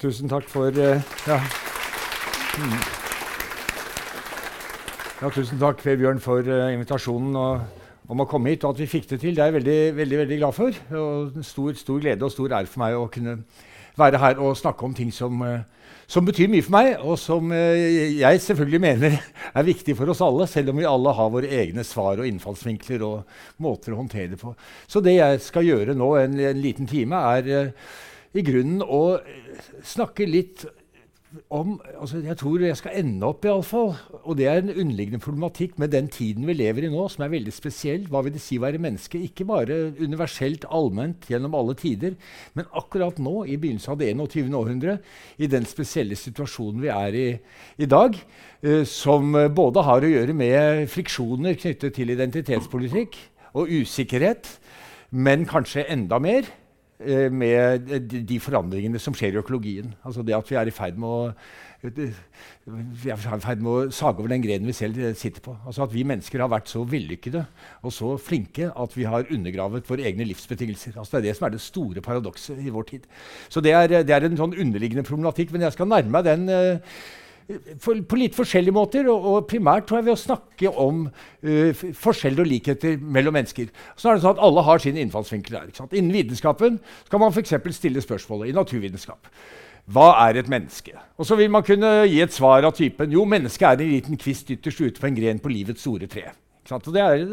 Tusen takk for uh, ja. Mm. ja. Tusen takk, Vebjørn, for uh, invitasjonen og, om å komme hit, og at vi fikk det til. Det er jeg veldig, veldig, veldig glad for. Og stor, stor glede og stor ære for meg å kunne være her og snakke om ting som, uh, som betyr mye for meg, og som jeg selvfølgelig mener er viktig for oss alle, selv om vi alle har våre egne svar og innfallsvinkler og måter å håndtere det på. Så det jeg skal gjøre nå en, en liten time, er i grunnen å snakke litt om altså Jeg tror jeg skal ende opp, i alle fall, og det er en underliggende problematikk med den tiden vi lever i nå, som er veldig spesiell. Hva vil det si å være menneske? Ikke bare universelt, allment, gjennom alle tider, men akkurat nå, i begynnelsen av det 21. århundre, i den spesielle situasjonen vi er i i dag, eh, som både har å gjøre med friksjoner knyttet til identitetspolitikk og usikkerhet, men kanskje enda mer Eh, med de forandringene som skjer i økologien. Altså det at vi er i ferd med å vi er i ferd med å sage over den grenen vi selv sitter på. Altså At vi mennesker har vært så vellykkede og så flinke at vi har undergravet våre egne livsbetingelser. Altså Det er det som er det store paradokset i vår tid. Så det er, det er en sånn underliggende problematikk. Men jeg skal nærme meg den for, på litt forskjellige måter. Og, og, primært tror jeg ved å snakke om uh, forskjeller og likheter mellom mennesker. Så er det sånn at Alle har sin innfallsvinkel der. Innen vitenskapen kan man f.eks. stille spørsmålet i naturvitenskap. Hva er et menneske? Og så vil man kunne gi et svar av typen jo, mennesket er en liten kvist ytterst ute på en gren på livets store tre. Er,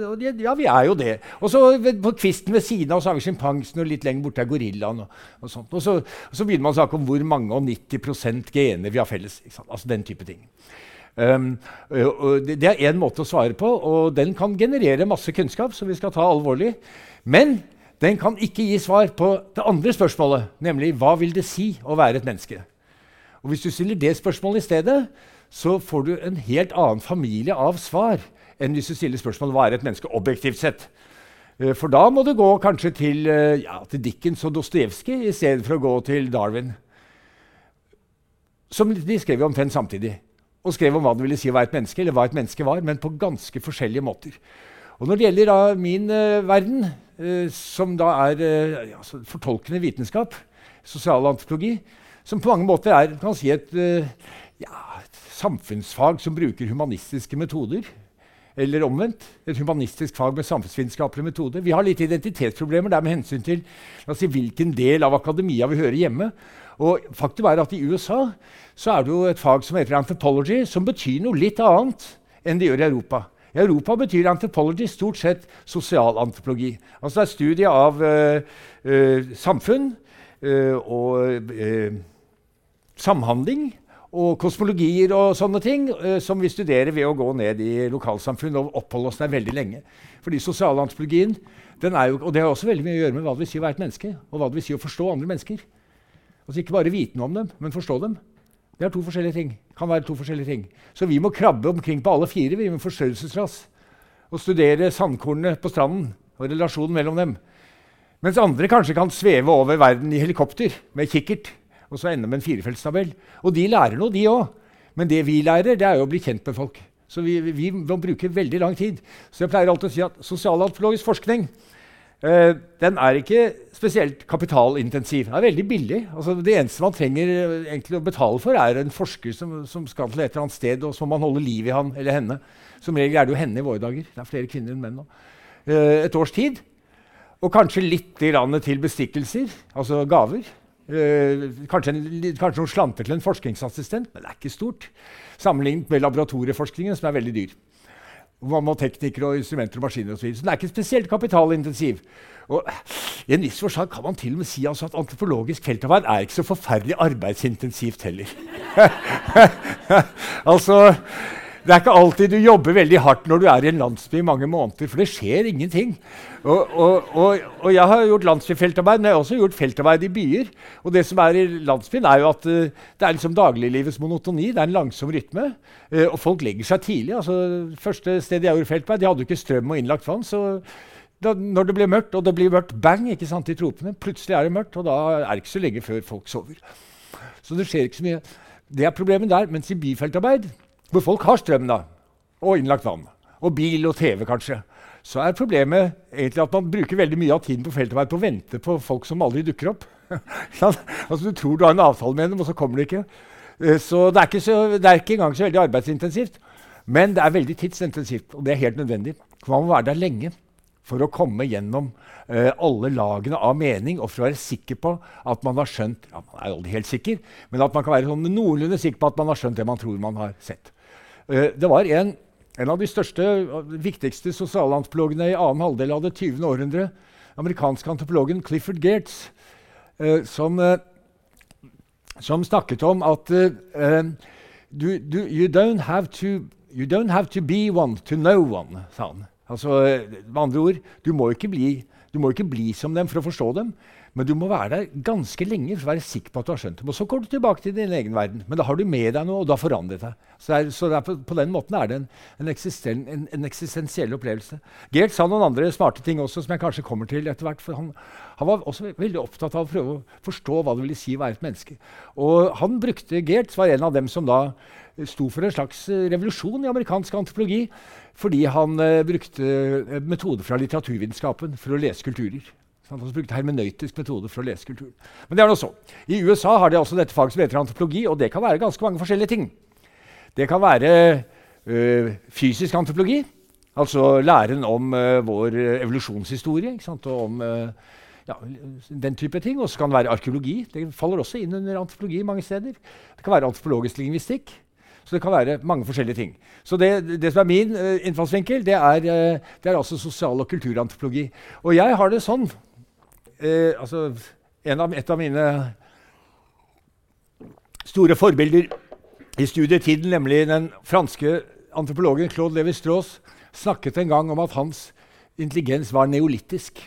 ja, vi er jo det. Og så På kvisten ved siden av så har vi sjimpansen, og litt lenger borte er gorillaen. Og, og, sånt. Og, så, og, så, begynner man å snakke om hvor mange og 90% gener vi har felles. Altså den type ting. Um, det, det er én måte å svare på, og den kan generere masse kunnskap, som vi skal ta alvorlig. Men den kan ikke gi svar på det andre spørsmålet, nemlig hva vil det si å være et menneske? Og Hvis du stiller det spørsmålet i stedet, så får du en helt annen familie av svar enn hvis du stiller spørsmål hva er et menneske objektivt sett. Eh, for da må du gå kanskje til, eh, ja, til Dickens og Dostojevskij i stedet for å gå til Darwin. Som de skrev omtrent samtidig. Og skrev om hva det ville si å være et menneske, eller hva et menneske var, men på ganske forskjellige måter. Og Når det gjelder da, min uh, verden, uh, som da er uh, ja, fortolkende vitenskap, sosial antropologi, som på mange måter er si et, ja, et samfunnsfag som bruker humanistiske metoder eller omvendt. Et humanistisk fag med samfunnsvitenskapelig metode. Vi har litt identitetsproblemer der med hensyn til si, hvilken del av akademia vi hører hjemme. Og faktum er at I USA så er det jo et fag som heter anthropology, som betyr noe litt annet enn det gjør i Europa. I Europa betyr anthropology stort sett sosialantropologi. Altså det er studie av uh, uh, samfunn uh, og samhandling og kosmologier og sånne ting uh, som vi studerer ved å gå ned i lokalsamfunn og oppholde oss der veldig lenge. Fordi sosialantropologien den er jo, og det har også veldig mye å gjøre med hva det vil si å være et menneske, og hva det vil si å forstå andre mennesker. Altså Ikke bare vite noe om dem, men forstå dem. Det er to forskjellige ting. kan være to forskjellige ting. Så vi må krabbe omkring på alle fire vi med forstørrelsesglass og studere sandkornene på stranden og relasjonen mellom dem. Mens andre kanskje kan sveve over verden i helikopter med kikkert og så ender med en firefeltstabell. Og de lærer noe, de òg. Men det vi lærer, det er jo å bli kjent med folk. Så vi, vi må bruke veldig lang tid. Så jeg pleier alltid å si at sosialantropologisk forskning eh, den er ikke spesielt kapitalintensiv. Den er veldig billig. Altså, det eneste man trenger egentlig å betale for, er en forsker som, som, skal til et eller annet sted, og så må man holde liv i han eller henne. Som regel er det jo henne i våre dager. Det er flere kvinner enn menn nå. Eh, et års tid. Og kanskje litt til bestikkelser, altså gaver. Uh, kanskje, en, kanskje, noen slanter til en forskningsassistent, men det er ikke stort. Sammenlignet med laboratorieforskningen, som er veldig dyr. Hva med teknikere og instrumenter og maskiner osv. Så, så den er ikke spesielt kapitalintensiv. Og I en viss forstand kan man til og med si altså at antropologisk feltarbeid er ikke så forferdelig arbeidsintensivt heller. altså, det er ikke alltid du jobber veldig hardt når du er i en landsby i mange måneder, for det skjer ingenting. Og, og, og, og jeg har gjort landsbyfeltarbeid, men jeg har også gjort feltarbeid i byer. Og det som er i landsbyen, er jo at uh, det er liksom dagliglivets monotoni. Det er en langsom rytme. Uh, og folk legger seg tidlig. Altså, første stedet jeg gjorde feltarbeid, de hadde jo ikke strøm og innlagt vann. så da, når det blir mørkt, og det blir mørkt bang ikke sant, i tropene Plutselig er det mørkt, og da er det ikke så lenge før folk sover. Så det skjer ikke så mye. Det er problemet der. Mens i byfeltarbeid hvor folk har strøm da, og innlagt vann, og bil og TV kanskje, så er problemet egentlig at man bruker veldig mye av tiden på feltarbeid på å vente på folk som aldri dukker opp. altså, du tror du har en avtale med dem, og så kommer de ikke. Uh, så det er ikke, så, det er ikke engang så veldig arbeidsintensivt. Men det er veldig tidsintensivt, og det er helt nødvendig. Man må være der lenge for å komme gjennom uh, alle lagene av mening og for å være sikker på at man har skjønt ja, Man er aldri helt sikker, men at man kan være sånn noenlunde sikker på at man har skjønt det man tror man har sett. Uh, det var en, en, av de største viktigste sosialantropologene i annen halvdel av det 20. århundre, amerikanske antropologen Clifford Geertz, eh, som, som, snakket om at du, du, you don't to You don't have to be one to know one, sa han. Altså, med andre ord, du må, bli, du må ikke bli som dem for å forstå dem, men du må være der ganske lenge for å være sikker på at du har skjønt dem. Og så går du tilbake til din egen verden. Men da har du med deg noe, og har forandret deg. Så, er, så er på, på, den måten er det en, en, eksisten, en, en eksistensiell opplevelse. Gert sa noen andre smarte ting også, som jeg kanskje kommer til etter hvert. for han, han, var også veldig opptatt av å prøve å forstå hva det ville si å være et menneske. Og han brukte, Gert var en av dem som da sto for en slags eh, revolusjon i amerikansk antropologi fordi han uh, brukte uh, metoder fra litteraturvitenskapen for å lese kulturer. Han brukte hermenøytisk metode for å lese kulturen. Men det er noe så. I USA har de altså dette faget som heter antropologi, og det kan være ganske mange forskjellige ting. Det kan være uh, fysisk antropologi, altså læren om vår evolusjonshistorie og om ja, den type ting. Og så kan det være arkeologi. Det faller også inn under antropologi mange steder. Det kan være antropologisk lingvistikk. Så det kan være mange forskjellige ting. Så det, det som er min uh, innfallsvinkel, det er, uh, det er, altså sosial- og kulturantropologi. Og jeg har det sånn uh, altså av, Et av mine store forbilder i studietiden, nemlig den franske antropologen Claude Lévi-Strauss, snakket en gang om at hans intelligens var neolittisk.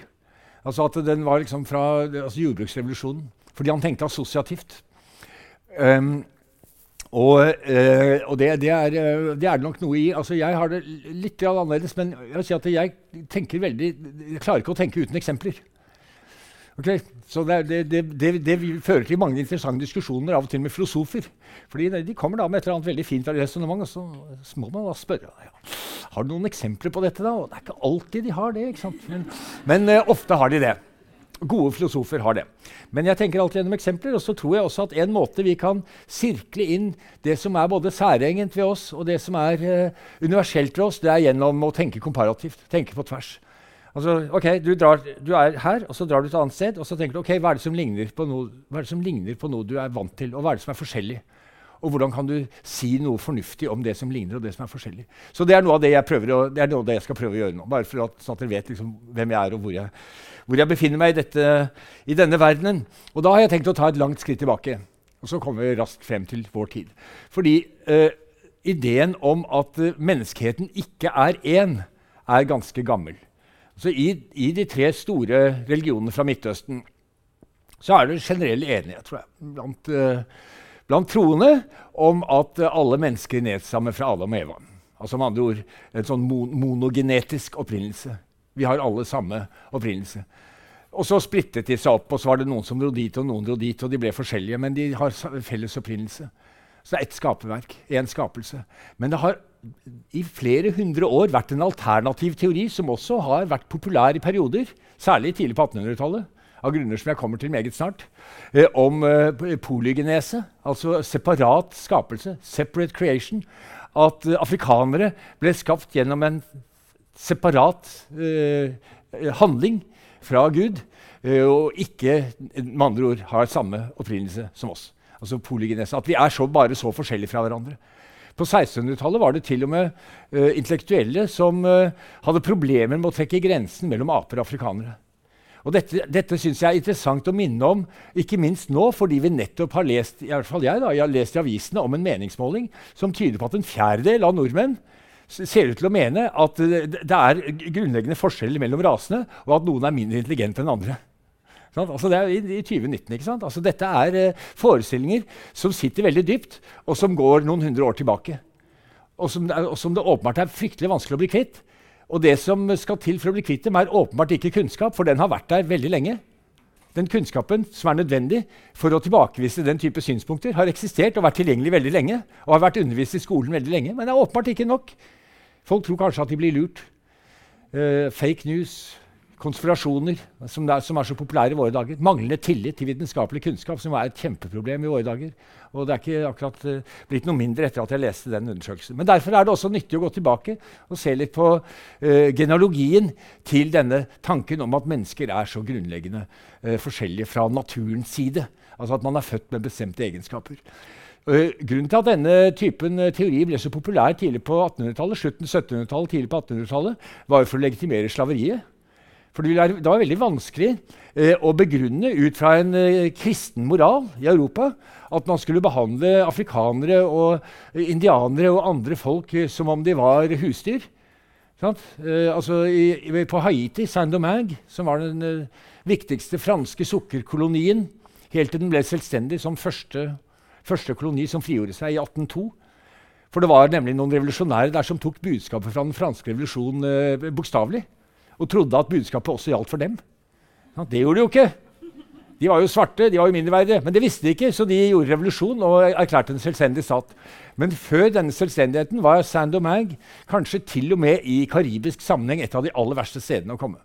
Altså at den var liksom fra altså jordbruksrevolusjonen. Fordi han tenkte assosiativt. Um, og, øh, og det, det, er, eh, det, er, det nok noe i. Altså, jeg har det litt annerledes, men jeg si jeg tenker veldig Jeg klarer ikke å tenke uten eksempler. Okay? Så det, det, fører til mange interessante diskusjoner, av og til med filosofer. Fordi De kommer da med et eller annet veldig fint resonnement, og så må man da spørre ja, har du noen eksempler på dette. da? Og det er ikke alltid de har det. ikke sant? Men, men uh, ofte har de det. Gode filosofer har det. Men jeg tenker alltid gjennom eksempler, og så tror jeg også at en måte vi kan sirkle inn det som er både særegent ved oss, og det som er uh, universelt ved oss, det er gjennom å tenke komparativt. Tenke på tvers. Altså, ok, du, drar, du, er her, og så drar du til et annet sted, og så tenker du ok, hva er, noe, hva er det som ligner på noe du er vant til, og hva er det som er forskjellig? Og hvordan kan du si noe fornuftig om det som ligner, og det som er forskjellig? Så det er noe av det jeg, å, det noe av det jeg skal prøve å gjøre nå. Bare for at, sånn at dere vet liksom hvem jeg er, og hvor jeg, hvor jeg befinner meg i, dette, i, denne verdenen. Og da har jeg tenkt å ta et langt skritt tilbake. Og så kommer vi raskt frem til vår tid. Fordi eh, ideen om at uh, menneskeheten ikke er én, er ganske gammel. Så i, i, de tre store religionene fra Midtøsten så er det generell enighet tror jeg, blant uh, blant troende om at alle mennesker nedstammer fra Adam og Eva. Altså med andre ord en sånn monogenetisk opprinnelse. Vi har alle samme opprinnelse. Og så splittet de seg opp, og så var det noen som dro dit, og noen dro dit, og de ble forskjellige, men de har felles opprinnelse. Så det er ett skaperverk, én skapelse. Men det har i flere hundre år vært en alternativ teori som også har vært populær i perioder, særlig tidlig på 1800-tallet av grunner som jeg kommer til meget snart, eh, om eh, polygenese, altså separat skapelse, separate creation. At eh, afrikanere ble skapt gjennom en separat eh, handling fra Gud, eh, og ikke med andre ord har samme opprinnelse som oss. Altså polygenese. At vi er så, bare så forskjellige fra hverandre. På 1600-tallet var det til og med uh, intellektuelle som uh, hadde problemer med å trekke grensen mellom aper og afrikanere. Og Dette, dette syns jeg er interessant å minne om, ikke minst nå, fordi vi nettopp har lest i hvert fall jeg da, jeg har lest i avisene om en meningsmåling som tyder på at en fjerdedel av nordmenn ser ut til å mene at det er grunnleggende forskjeller mellom rasene, og at noen er mindre intelligente enn andre. Altså det er i, i 2019. ikke sant? Altså dette er uh, forestillinger som sitter veldig dypt, og som går noen hundre år tilbake. Og som, og som det åpenbart er fryktelig vanskelig å bli kvitt. Og det som skal til for å bli kvitt dem, er åpenbart ikke kunnskap, for den har vært der veldig lenge. Den kunnskapen som er nødvendig for å tilbakevise den type synspunkter, har eksistert og vært tilgjengelig veldig lenge. og har vært undervist i skolen veldig lenge, Men det er åpenbart ikke nok. Folk tror kanskje at de blir lurt. Uh, fake news, konspirasjoner, som er, som er, så populære i våre dager. Manglende tillit til vitenskapelig kunnskap, som er et kjempeproblem i våre dager. Og det er ikke akkurat uh, blitt noe mindre etter at jeg leste den undersøkelsen. Men derfor er det også nyttig å gå tilbake og se litt på uh, genealogien til denne tanken om at mennesker er så grunnleggende uh, forskjellige fra naturens side. Altså at man er født med bestemte egenskaper. Grunnen til at denne typen teori ble så populær tidlig på 1800-tallet, slutten 1700-tallet, tidlig på 1800-tallet, var for å legitimere slaveriet. For det var veldig vanskelig eh, å begrunne ut fra en kristen moral i Europa at man skulle behandle afrikanere og indianere og andre folk som om de var husdyr. altså i, på Haiti, Saint-Domingue, som var den viktigste franske sukkerkolonien helt til den ble selvstendig som første første koloni som frigjorde seg i 1802. For det var nemlig noen revolusjonære der som tok budskapet fra den franske revolusjonen eh, bokstavelig. Og trodde at budskapet også gjaldt for dem. Det gjorde de jo ikke. De var jo svarte, de var jo mindreverdige. Men det visste de ikke, så de gjorde revolusjon og erklærte en selvstendig stat. Men før denne selvstendigheten var Saint-Domingue kanskje til og med i karibisk sammenheng et av de aller verste stedene å komme.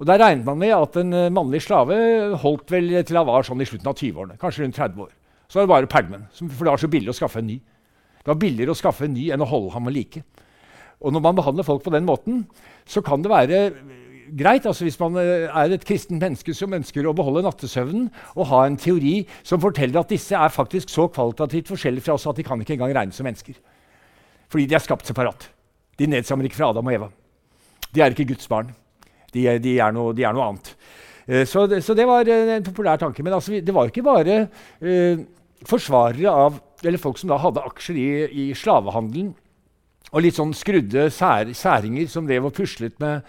Og Der regnet man med at en eh, mannlig slave holdt vel til han var sånn i slutten av 20-årene. Kanskje rundt 30 år. Så var det bare pælmen. For det var så billig å skaffe en ny. Det var billigere å skaffe en ny enn å holde ham ved like. Og når man behandler folk på den måten, så kan det være greit altså hvis man eh, er et kristent menneske som ønsker å beholde nattesøvnen, og ha en teori som forteller at disse er faktisk så kvalitativt forskjellige fra oss at de kan ikke engang regnes som mennesker. Fordi de er skapt separat. De nedstammer ikke fra Adam og Eva. De er ikke Guds barn. De er, de er, noe, de er noe, annet. Uh, så, det, så, det, var en populær tanke. Men altså, det var ikke bare uh, forsvarere av eller folk som da hadde aksjer i, i slavehandelen, og litt sånn skrudde sær, særinger som drev og puslet med,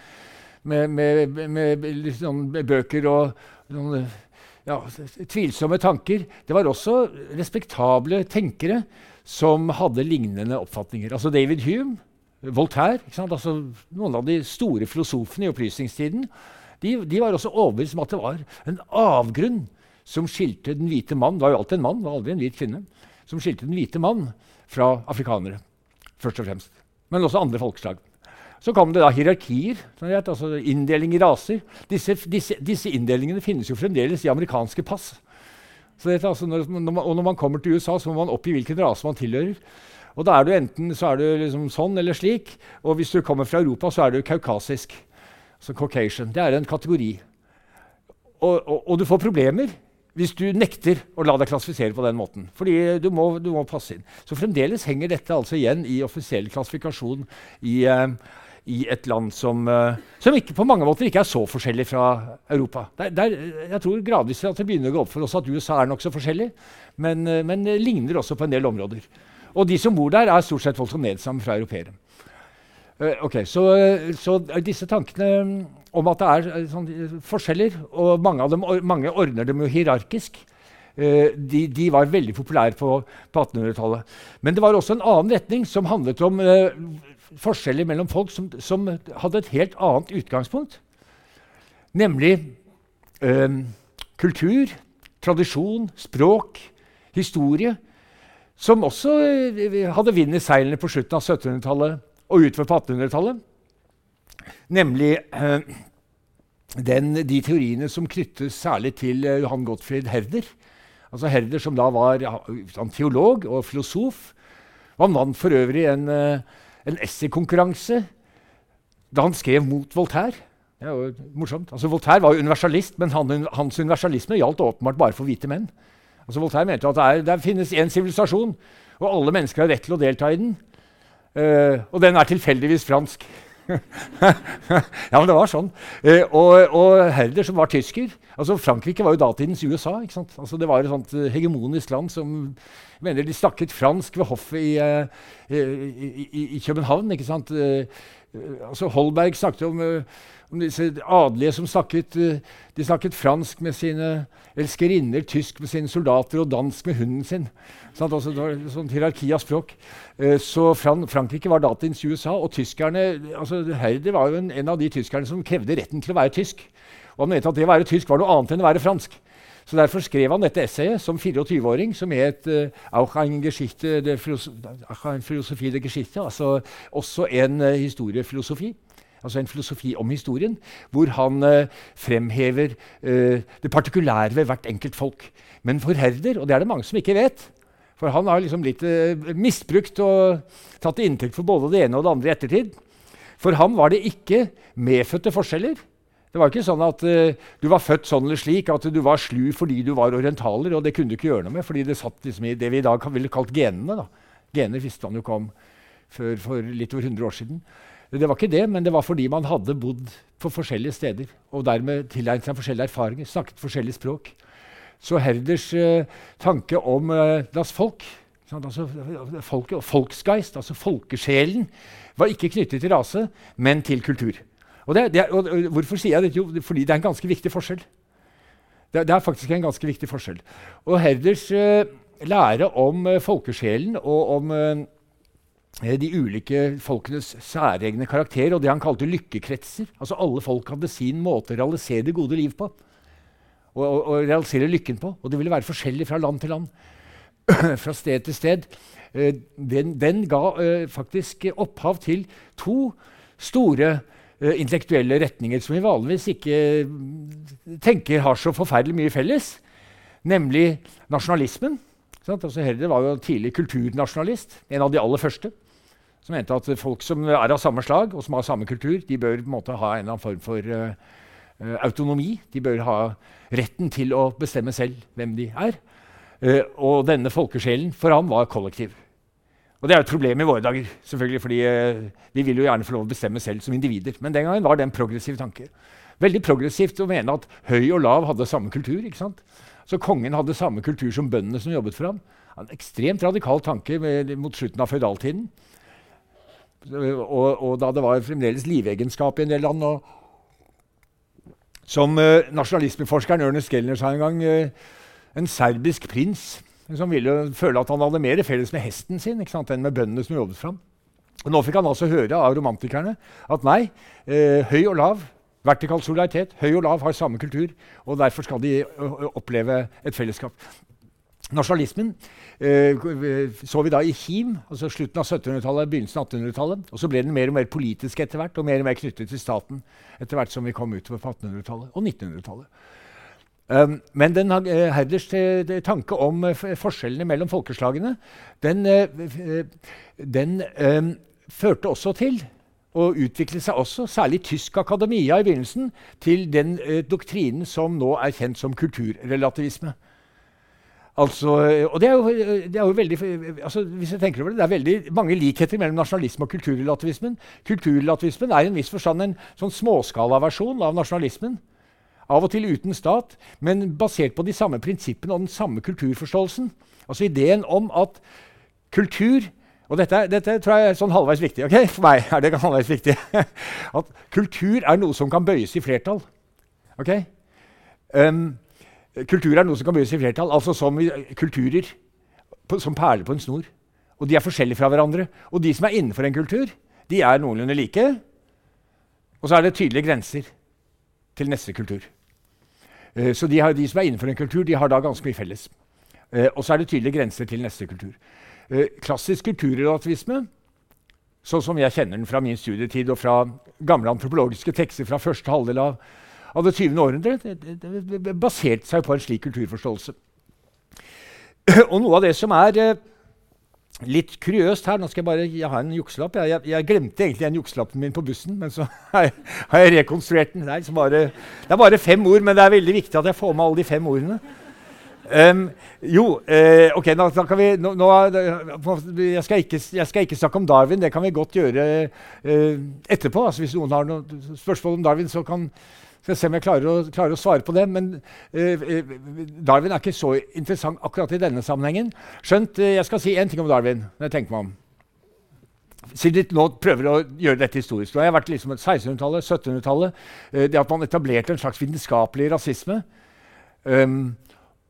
med, med, med, sånn bøker og noen, ja, tvilsomme tanker. Det var også respektable tenkere som hadde lignende oppfatninger. Altså David Hume, Voltaire, altså noen av de store filosofene i opplysningstiden, de, de var også overbevist om at det var en avgrunn som skilte den hvite mann det var jo alltid en mann, det var aldri en hvit kvinne, som skilte den hvite mann fra afrikanere. Først og fremst. Men også andre folkeslag. Så kom det da hierarkier, altså inndeling i raser. Disse, disse, disse, inndelingene finnes jo fremdeles i amerikanske pass. Det, altså når, når man, og når man kommer til USA, så må man oppgi hvilken rase man tilhører. Og da er du enten så er du liksom sånn eller slik. Og hvis du kommer fra Europa, så er du kaukasisk. Så Caucasian. Det er en kategori. Og, og, og du får problemer hvis du nekter å la deg klassifisere på den måten. Fordi du må, du må passe inn. Så fremdeles henger dette altså igjen i offisiell klassifikasjon i, uh, i et land som, uh, som på mange måter ikke er så forskjellig fra Europa. Der, der, jeg tror gradvis at det begynner å gå opp for oss at USA er nokså forskjellig, men, uh, men ligner også på en del områder. Og de som bor der, er stort sett folk som fra europeere. Uh, okay, så, så, disse tankene om at det er uh, sånn, forskjeller, og mange, dem, mange ordner dem jo hierarkisk, uh, de, de, var veldig populære på, på 1800-tallet. Men det var også en annen retning som handlet om forskjeller mellom folk som, som, hadde et helt annet utgangspunkt. Nemlig kultur, tradisjon, språk, historie. Som også hadde vind i seilene på slutten av 1700-tallet og utover på 1800-tallet. Nemlig eh, den, de teoriene som knyttes særlig til eh, Johan Gottfried Herder. Altså Herder som da var teolog og filosof. Han vant for øvrig en, eh, en essaykonkurranse da han skrev mot Voltaire. Det er jo morsomt. Altså, Voltaire var jo universalist, men han, hans universalisme gjaldt åpenbart bare for hvite menn. Altså, Voltaire mente at det, er, det finnes én sivilisasjon, og alle mennesker har rett til å delta i den. Uh, og den er tilfeldigvis fransk. ja, men det var sånn. Eh, og, og, Herder, som var tysker altså Frankrike var jo datidens USA. ikke sant? Altså Det var et sånt uh, hegemonisk land som mener de snakket fransk ved hoffet i, i, i, i København. ikke sant? altså Holberg snakket om om disse adelige som snakket, de snakket fransk med sine elskerinner, tysk med sine soldater og dansk med hunden sin. Sånn, altså, det var sånn hierarki av språk. Eh, så Fran Frankrike var datidens USA, og tyskerne altså Herder var jo en, en, av de tyskerne som krevde retten til å være tysk. Og han mente at det å være tysk var noe annet enn å være fransk. Så Derfor skrev han dette essayet som 24-åring, som het uh, Auch ein Geschichte de Philosophie de Geschichte, altså også en uh, historiefilosofi. Altså en filosofi om historien, hvor han eh, fremhever eh, det partikulære ved hvert enkelt folk. Men for Herder, og det er det mange som ikke vet For han har liksom blitt eh, misbrukt og tatt til inntekt for både det ene og det andre i ettertid. For ham var det ikke medfødte forskjeller. Det var ikke sånn at uh, du var født sånn eller slik, at du var slu fordi du var orientaler. og Det kunne du ikke gjøre noe med, fordi det satt liksom i det vi i dag ville kalt genene. Da. Gener visste han jo ikke om før for litt over 100 år siden. Det var ikke det, men det var fordi man hadde bodd på forskjellige steder og dermed tilegnet seg forskjellige erfaringer, snakket forskjellige språk. Så Herders uh, tanke om uh, das Folk, altså, folk, folksgeist, altså folkesjelen, var ikke knyttet til rase, men til kultur. Og, det, det, og, og Hvorfor sier jeg dette? Jo, fordi det er en ganske viktig forskjell. Det, det er faktisk en ganske viktig forskjell. Og Herders uh, lære om uh, folkesjelen og om uh, de ulike folkenes særegne karakter og det han kalte lykkekretser. Altså Alle folk hadde sin måte å realisere det gode liv på. Og, og, og realisere lykken på. Og det ville være forskjellig fra land til land. fra sted til sted. Den, den, ga faktisk opphav til to store uh, intellektuelle retninger som vi vanligvis ikke tenker har så forferdelig mye felles, nemlig nasjonalismen. Altså Herder var jo tidlig kulturnasjonalist, en av de aller første. Som mente at folk som er av samme slag, og som har samme kultur, de bør på en måte ha en eller annen form for uh, autonomi. De bør ha retten til å bestemme selv hvem de er. Uh, og denne folkesjelen for ham var kollektiv. Og det er jo et problem i våre dager, selvfølgelig, fordi uh, vi vil jo gjerne få lov å bestemme selv som individer. Men den gangen var det en progressiv tanke. Veldig progressivt å mene at høy og lav hadde samme kultur. ikke sant? Så kongen hadde samme kultur som bøndene som jobbet for ham. En ekstremt radikal tanke med, mot slutten av føydaltiden. Og, og, da det var fremdeles livegenskap i en del land. Som uh, nasjonalismeforskeren Ernest Gellner sa en gang uh, En serbisk prins som ville føle at han hadde mer felles med hesten sin enn med bøndene som jobbet fram. Og nå fikk han altså høre av romantikerne at nei, eh, høy og lav, vertikal solidaritet, høy og lav har samme kultur, og derfor skal de oppleve et fellesskap. Nasjonalismen eh, så vi da i him, altså slutten av 1700-tallet, begynnelsen av 1800-tallet. Og så ble den mer og mer politisk etter hvert, og mer og mer knyttet til staten etter hvert som vi kom utover på 1800-tallet og 1900-tallet. Um, men den, uh, Herders uh, tanke om uh, forskjellene mellom folkeslagene den, den um, førte også til og utviklet seg også, særlig tysk akademia i begynnelsen, til den doktrinen som nå er kjent som kulturrelativisme. Altså, og det er jo, det er jo veldig, altså, hvis jeg tenker over det, det er veldig mange likheter mellom nasjonalisme og kulturrelativismen. Kulturrelativismen er i en viss forstand en sånn småskalaversjon av nasjonalismen. Av og til uten stat, men basert på de samme prinsippene og den samme kulturforståelsen. Altså ideen om at kultur Og dette, dette tror jeg er sånn halvveis viktig. ok? For meg er det halvveis viktig. at kultur er noe som kan bøyes i flertall. ok? Um, kultur er noe som kan bøyes i flertall, altså som kulturer på, som perler på en snor. Og de er forskjellige fra hverandre. Og de som er innenfor en kultur, de er noenlunde like. Og så er det tydelige grenser til neste kultur. Uh, så de, har, de, som er innenfor en kultur, de har da ganske mye felles. Uh, og så er det tydelige grenser til neste kultur. Uh, klassisk kulturrelativisme, sånn som jeg kjenner den fra min studietid og fra gamle antropologiske tekster fra første halvdel av, av det 20. århundre, det, det, det baserte seg på en slik kulturforståelse. Og noe av det som er Litt kuriøst her. Nå skal jeg bare har en jukselapp. Jeg, jeg, jeg, glemte egentlig den jukselappen min på bussen, men så har jeg, rekonstruert den. Nei, bare, det er bare fem ord, men det er veldig viktig at jeg får med alle de fem ordene. Um, jo, uh, ok, da kan vi nå, nå, jeg, skal ikke, jeg, skal ikke, snakke om Darwin. Det kan vi godt gjøre uh, etterpå. Altså, hvis noen har noen spørsmål om Darwin, så kan, skal se om jeg klarer å, klarer å svare på det. Men uh, Darwin er ikke så interessant akkurat i denne sammenhengen. Skjønt uh, jeg skal si én ting om Darwin. når jeg tenker meg om. Siden de nå prøver å gjøre dette historisk. Nå har jeg vært liksom 1600-tallet, 1700-tallet. Uh, det at man etablerte en slags vitenskapelig rasisme. Um,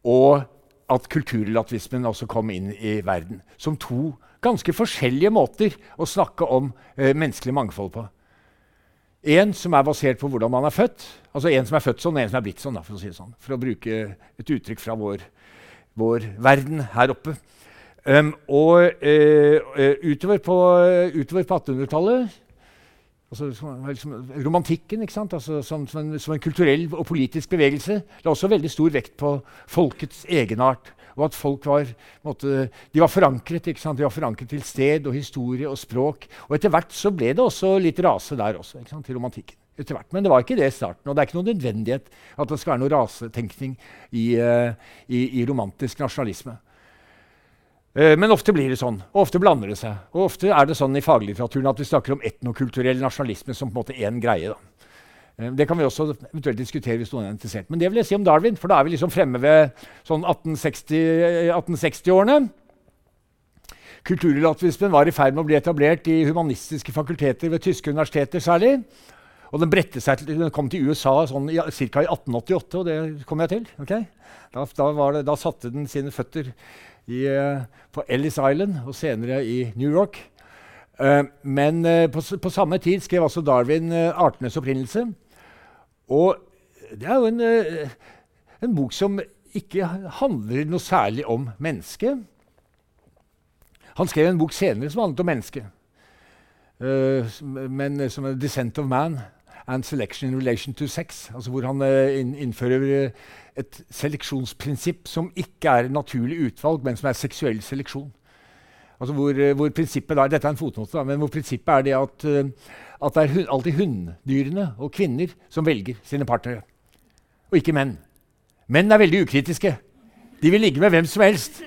og at kulturrelativismen også kom inn i verden. Som to ganske forskjellige måter å snakke om menneskelig mangfold på. En som er basert på hvordan man er født. Altså en som er født sånn, og en som er blitt sånn. Da, for å si det sånn. For å bruke et uttrykk fra vår, vår verden her oppe. Um, og uh, utover på, på 1800-tallet Altså, liksom, romantikken altså, som, som, en, som, en, kulturell og politisk bevegelse la også veldig stor vekt på folkets egenart. Og at folk var, måtte, de var forankret De var forankret til sted og historie og språk. Og etter hvert så ble det også litt rase der også, ikke sant? til romantikken. Etter hvert. Men det var ikke det i starten. Og det er ikke noen nødvendighet at det skal være noe rasetenkning i, uh, i, i romantisk nasjonalisme. Eh, men ofte blir det sånn, og ofte blander det seg. Og ofte er det sånn i faglitteraturen at vi snakker om etnokulturell nasjonalisme som på en måte én greie. Da. Eh, det kan vi også eventuelt diskutere hvis noen er interessert. Men det vil jeg si om Darwin, for da er vi liksom fremme ved sånn 1860-årene. 1860 Kulturrelativismen var i ferd med å bli etablert i humanistiske fakulteter ved tyske universiteter særlig. Og den bredte seg til, den kom til USA sånn ca. i 1888, og det kom jeg til. Okay? Da, da, det, da, satte den sine føtter i, uh, på Ellis Island og senere i New York. Uh, men uh, på, på, samme tid skrev altså Darwin 'Artenes opprinnelse'. Og det er jo en, en, bok som ikke handler noe særlig om mennesket. Han skrev en bok senere som handlet om mennesket, men som er 'Descent of Man' and Selection in Relation to Sex', altså hvor han innfører et seleksjonsprinsipp som ikke er naturlig utvalg, men som er seksuell seleksjon. Altså hvor, eh, hvor prinsippet er, Dette er en fotnote, men hvor prinsippet er det at, uh, at det er hun, alltid hunndyrene og kvinner som velger sine partnere, og ikke menn. Menn er veldig ukritiske. De vil ligge med hvem som helst.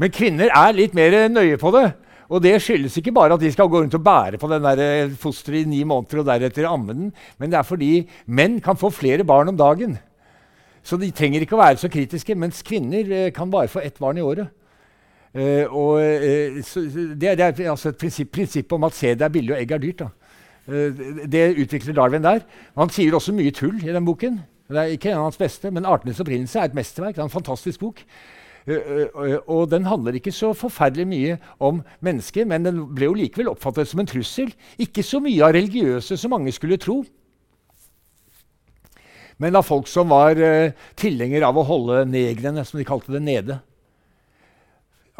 Men kvinner er litt mer nøye på det. Og det skyldes ikke bare at de skal gå rundt og bære på den eh, fosteret i ni måneder og deretter amme den, men det er fordi menn kan få flere barn om dagen. Så de trenger ikke å være så kritiske, mens kvinner eh, kan bare få ett barn i året. Uh, og, uh, så, det, det, er altså et prinsipp, prinsipp, om at sæd er billig og egg er dyrt. Uh, det utvikler Darwin der. Han sier også mye tull i den boken. Det er ikke en av hans beste, men 'Artenes opprinnelse' er et mesterverk. Det er en fantastisk bok. og den handler ikke så forferdelig mye om mennesket, men den ble jo likevel oppfattet som en trussel. Ikke så mye av religiøse som mange skulle tro men av folk som var uh, tilhenger av å holde negrene, som de kalte det, nede.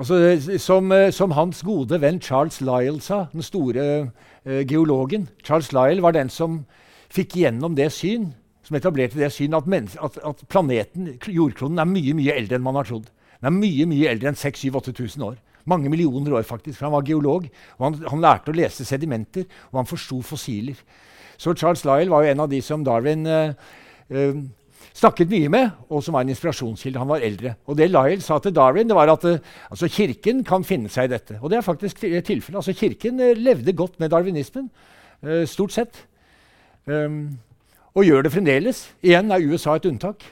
Altså, som, uh, som, hans gode venn Charles Lyell sa, den store uh, geologen Charles Lyell var den som fikk gjennom det syn, som etablerte det syn at, at, at planeten, jordkloden, er mye mye eldre enn man har trodd. Den er mye mye eldre enn 6000-8000 år. Mange millioner år, faktisk. For han var geolog, og han, han lærte å lese sedimenter, og han forsto fossiler. Så Charles Lyell var jo en av de som Darwin uh, uh, snakket mye med, og som var en inspirasjonskilde. Han var eldre. Og det Lyle sa til Darwin, det var at uh, altså, Kirken kan finne seg i dette. Og det er faktisk tilfellet. Altså, kirken uh, levde godt med darwinismen, uh, stort sett. Um, og gjør det fremdeles. Igjen er USA et unntak.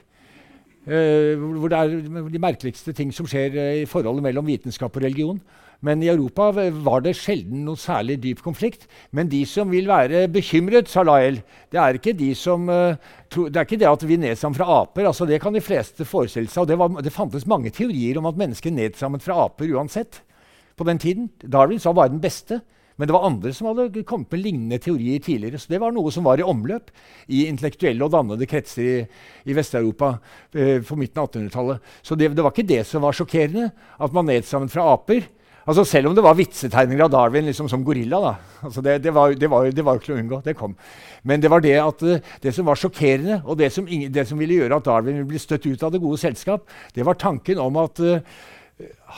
hvor det er de merkeligste ting som skjer i forholdet mellom vitenskap og religion. Men i Europa var det sjelden noe særlig dyp konflikt. Men de som vil være bekymret, sa Lael, det er ikke de som uh, tro, det er ikke det at vi nedsammer fra aper. altså Det kan de fleste forestille seg. og det, var, det, fantes mange teorier om at mennesker nedsammet fra aper uansett på den tiden. Darwin sa bare den beste. Men det var andre som hadde kommet med lignende teorier tidligere. Så det var noe som var i omløp i intellektuelle og dannede kretser i, i Vest-Europa eh, midten av 1800-tallet. Så det, det, var ikke det som var sjokkerende, at man nedsammet fra aper. Altså Selv om det var vitsetegninger av Darwin liksom som gorilla. da. Altså det, det, var, det, var, det var jo ikke å unngå. Det kom. Men det var det, at, eh, det som var sjokkerende, og det som, det som, ville gjøre at Darwin ville bli støtt ut av det gode selskap, det var tanken om at uh,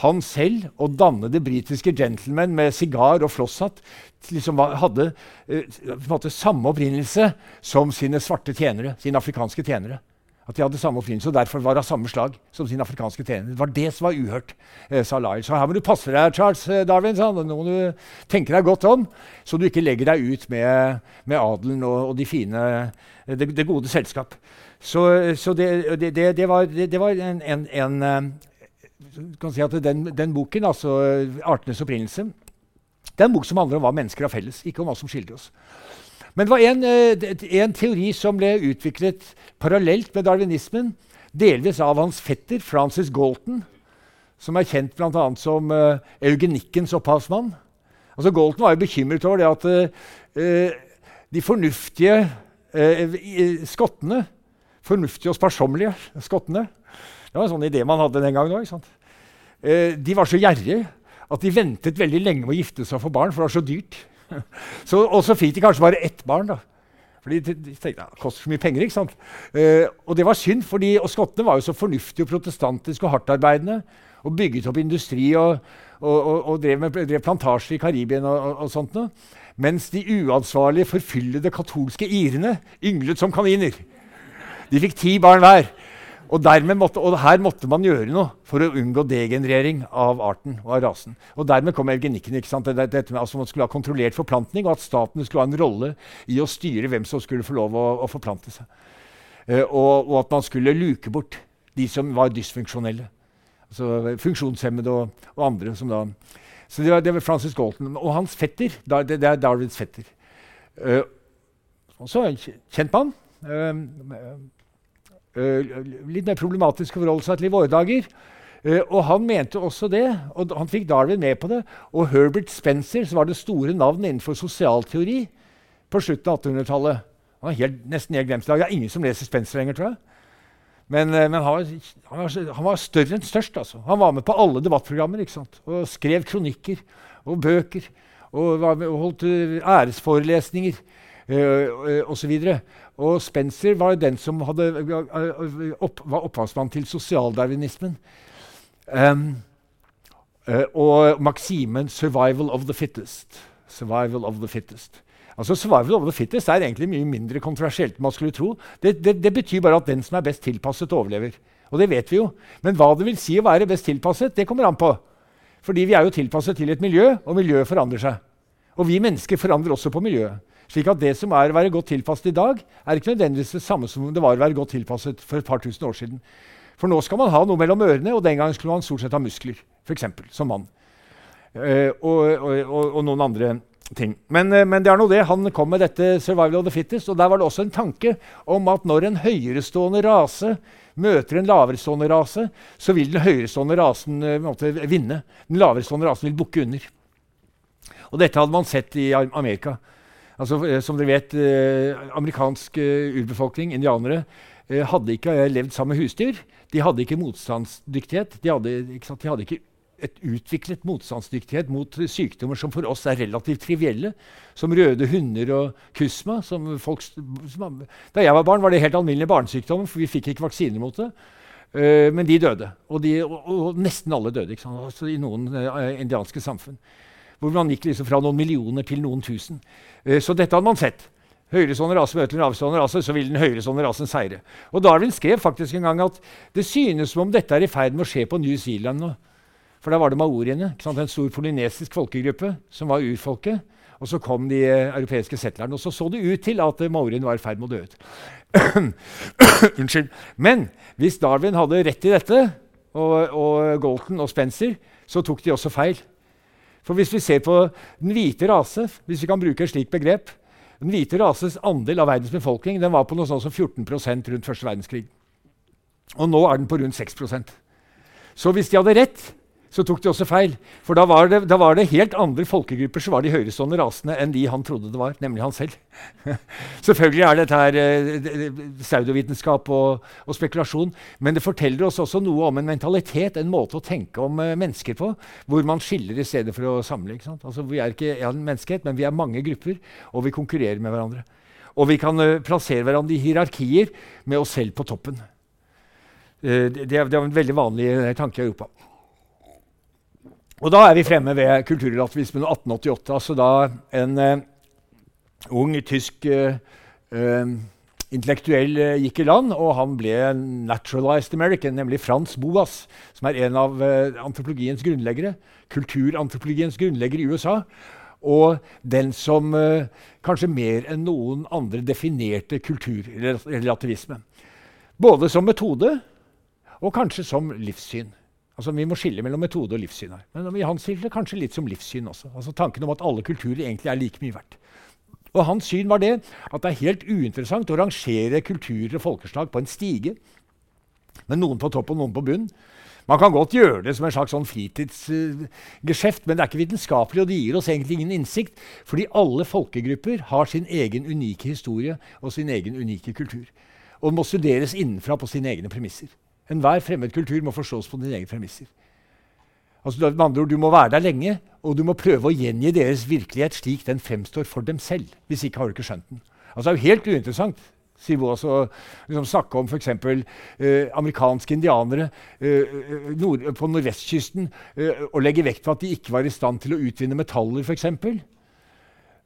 han selv og dannede britiske gentlemen med sigar og flosshatt liksom hadde uh, samme opprinnelse som sine svarte tjenere, sine afrikanske tjenere. At de hadde samme opprinnelse og derfor var av samme slag som sin afrikanske tjener. Det var det som var uhørt, eh, sa Lyle. Så her må du passe deg, Charles eh, Darwin. Sa. Nå må du tenke deg godt om, så du ikke legger deg ut med, med adelen og, og de fine, eh, det, det, gode selskap. Så, så det, det, det, var, var, en, en, en eh, kan si at den, den, boken, altså 'Artenes opprinnelse', det er en bok som handler om hva mennesker har felles, ikke om hva som skiller oss. Men det var en, eh, en, teori som ble utviklet parallelt med darwinismen, delvis av hans fetter Francis Galton, som er kjent bl.a. som uh, eugenikkens opphavsmann. Altså Galton var jo bekymret over det at uh, de fornuftige uh, skottene Fornuftige og sparsommelige skottene Det var en sånn idé man hadde den gangen òg. Uh, de var så gjerrige at de ventet veldig lenge med å gifte seg og få barn, for det var så dyrt. så, og så fikk de kanskje bare ett barn. da. Fordi de, de tenkte det koster så mye penger. ikke sant? Eh, og det var synd, fordi, og skottene var jo så fornuftige og protestantiske og hardtarbeidende. Og bygget opp industri og, og, og, og drev, med, drev plantasjer i Karibien og, sånt noe. Mens de uansvarlige, forfyllede katolske irene ynglet som kaniner. De fikk ti barn hver. Og, måtte, og, her måtte man gjøre noe for å unngå degenerering av arten og av rasen. Og dermed kom eugenikken. ikke sant? Dette, det, med, altså Man skulle ha kontrollert forplantning, og at staten skulle ha en rolle i å styre hvem som skulle få lov å, å forplante seg. Uh, og, og, at man skulle luke bort de som var dysfunksjonelle. Altså funksjonshemmede og, og andre. som da... Så det var, det var, Francis Galton. Og hans fetter. Da, det, det, er Darwins fetter. Uh, også en kjent mann. Uh, litt mer problematisk å forholde seg til i våre dager. Uh, og han mente også det, og han fikk Darwin med på det. Og Herbert Spencer, som var det store navnet innenfor sosialteori på slutten av 1800-tallet Han er helt, nesten helt glemt i dag. Det er ingen som leser Spencer lenger, tror jeg. Men, uh, men han, var, han, var, han, var, større enn størst. Altså. Han var med på alle debattprogrammer og skrev kronikker og bøker. Og, med, og holdt æresforelesninger uh, osv. Og Spencer var den som hadde, opp, var opphavsmann til sosialdarwinismen. Um, og maksimen 'survival of the fittest'. Survival of the fittest. Altså Survival of the fittest er egentlig mye mindre kontroversielt enn man skulle tro. Det, det, det, betyr bare at den som er best tilpasset, overlever. Og det vet vi jo. Men hva det vil si å være best tilpasset, det kommer an på. Fordi vi er jo tilpasset til et miljø, og miljøet forandrer seg. Og vi mennesker forandrer også på miljøet. Slik at det som er å være godt tilpasset i dag, er ikke nødvendigvis det samme som det var å være godt tilpasset for et par tusen år siden. For nå skal man ha noe mellom ørene, og den gangen skulle man stort sett ha muskler. For eksempel, som mann. Uh, og, og, og, og, noen andre ting. Men, uh, men, det er nå det. Han kom med dette 'Survival of the Fittest', og der var det også en tanke om at når en høyerestående rase møter en laverestående rase, så vil den høyerestående rasen uh, vinne. Den laverestående rasen vil bukke under. Og dette hadde man sett i Amerika. Altså, eh, som dere vet, eh, Amerikansk eh, urbefolkning, indianere, hadde ikke levd sammen med husdyr. De hadde ikke motstandsdyktighet. De hadde ikke, de hadde ikke et utviklet motstandsdyktighet mot sykdommer som for oss er relativt trivielle, som røde hunder og kusma. Folk, som, da jeg var barn, var det helt alminnelige barnesykdommer, for vi fikk ikke vaksiner mot det. Uh, men de døde. Og, de, og, og, nesten alle døde altså i noen uh, indianske samfunn hvor man gikk liksom fra noen millioner til noen tusen. Eh, så dette hadde man sett. Høyresående rase møter en avstående rase, så vil den høyresående rasen seire. Og Darwin skrev faktisk en gang at det synes som om dette er i ferd med å skje på New Zealand nå. For da var det maoriene, en stor polynesisk folkegruppe, som var urfolket. Og så kom de eh, europeiske settlerne, og så så det ut til at eh, maoriene var i ferd med å dø ut. Unnskyld. Men hvis Darwin hadde rett i dette, og, og Galton og Spencer, så tok de også feil. For hvis vi ser på den hvite rase, hvis vi kan bruke et slikt begrep Den hvite rases andel av verdens befolkning den var på noe sånt som 14% rundt første verdenskrig. Og nå er den på rundt 6% Så hvis de hadde rett, så tok de også feil. For da var, det, da var det helt andre folkegrupper som var de høyrestående rasene enn de han trodde det var, nemlig han selv. Selvfølgelig er dette her eh, pseudovitenskap og, og, spekulasjon, men det forteller oss også noe om en mentalitet, en måte å tenke om eh, mennesker på, hvor man skiller i stedet for å samle. Altså, vi er ikke en menneskehet, men vi er mange grupper, og vi konkurrerer med hverandre. Og vi kan uh, plassere hverandre i hierarkier med oss selv på toppen. Uh, det, det, er en veldig vanlig tanke i Europa. Og da er vi fremme ved kulturrelativismen 1888. altså da en uh, ung tysk uh, uh, intellektuell gikk i land, og han ble naturalized American, nemlig Frans Boas, som er en av antropologiens grunnleggere, kulturantropologiens grunnlegger i USA. Og den som kanskje mer enn noen andre definerte kulturrelativisme. Både som metode og kanskje som livssyn. Altså, Vi må skille mellom metode og livssyn her. Men i hans tilfelle kanskje litt som livssyn også. Altså Tanken om at alle kulturer egentlig er like mye verdt. Og Hans syn var det at det er helt uinteressant å rangere kulturer og folkeslag på en stige, med noen på topp og noen på bunn. Man kan godt gjøre det som en slags sånn fritidsgeskjeft, uh, men det er ikke vitenskapelig, og det gir oss egentlig ingen innsikt. Fordi alle folkegrupper har sin egen unike historie og sin egen unike kultur. Og må studeres innenfra på sine egne premisser. Enhver fremmed kultur må forstås på dine egne premisser. Altså, med andre ord, Du må være der lenge, og du må prøve å gjengi deres virkelighet slik den fremstår for dem selv. Hvis ikke har du ikke skjønt den. Altså, det er jo helt uinteressant sier Boas, å liksom snakke om f.eks. Eh, amerikanske indianere eh, nord, på nordvestkysten eh, og legge vekt på at de ikke var i stand til å utvinne metaller, f.eks.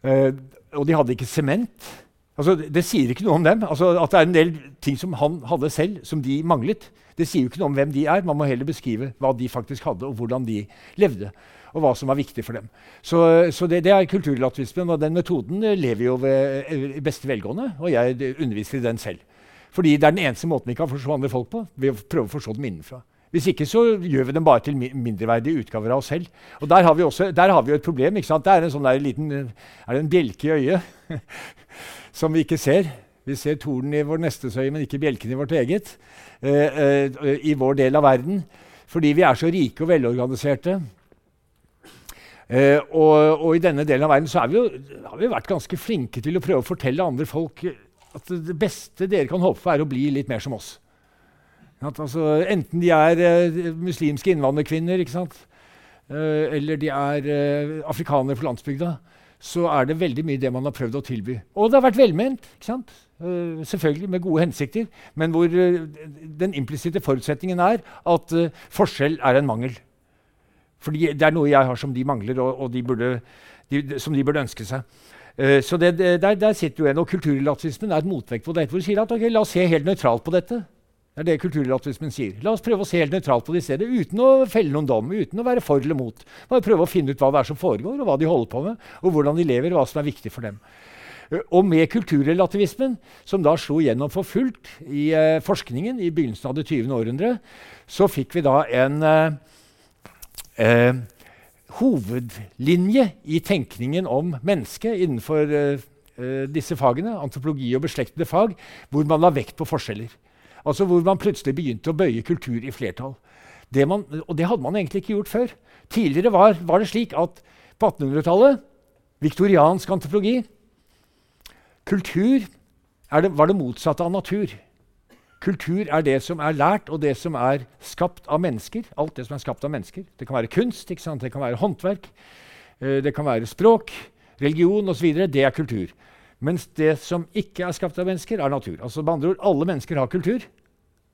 Eh, og de hadde ikke sement. Altså, det sier ikke noe om dem. Altså, at det er en del ting som han hadde selv, som de manglet. Det sier jo ikke noe om hvem de er. Man må heller beskrive hva de faktisk hadde, og hvordan de levde. Og hva som var viktig for dem. Så, så det, det, er kulturlatvismen. og den metoden lever jo ved, i beste velgående. Og jeg underviser i den selv. Fordi det er den eneste måten vi kan forstå andre folk på. ved å prøve å forstå dem innenfra. Hvis ikke så gjør vi dem bare til mindreverdige utgaver av oss selv. Og der har vi, også, der har vi jo et problem. ikke sant? Det er en sånn der liten, er det en bjelke i øyet som vi ikke ser. Vi ser tornen i vår nestes øye, men ikke bjelken i vårt eget. Eh, eh, I vår del av verden. Fordi vi er så rike og velorganiserte. Eh, og, og, i denne delen av verden så vi jo, har vi vært ganske flinke til å prøve å fortelle andre folk at det beste dere kan håpe på, er å bli litt mer som oss. At, altså, enten de er uh, muslimske innvandrerkvinner uh, eller de er uh, afrikanere fra landsbygda, så er det veldig mye det man har prøvd å tilby. Og det har vært velment. selvfølgelig med gode hensikter, men hvor den implisitte forutsetningen er at forskjell er en mangel. Fordi det er noe jeg har som de mangler, og, og de burde, de, som de burde ønske seg. så det, der, der, sitter jo en, og Kulturrelativismen er et motvekt på dette. hvor de sier at okay, La oss se helt nøytralt på dette. Det er det kulturrelativismen sier. La oss prøve å se helt nøytralt på det i stedet, uten å felle noen dom, uten å være for eller mot. Bare prøve å finne ut hva det er som foregår, og hva de holder på med, og hvordan de lever, og hva som er viktig for dem. Eh, og med kulturrelativismen, som da slo gjennom for fullt i eh, forskningen i begynnelsen av det 20. århundre, så fikk vi da en eh, eh, hovedlinje i tenkningen om mennesket innenfor eh, eh, disse fagene, antropologi og beslektede fag, hvor man la vekt på forskjeller. Altså Hvor man plutselig begynte å bøye kultur i flertall. Det man, og det hadde man egentlig ikke gjort før. Tidligere var, var det slik at på 1800-tallet Viktoriansk antropologi Kultur det, var det motsatte av natur. Kultur er det som er lært, og det som er skapt av mennesker. Alt det som er skapt av mennesker. Det kan være kunst, det kan være håndverk, eh, det kan være språk, religion osv. Det er kultur. Mens det som ikke er skapt av mennesker, er natur. Altså med andre ord, Alle mennesker har kultur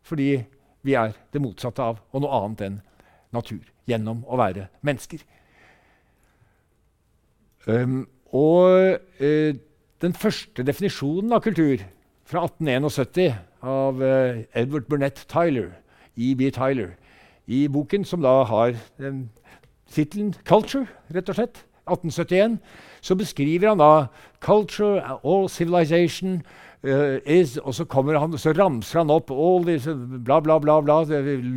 fordi vi er det motsatte av og noe annet enn natur gjennom å være mennesker. Um, og uh, den første definisjonen av kultur, fra 1871, av uh, Edward Burnett Tyler, E.B. Tyler, i boken som da har um, tittelen 'Culture', rett og slett, 1871, så beskriver han da 'culture, all civilization'. Uh, is, og så, han, så, ramser han opp all disse bla, bla, bla, bla,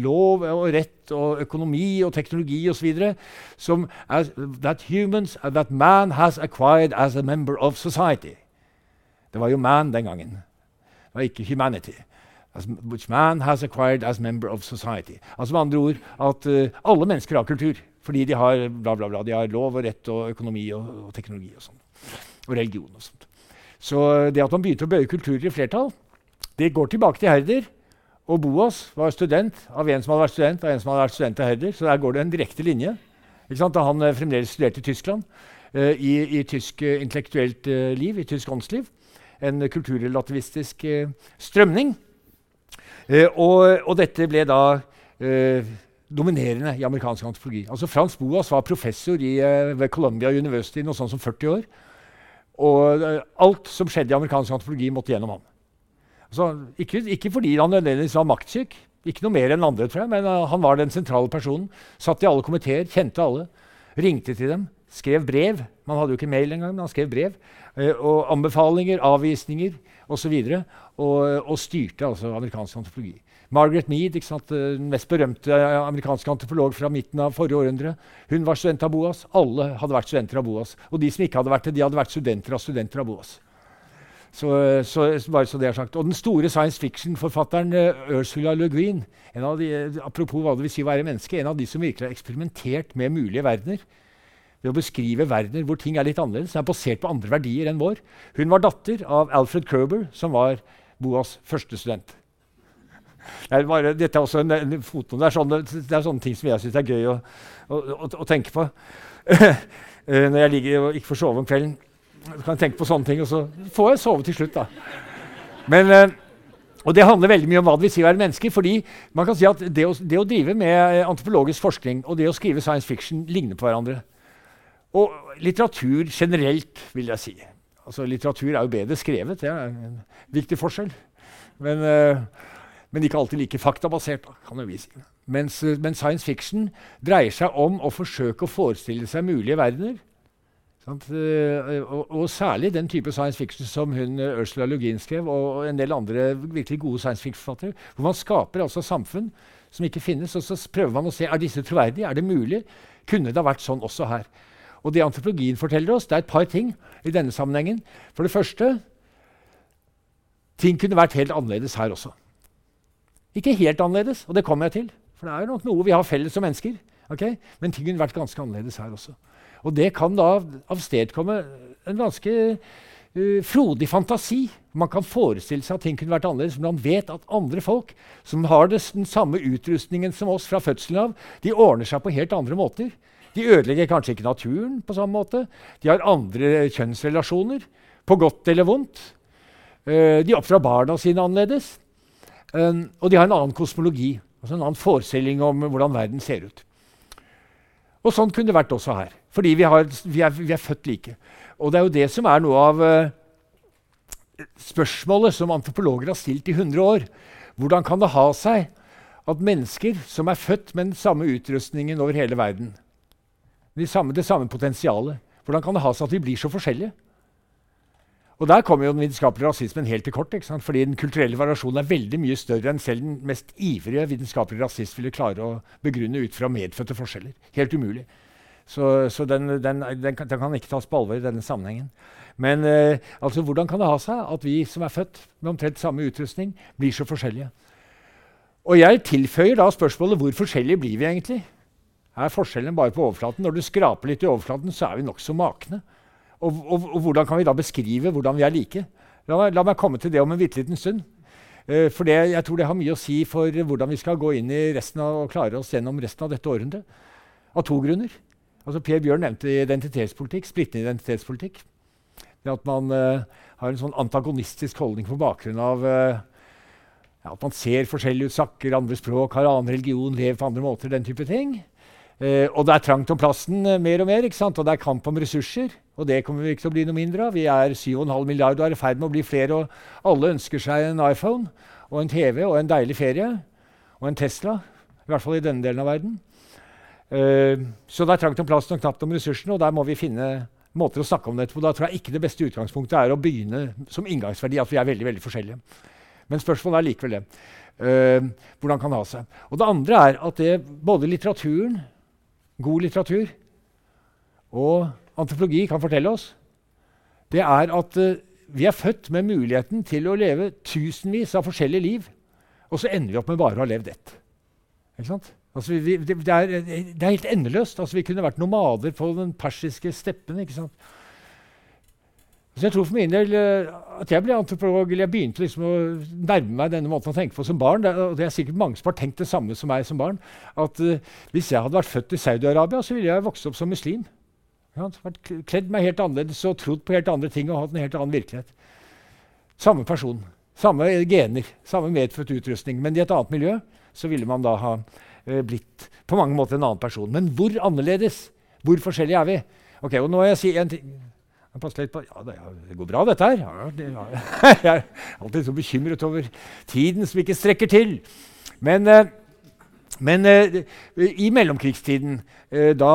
lov og rett og økonomi og teknologi osv. som as, that humans, uh, that man has acquired as a member of society. Det var jo man den gangen. Det var ikke humanity. As, which man has acquired as member of society. Altså Med andre ord at uh, alle mennesker har kultur. Fordi de har bla, bla, bla. De har lov og rett og økonomi og, og teknologi og sånn. Og religion og sånt. Så det at man begynte å bøye kulturer i flertall, det går tilbake til Herder. Og Boas var student av en som hadde vært student av en som hadde vært student av Herder. Så der går det en direkte linje. Da han eh, fremdeles studerte i Tyskland, eh, i, i, tysk eh, intellektuelt eh, liv, i tysk åndsliv. En kulturrelativistisk eh, strømning. Eh, og, og, dette ble da dominerende i amerikansk antropologi. Altså Frans Boas var professor i, ved Columbia University noe sånt som 40 år. Og uh, alt som skjedde i amerikansk antropologi, måtte gjennom ham. Altså, ikke, ikke, fordi han nødvendigvis var maktsyk, ikke noe mer enn andre, tror jeg, men uh, han var den sentrale personen. Satt i alle komiteer, kjente alle. Ringte til dem, skrev brev. Man hadde jo ikke mail engang, men han skrev brev. og anbefalinger, avvisninger osv. Og, og, og styrte altså amerikansk antropologi. Margaret Mead, den mest berømte amerikanske antropolog fra midten av forrige århundre, hun var student av Boas. Alle hadde vært studenter av Boas. Og de som ikke hadde vært det, de hadde vært studenter av studenter av Boas. Så, så, bare så det er sagt. Og den store science fiction-forfatteren Ursula Le Guin, en av de, apropos hva det vil si å være menneske, en av de som virkelig har eksperimentert med mulige verdener, ved å beskrive verdener hvor ting er litt annerledes, er basert på andre verdier enn vår. Hun var datter av Alfred Kerber, som var Boas første student. Er bare, dette er også en, en foto. Det, er sånne, det er sånne ting som jeg syns er gøy å, å, å, å tenke på. Eh, når jeg ligger og ikke får sove om kvelden, kan jeg tenke på sånne ting, og så får jeg sove til slutt. da. Men, eh, og Det handler veldig mye om hva det vil si å være menneske. fordi man kan si at det å, det å drive med eh, antropologisk forskning og det å skrive science fiction ligner på hverandre. Og litteratur generelt, vil jeg si. Altså, litteratur er jo bedre skrevet. Det er en viktig forskjell. Men, uh, men ikke alltid like faktabasert, kan vi si. Mens, men science fiction dreier seg om å forsøke å forestille seg mulige verdener. Uh, og, og, særlig den type science fiction som hun Ursula Lugin skrev, og en del andre virkelig gode science fiction-forfattere. Hvor man skaper altså samfunn som ikke finnes, og så prøver man å se er disse troverdige. Er det mulig? Kunne det ha vært sånn også her? Og det antropologien forteller oss, det er et par ting i denne sammenhengen. For det første Ting kunne vært helt annerledes her også. Ikke helt annerledes, og det kommer jeg til. For det er jo nok noe vi har felles som mennesker. Okay? Men ting kunne vært ganske annerledes her også. Og det kan da avstedkomme en ganske uh, frodig fantasi. Man kan forestille seg at ting kunne vært annerledes, men man vet at andre folk som har det, den samme utrustningen som oss fra fødselen av, de ordner seg på helt andre måter. De ødelegger kanskje ikke naturen på samme måte. De har andre kjønnsrelasjoner, på godt eller vondt. Uh, de oppdrar barna sine annerledes. Um, og de har en annen kosmologi, altså en annen forestilling om hvordan verden ser ut. Og sånn kunne det vært også her. Fordi vi, har, vi, er, vi er, født like. Og det er jo det som er noe av uh, spørsmålet som antropologer har stilt i 100 år. Hvordan kan det ha seg at mennesker som er født med den samme utrustningen over hele verden, det samme, det samme potensialet. Hvordan kan det ha seg at vi blir så forskjellige? Og Der kommer jo den vitenskapelige rasismen helt til kort. Fordi den kulturelle variasjonen er veldig mye større enn selv den mest ivrige vitenskapelige rasist ville klare å begrunne ut fra medfødte forskjeller. Helt umulig. Så, så den, den, den, den, kan ikke tas på alvor i denne sammenhengen. Men eh, altså, hvordan kan det ha seg at vi som er født med omtrent samme utrustning, blir så forskjellige? Og jeg tilføyer da spørsmålet hvor forskjellige blir vi egentlig? er forskjellen bare på overflaten. Når du skraper litt i overflaten, så er vi nokså makne. Og, og, og, hvordan kan vi da beskrive hvordan vi er like? La la meg komme til det om en bitte liten stund. Uh, for det, jeg tror det har mye å si for hvordan vi skal gå inn i resten av, og klare oss gjennom resten av dette århundret. Av to grunner. Altså Per Bjørn nevnte identitetspolitikk, splittende identitetspolitikk. Det at man uh, har en sånn antagonistisk holdning på bakgrunn av uh, at man ser forskjellige ut, snakker andre språk, har annen religion, lever på andre måter, den type ting. Eh, og det er trangt om plassen eh, mer og mer, ikke sant? og det er kamp om ressurser. Og det kommer vi ikke til å bli noe mindre av. Vi er 7,5 milliarder og er i ferd med å bli flere. Og alle ønsker seg en iPhone og en TV og en deilig ferie. Og en Tesla. I hvert fall i denne delen av verden. Eh, så det er trangt om plassen og knapt om ressursene, og der må vi finne måter å snakke om dette på. Da tror jeg ikke det beste utgangspunktet er å begynne som inngangsverdi at vi er veldig veldig forskjellige. Men spørsmålet er likevel det. Uh, hvordan kan det ha seg? Og det andre er at det, både litteraturen god litteratur og antropologi kan fortelle oss, det er at uh, vi er født med muligheten til å leve tusenvis av forskjellige liv, og så ender vi opp med bare å ha levd ett. Altså, vi, det, det, er, det, er, helt endeløst. Altså, vi kunne vært nomader på den persiske steppen. Så jeg tror for min del uh, at jeg ble antropolog, eller jeg begynte liksom å nærme meg denne måten å tenke på som barn. Det, og det er sikkert mange som har tenkt det samme som meg som barn. At uh, hvis jeg hadde vært født i Saudi-Arabia, så ville jeg vokst opp som muslim. Ja, vært kledd meg helt annerledes og trodd på helt andre ting og hatt en helt annen virkelighet. Samme person. Samme gener. Samme medfødt utrustning. Men i et annet miljø så ville man da ha uh, blitt på mange måter en annen person. Men hvor annerledes? Hvor forskjellige er vi? Ok, og nå må jeg si en ting jeg passer litt på Ja, det, går bra, dette her. Ja, det, ja. Jeg er alltid så bekymret over tiden som ikke strekker til. Men, eh, men eh, i mellomkrigstiden, eh, da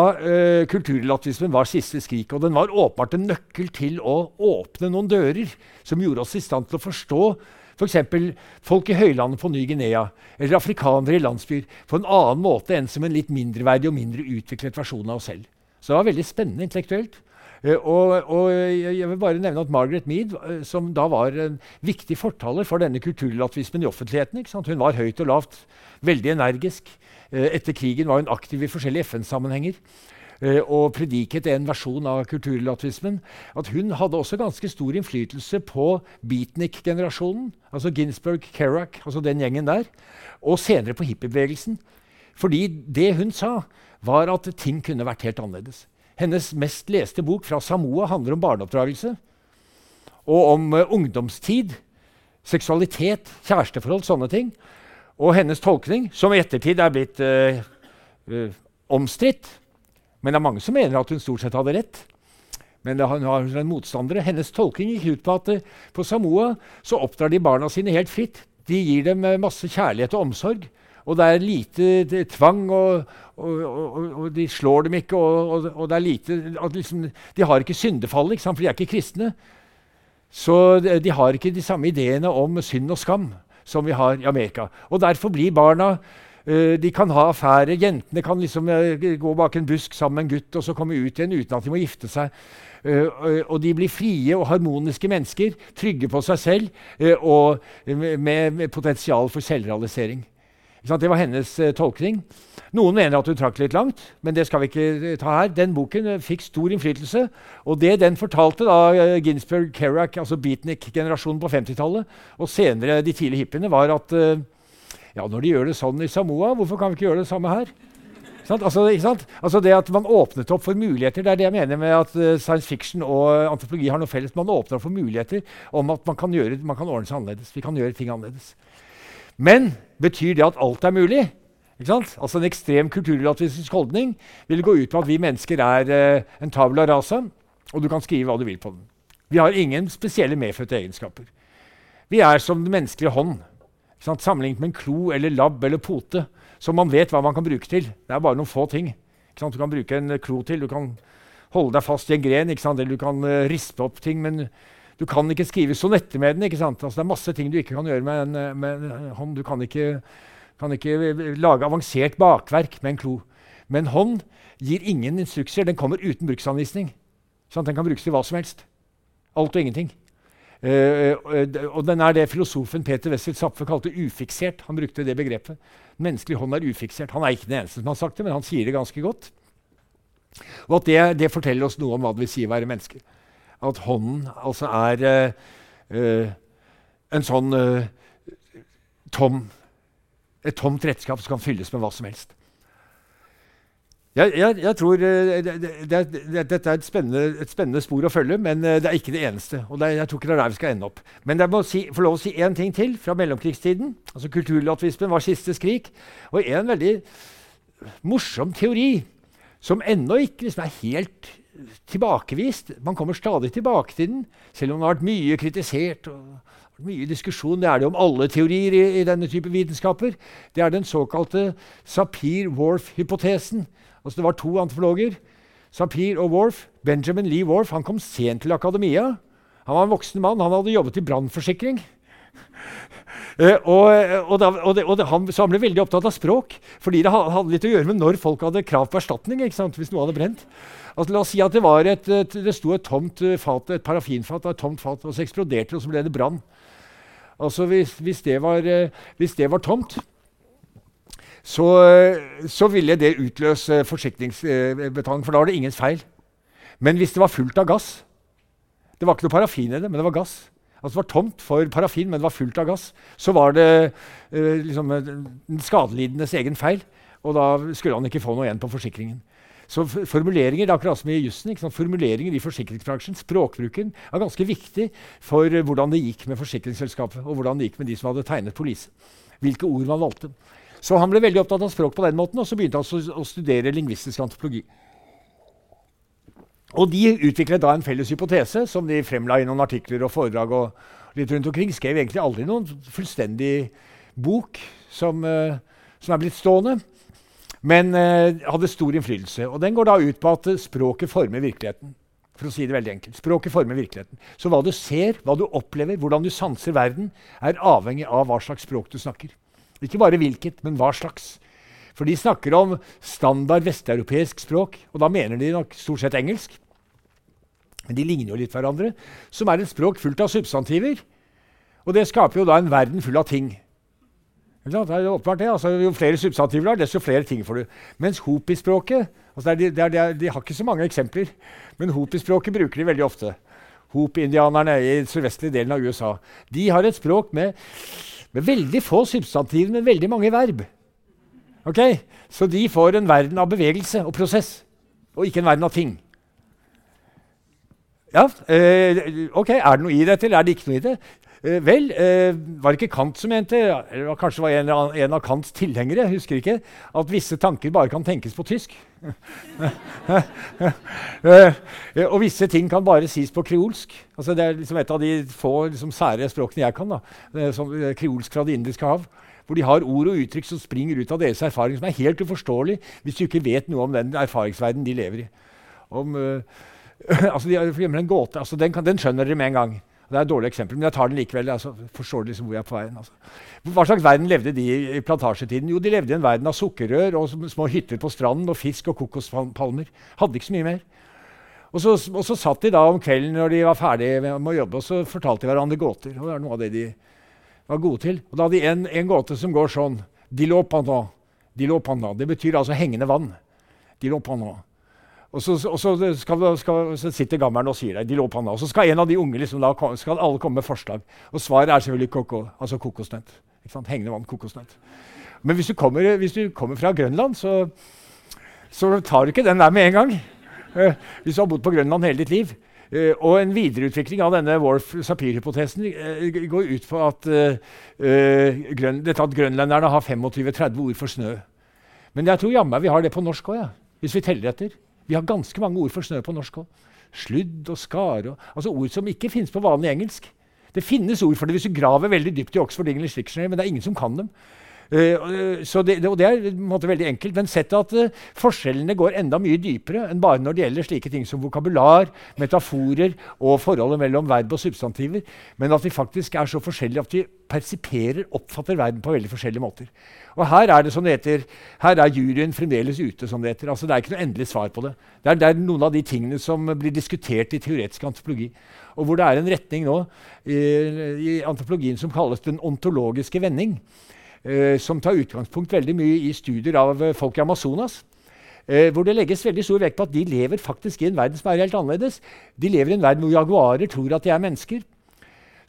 kulturrelativismen var siste skrik, og den var åpenbart en nøkkel til å åpne noen dører som gjorde oss i stand til å forstå F.eks. folk i høylandet på Ny-Guinea eller afrikanere i landsbyer på en annen måte enn som en litt mindreverdig og mindre utviklet versjon av oss selv. Så det var veldig spennende intellektuelt. Eh, og, og, jeg vil bare nevne at Margaret Mead, eh, som da var en viktig fortaler for denne kulturlatvismen i offentligheten Hun var høyt og lavt, veldig energisk. Eh, etter krigen var hun aktiv i forskjellige FN-sammenhenger. og prediket en versjon av kulturlatvismen. at hun hadde også ganske stor innflytelse på beatnik-generasjonen, altså Ginsberg, Kerak, altså den gjengen der, og senere på hippiebevegelsen. Fordi det hun sa, var at ting kunne vært helt annerledes. Hennes mest leste bok fra Samoa handler om barneoppdragelse og om uh, ungdomstid, seksualitet, kjæresteforhold, sånne ting. Og hennes tolkning, som i ettertid er blitt uh, uh, omstridt Men det er mange som mener at hun stort sett hadde rett. Men det har hun en motstandere. Hennes tolkning gikk ut på at på Samoa så oppdrar de barna sine helt fritt. De gir dem masse kjærlighet og omsorg. Og det er lite tvang, og, og, og, og, de slår dem ikke. Og, det er lite, liksom, De har ikke syndefall, for de er ikke kristne. Så de, har ikke de samme ideene om synd og skam som vi har i Amerika. Og derfor blir barna uh, De kan ha affære. Jentene kan liksom uh, gå bak en busk sammen med en gutt og så komme ut igjen uten at de må gifte seg. Uh, og de blir frie og harmoniske mennesker, trygge på seg selv og med potensial for selvrealisering. Det var hennes uh, tolkning. Noen mener at hun trakk litt langt, men det skal vi ikke uh, ta her. Den boken uh, fikk stor innflytelse. Og det den fortalte da Ginsberg Kerak, altså beatnik-generasjonen på 50-tallet, og senere de tidlige hippiene, var at ja, når de gjør det sånn i Samoa, hvorfor kan vi ikke gjøre det samme her? Altså, altså, det at Man åpnet opp for muligheter. Det er det jeg mener med at uh, science fiction og antropologi har noe felles. Man åpner opp for muligheter om at man kan, gjøre, man kan ordne seg annerledes. Vi kan gjøre ting annerledes. Men betyr det at alt er mulig? Altså En ekstrem kulturrelativistisk holdning vil gå ut på at vi mennesker er eh, en tavla rasa, og du kan skrive hva du vil på den. Vi har ingen spesielle medfødte egenskaper. Vi er som den menneskelige hånd. Sammenlignet med en klo eller labb eller pote, som man vet hva man kan bruke til. Det er bare noen få ting. Du kan bruke en klo til. Du kan holde deg fast i en gren, eller du kan uh, rispe opp ting. men du kan ikke skrive sonetter med den. ikke sant? Altså, det er masse ting du ikke kan gjøre med en, med en hånd. Du kan ikke, kan ikke, lage avansert bakverk med en klo. Men hånd gir ingen instrukser. Den kommer uten bruksanvisning. Sånn, den kan brukes til hva som helst. Alt og ingenting. Uh, og den er det filosofen Peter Wessel Zapfe kalte ufiksert. Han brukte det begrepet. Menneskelig hånd er ufiksert. Han er ikke den eneste som har sagt det, men han sier det ganske godt. Og at det, det forteller oss noe om hva det vil si å være menneske at hånden altså er uh, en sånn uh, tom Et tomt redskap som kan fylles med hva som helst. Jeg, jeg, jeg tror uh, det, det, det, Dette er et spennende, et spennende, spor å følge, men det er ikke det eneste. og jeg tror ikke det er der vi skal ende opp. Men jeg må si, få lov å si én ting til fra mellomkrigstiden. altså Kulturlatvismen var siste skrik. Og en veldig morsom teori som ennå ikke liksom er helt tilbakevist. Man kommer stadig tilbake til den, selv om den har vært mye kritisert. og mye diskusjon. Det er det om alle teorier i, i denne type vitenskaper. Det er den såkalte Sapir-Whorf-hypotesen. Altså Det var to antropologer, Sapir og Worf. Benjamin Lee Worf han kom sent til akademia. Han var en voksen mann. Han hadde jobbet i brannforsikring. Uh, og, og, da, og, det, og det, han, så han ble veldig opptatt av språk, fordi det hadde litt å gjøre med når folk hadde krav på erstatning. hvis noe hadde brent. Altså, la oss si at det, var et, et, det sto et tomt eh, fat, et parafinfat et tomt fat, og så eksploderte det, og så ble det brann. Altså, hvis, hvis, det var, eh, hvis, det var, tomt, så, eh, så ville det utløse forsikringsbetaling, for da var det ingens feil. Men hvis det var fullt av gass Det var ikke noe parafin i det, men det var gass. Altså Det var tomt for parafin, men det var fullt av gass. Så var det uh, liksom, den skadelidendes egen feil, og da skulle han ikke få noe igjen på forsikringen. Så formuleringer det er akkurat som i jussen, formuleringer i forsikringsbransjen, språkbruken, er ganske viktig for uh, hvordan det gikk med forsikringsselskapet, og hvordan det gikk med de som hadde tegnet polise. Hvilke ord man valgte. Så han ble veldig opptatt av språk på den måten, og så begynte han å, studere lingvistisk antropologi. Og de utviklet da en felles hypotese som de fremla i noen artikler og foredrag. og litt rundt omkring. Skrev egentlig aldri noen fullstendig bok som, uh, som er blitt stående men eh, hadde stor innflytelse. Og Den går da ut på at språket former virkeligheten. For å si det veldig enkelt. Språket former virkeligheten. Så hva du ser, hva du opplever, hvordan du sanser verden, er avhengig av hva slags språk du snakker. Ikke bare hvilket, men hva slags. For de snakker om standard vesteuropeisk språk, og da mener de nok stort sett engelsk. Men de ligner jo litt hverandre. Som er et språk fullt av substantiver. Og det skaper jo da en verden full av ting. Det er åpenbart det. Altså, jo flere substantiver du har, desto flere ting får du. Mens hopispråket altså de, de, de, de, har ikke så mange eksempler, men hopi-språket bruker de veldig ofte. Hopi-indianerne i den sørvestlige delen av USA de har et språk med, med veldig få substantiver, men veldig mange verb. Okay? Så de får en verden av bevegelse og prosess, og ikke en verden av ting. Ja, eh, ok, Er det noe i dette, eller er det ikke noe i det? Eh, vel, eh, var det ikke Kant som mente, eller kanskje var en, en av Kants tilhengere, husker ikke, at visse tanker bare kan tenkes på tysk? eh, og visse ting kan bare sies på kreolsk. Altså, det er liksom et av de få liksom, sære språkene jeg kan. da, som, eh, Kreolsk fra Det indiske hav. Hvor de har ord og uttrykk som springer ut av deres erfaring, som er helt uforståelig hvis du ikke vet noe om den erfaringsverdenen de lever i. Om, uh, altså, de, har en gåte, altså, den, kan, den skjønner dere med en gang. Det er et dårlig eksempel, men jeg tar den likevel. Altså, forstår liksom hvor jeg er på veien. Altså. Hva slags verden levde de i plantasjetiden? Jo, de levde i en verden av sukkerrør og små hytter på stranden og fisk og kokospalmer. Hadde ikke så mye mer. Og så, og så, satt de da om kvelden når de var ferdige med å jobbe, og så fortalte de hverandre gåter. og Det er noe av det de var gode til. Og da hadde de en, en gåte som går sånn Dilopana. pendant. Dilo pendant. Det betyr altså hengende vann. Dilopana. Og så, og så, skal, skal, så sitter gammelen og sier det. På Og så skal en av de unge liksom, da, skal alle komme med forslag. Og svaret er selvfølgelig koko, altså kokosnøtt. Hengende vann, kokosnøtt. Men hvis du kommer, hvis du kommer fra Grønland, så, så, tar du ikke den der med en gang. Uh, hvis du har bodd på Grønland hele ditt liv. Uh, og en videreutvikling av denne Wolf-Sapir-hypotesen uh, går ut på at, grøn, dette at grønlenderne har 25-30 ord for snø. Men jeg tror jammen vi har det på norsk òg, ja, hvis vi teller etter. Vi har ganske mange ord for snø på norsk òg. Sludd og skare. Altså ord som ikke finnes på vanlig engelsk. Det finnes ord for det hvis du graver veldig dypt i Oxford English Dictionary, men det er ingen som kan dem. Uh, så det, og det er måte, veldig enkelt. Men sett at uh, forskjellene går enda mye dypere enn bare når det gjelder slike ting som vokabular, metaforer og forholdet mellom verb og substantiver. Men at vi faktisk er så forskjellige at vi persiperer, oppfatter verden på veldig forskjellige måter. Og her er det som det heter, her er juryen fremdeles ute. som Det heter. Altså, det er ikke noe endelig svar på det. Det er, det er, noen av de tingene som blir diskutert i teoretisk antropologi. Og hvor det er en retning nå i, i antropologien som kalles den ontologiske vending. Eh, som tar utgangspunkt veldig mye i studier av eh, folk i Amazonas. Eh, hvor det legges veldig stor vekt på at de lever faktisk i en verden som er helt annerledes. De lever i en verden hvor jaguarer tror at de er mennesker.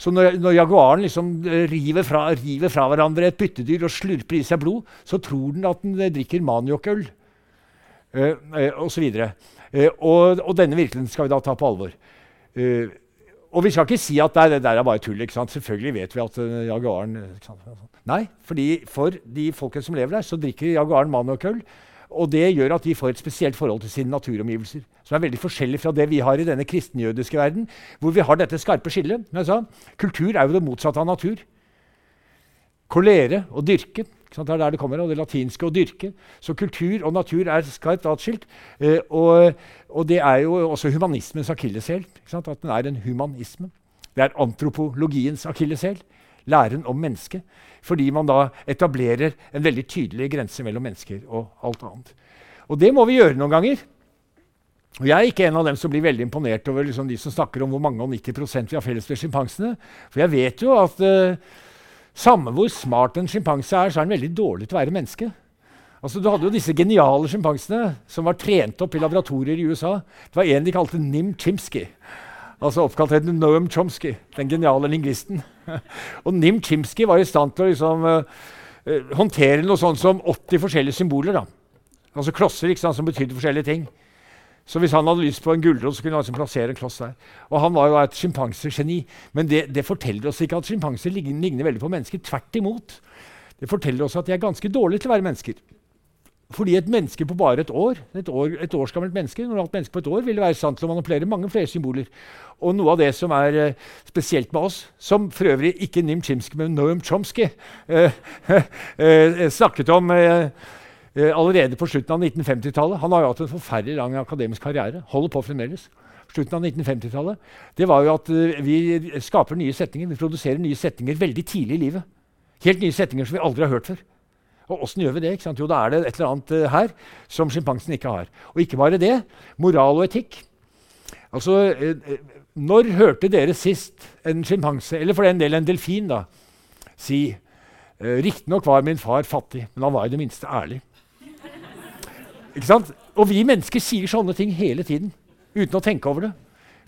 Så når, når jaguaren liksom eh, river fra, river fra, hverandre et byttedyr og slurper i seg blod, så tror den at den eh, drikker maniokøl uh, uh, videre. Uh, og, og denne virkeligheten skal vi da ta på alvor. Uh, og vi skal ikke si at det, der er bare tull. ikke sant? Selvfølgelig vet vi at uh, jaguaren Nei, fordi for de folkene som lever der, så drikker jaguaren maniokøl. Og det gjør at de får et spesielt forhold til sine naturomgivelser. Som er veldig forskjellig fra det vi har i denne kristenjødiske verden, hvor vi har dette skarpe skillet. Kultur er jo det motsatte av natur. Kolere og dyrke. Det er der det kommer, og det latinske å dyrke. Så kultur og natur er skarpt atskilt. Eh, og, og, det er jo også humanismens akilleshæl. At den er en humanisme. Det er antropologiens akilleshæl. Læren om mennesket. Fordi man da etablerer en veldig tydelig grense mellom mennesker og alt annet. Og det må vi gjøre noen ganger. Og Jeg er ikke en av dem som blir veldig imponert over liksom de som snakker om hvor mange og 90% vi har felles med sjimpansene. For jeg vet jo at uh, samme hvor smart en sjimpanse er, så er den veldig dårlig til å være menneske. Altså, du hadde jo disse geniale sjimpansene som var trent opp i laboratorier i USA. Det var en de kalte Nim Chimsky. Altså oppkalt etter Noam Chomsky, den geniale lingvisten. og Nim Chimsky var i stand til å liksom, uh, håndtere noe sånt som 80 forskjellige symboler. Da. Altså klosser sant, som betydde forskjellige ting. Så hvis han hadde lyst på en gulrot, så kunne han altså plassere en kloss der. Og Han var jo et sjimpansegeni. Men det, det, forteller oss ikke at sjimpanser ligner, ligner veldig på mennesker. Tvert imot. Det forteller oss at de er ganske dårlige til å være mennesker. Fordi et menneske på bare et år, et, år, et årsgammelt menneske normalt menneske på et år, ville være sant til å manipulere mange flere symboler. Og noe av det som er eh, spesielt med oss, som for øvrig ikke Nim Chimsky, men Noam Chomsky eh, eh, snakket om allerede på slutten av 1950-tallet Han har jo hatt en forferdelig lang akademisk karriere. Holder på fremdeles. Slutten av 1950-tallet. Det var jo at vi skaper nye setninger. Vi produserer nye setninger veldig tidlig i livet. Helt nye setninger som vi aldri har hørt før. Og åssen gjør vi det? Jo, da er det et eller annet uh, her som sjimpansen ikke har. Og ikke bare det. Moral og etikk. Altså, Når hørte dere sist en sjimpanse, eller for den del en delfin, da, si Riktignok var min far fattig, men han var i det minste ærlig. Ikke sant? Og vi mennesker sier sånne ting hele tiden uten å tenke over det.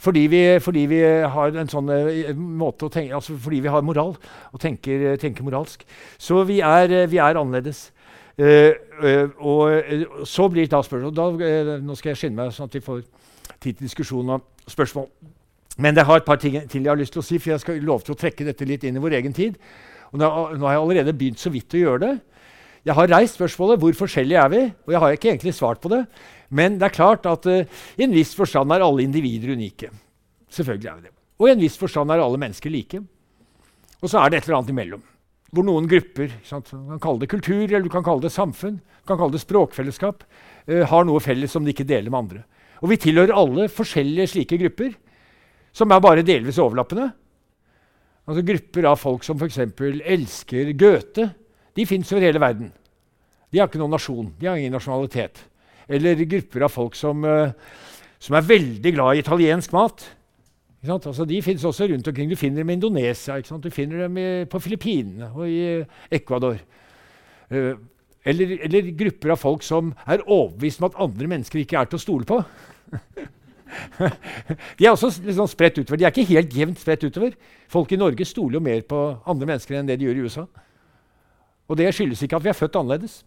Fordi vi, fordi vi har en sånn uh, måte å tenke, altså fordi vi har moral og tenker, tenker moralsk. Så vi er, vi er annerledes. Uh, uh, og så blir da spørsmålet Nå skal jeg skynde meg, sånn at vi får tid til diskusjon og spørsmål. Men jeg har et par ting til jeg har lyst til å si, for jeg skal love til å trekke dette litt inn i vår egen tid. Og nå, nå har jeg allerede begynt så vidt å gjøre det. Jeg har reist spørsmålet hvor forskjellige er vi, og jeg har ikke egentlig svart på det. Men det er klart at uh, i en viss forstand er alle individer unike. Selvfølgelig er vi det. Og i en viss forstand er alle mennesker like. Og så er det et eller annet imellom. Hvor noen grupper sant, du kan kalle det kultur, eller du kan kalle det samfunn, du kan kalle det språkfellesskap, uh, har noe felles som de ikke deler med andre. Og vi tilhører alle forskjellige slike grupper som er bare delvis overlappende. Altså Grupper av folk som f.eks. elsker Goethe, de fins over hele verden. De har ikke noen nasjon, de har ingen nasjonalitet. Eller grupper av folk som, uh, som er veldig glad i italiensk mat. Altså, de fins også rundt omkring. Du finner dem i Indonesia, du finner dem i, på Filippinene og i uh, Ecuador. Uh, eller, eller, grupper av folk som er overbevist om at andre mennesker ikke er til å stole på. de er også liksom spredt utover. De er ikke helt jevnt spredt utover. Folk i Norge stoler jo mer på andre mennesker enn det de gjør i USA. Og det skyldes ikke at vi er født annerledes.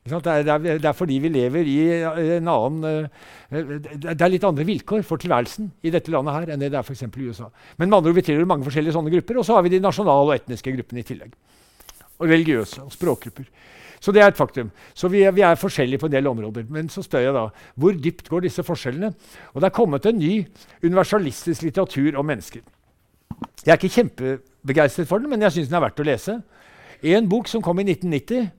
Det er, det, er, fordi vi lever i en annen uh, Det er litt andre vilkår for tilværelsen i dette landet her enn det det er f.eks. i USA. Men med andre ord, vi tilhører mange forskjellige sånne grupper, og så har vi de nasjonale og etniske gruppene i tillegg. Og religiøse og språkgrupper. Så det er et faktum. Så vi er, vi er, forskjellige på en del områder. Men så spør jeg da hvor dypt går disse forskjellene? Og det er kommet en ny universalistisk litteratur om mennesker. Jeg er ikke kjempebegeistret for den, men jeg syns den er verdt å lese. En bok som kom i 1990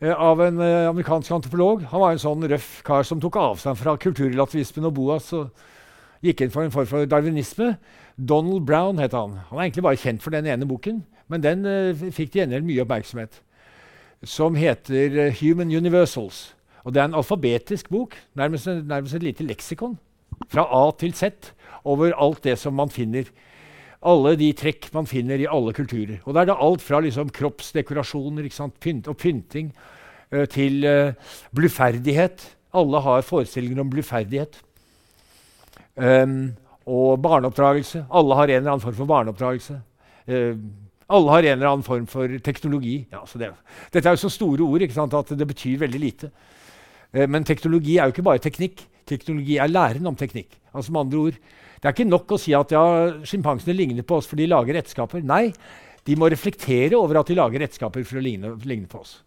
eh, av en eh, amerikansk antropolog. Han var en sånn røff kar som tok avstand fra kulturrelativismen og Boas og gikk inn for en form for darwinisme. Donald Brown het han. Han er egentlig bare kjent for den ene boken, men den eh, fikk til gjengjeld mye oppmerksomhet som heter uh, Human Universals. Og Det er en alfabetisk bok, nærmest, nærmest et lite leksikon. Fra A til Z over alt det som man finner. Alle de trekk man finner i alle kulturer. Og Da er det alt fra liksom, kroppsdekorasjoner Pynt og pynting uh, til uh, bluferdighet. Alle har forestillinger om bluferdighet. Um, og barneoppdragelse. Alle har en eller annen form for barneoppdragelse. Uh, alle har en eller annen form for teknologi. Ja, det, dette er jo så store ord at det betyr veldig lite. Uh, men teknologi er jo ikke bare teknikk. Teknologi er læren om teknikk. Altså med andre ord, Det er ikke nok å si at ja, sjimpansene ligner på oss for de lager redskaper. Nei, de må reflektere over at de lager redskaper for å ligne, ligne på oss.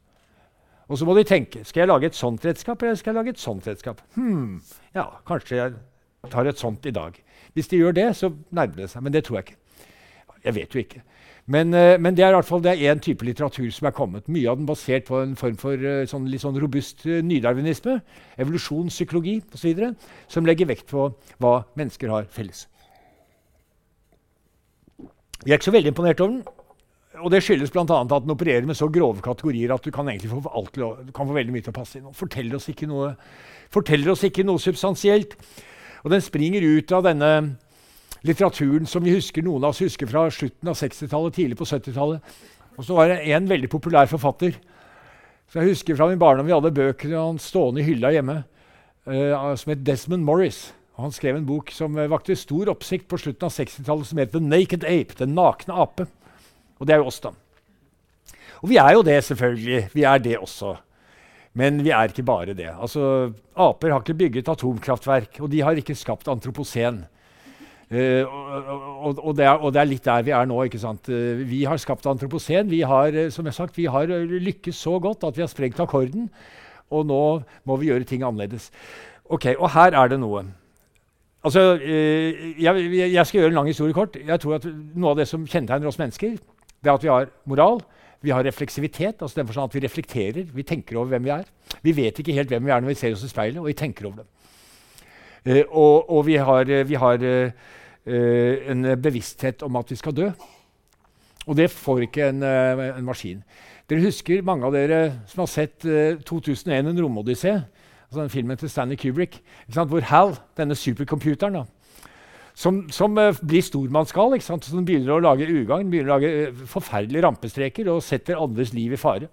Og så må de tenke skal jeg lage et sånt redskap eller skal jeg lage et sånt redskap. Hmm, ja, kanskje jeg tar et sånt i dag. Hvis de gjør det, så nærmer det seg. Men det tror jeg ikke. Jeg vet jo ikke. Men, uh, men, det er i hvert fall én type litteratur som er kommet. Mye av den basert på en form for uh, sånn, litt sånn robust uh, nydarwinisme, evolusjonspsykologi osv., som legger vekt på hva mennesker har felles. Jeg er ikke så veldig imponert over den. Og det skyldes bl.a. at den opererer med så grove kategorier at du kan egentlig få, alt, du kan få veldig mye til å passe inn. Forteller oss ikke noe, forteller oss ikke noe substansielt. Og den springer ut av denne litteraturen som vi husker, noen av oss husker fra slutten av 60-tallet, tidlig på 70-tallet. Og så var det en veldig populær forfatter. Så Jeg husker fra min barndom vi hadde bøkene han stående i hylla hjemme, uh, som het Desmond Morris. Og han skrev en bok som uh, vakte stor oppsikt på slutten av 60-tallet, som het The Naked Ape, Den nakne ape. Og det er jo oss, da. Og vi er jo det, selvfølgelig. Vi er det også. Men vi er ikke bare det. Altså, Aper har ikke bygget atomkraftverk, og de har ikke skapt antropocen. Uh, og, og, det er, og, det er, litt der vi er nå. ikke sant? Uh, vi har skapt antroposen. Vi har uh, som jeg sagt, vi har lykkes så godt at vi har sprengt akkorden. Og nå må vi gjøre ting annerledes. Ok, Og her er det noe. Altså, jeg, jeg, skal gjøre en lang historie kort. Jeg tror at Noe av det som kjennetegner oss mennesker, det er at vi har moral. Vi har refleksivitet, altså den forstand at vi reflekterer. Vi tenker over hvem vi er. Vi vet ikke helt hvem vi er når vi ser oss i speilet, og vi tenker over det. og, og vi har, vi har uh, en bevissthet om at vi skal dø. Og det får ikke en, uh, en, maskin. Dere husker mange av dere som har sett uh, 2001 En romodyssé, altså den filmen til Stanley Kubrick, hvor Hal, denne supercomputeren, da, som, som blir stormannsgal. Som begynner å lage ugagn, begynner å lage forferdelige rampestreker og setter andres liv i fare.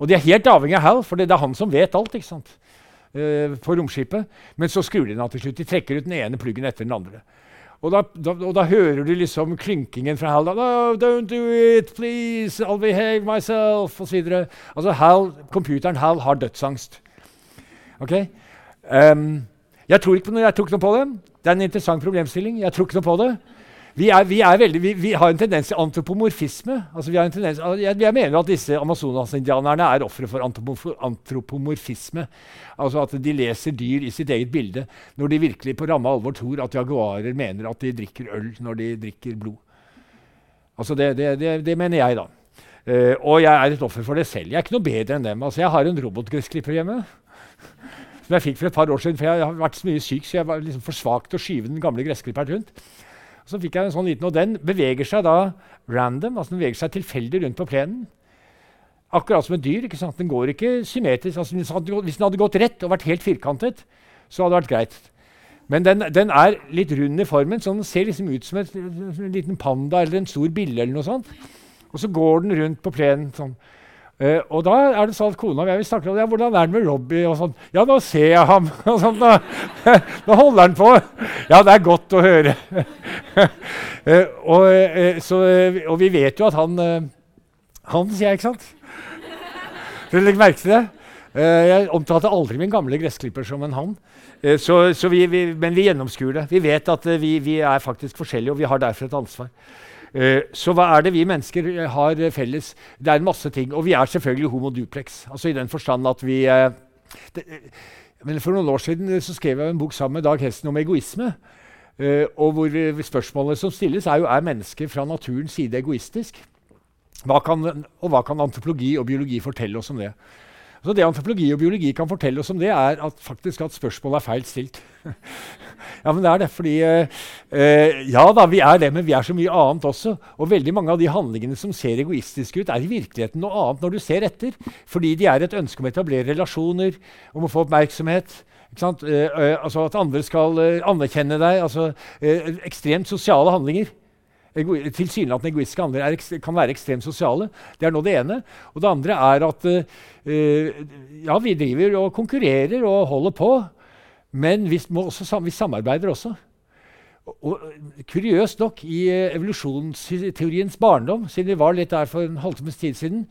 Og de er helt avhengig av Hal, for det er han som vet alt. ikke sant? På romskipet. Men så skrur de den av til slutt. De trekker ut den ene pluggen etter den andre. Og da, da, og da, hører du liksom klynkingen fra Hal. No, 'Don't do it, please, I'll behave myself', osv. Altså Hal, computeren Hal har dødsangst. Ok? Um, jeg tror ikke noe, jeg ikke noe på det. Det er en interessant problemstilling. Jeg tror ikke noe på det. Vi, er, vi, er veldig, vi, vi har en tendens til antropomorfisme. Altså tendens, jeg, jeg, mener at disse amazonas-indianerne er ofre for antropomorfisme. Altså at de leser dyr i sitt eget bilde når de virkelig på ramme alvor tror at jaguarer mener at de drikker øl når de drikker blod. Altså det, det, det, det mener jeg, da. Uh, og jeg er et offer for det selv. Jeg er ikke noe bedre enn dem. Altså jeg har en robotgressklipper hjemme som jeg fikk for et par år siden. For jeg har vært så mye syk, så jeg var liksom for svak til å skyve den gamle gressklipperen rundt. Så fikk jeg en sånn liten, og Den beveger seg da random, altså den beveger seg tilfeldig rundt på plenen. Akkurat som et dyr. ikke sant? Den går ikke symmetrisk. Altså, hvis den hadde gått rett og vært helt firkantet, så hadde det vært greit. Men den, den er litt rund i formen, så den ser liksom ut som, et, en liten panda eller en stor bille. eller noe sånt. Og så går den rundt på plenen sånn. Uh, og da er det sånn at kona og jeg vi snakker om ja, hvordan er det med Robbie. og sånn. Ja, nå ser jeg ham. og sånn, da, nå holder han på. Ja, det er godt å høre. uh, og, uh, så, og, vi vet jo at han Han, sier jeg, ikke sant? Dere legger merke til det? jeg omtalte aldri min gamle gressklipper som en han. Så, så vi, vi, men vi gjennomskuer det. Vi vet at vi, vi er faktisk forskjellige, og vi har derfor et ansvar. Eh, så hva er det vi mennesker eh, har felles? Det er en masse ting. Og vi er selvfølgelig homo duplex. Altså i den forstand at vi eh, det, men For noen år siden så skrev jeg en bok sammen med Dag Hesten om egoisme. og hvor Spørsmålet som stilles, er jo er mennesket fra naturens side egoistisk. Hva kan, og hva kan antropologi og biologi fortelle oss om det? Så Det antropologi og biologi kan fortelle oss om det, er at faktisk at spørsmålet er feil stilt. ja, men det er det. Fordi uh, Ja da, vi er det, men vi er så mye annet også. Og veldig mange av de handlingene som ser egoistiske ut, er i virkeligheten noe annet når du ser etter. Fordi de er et ønske om å etablere relasjoner, om å få oppmerksomhet. Uh, uh, altså At andre skal anerkjenne deg. altså Ekstremt sosiale handlinger tilsynelatende egoistiske handlinger kan være ekstremt sosiale. Det er nå det ene. Og det andre er at uh, ja, vi driver og konkurrerer og holder på, men vi, også, vi samarbeider også. Og, og, kuriøst nok, i uh, evolusjonsteoriens barndom, siden vi var litt der for en halvtimes tid siden,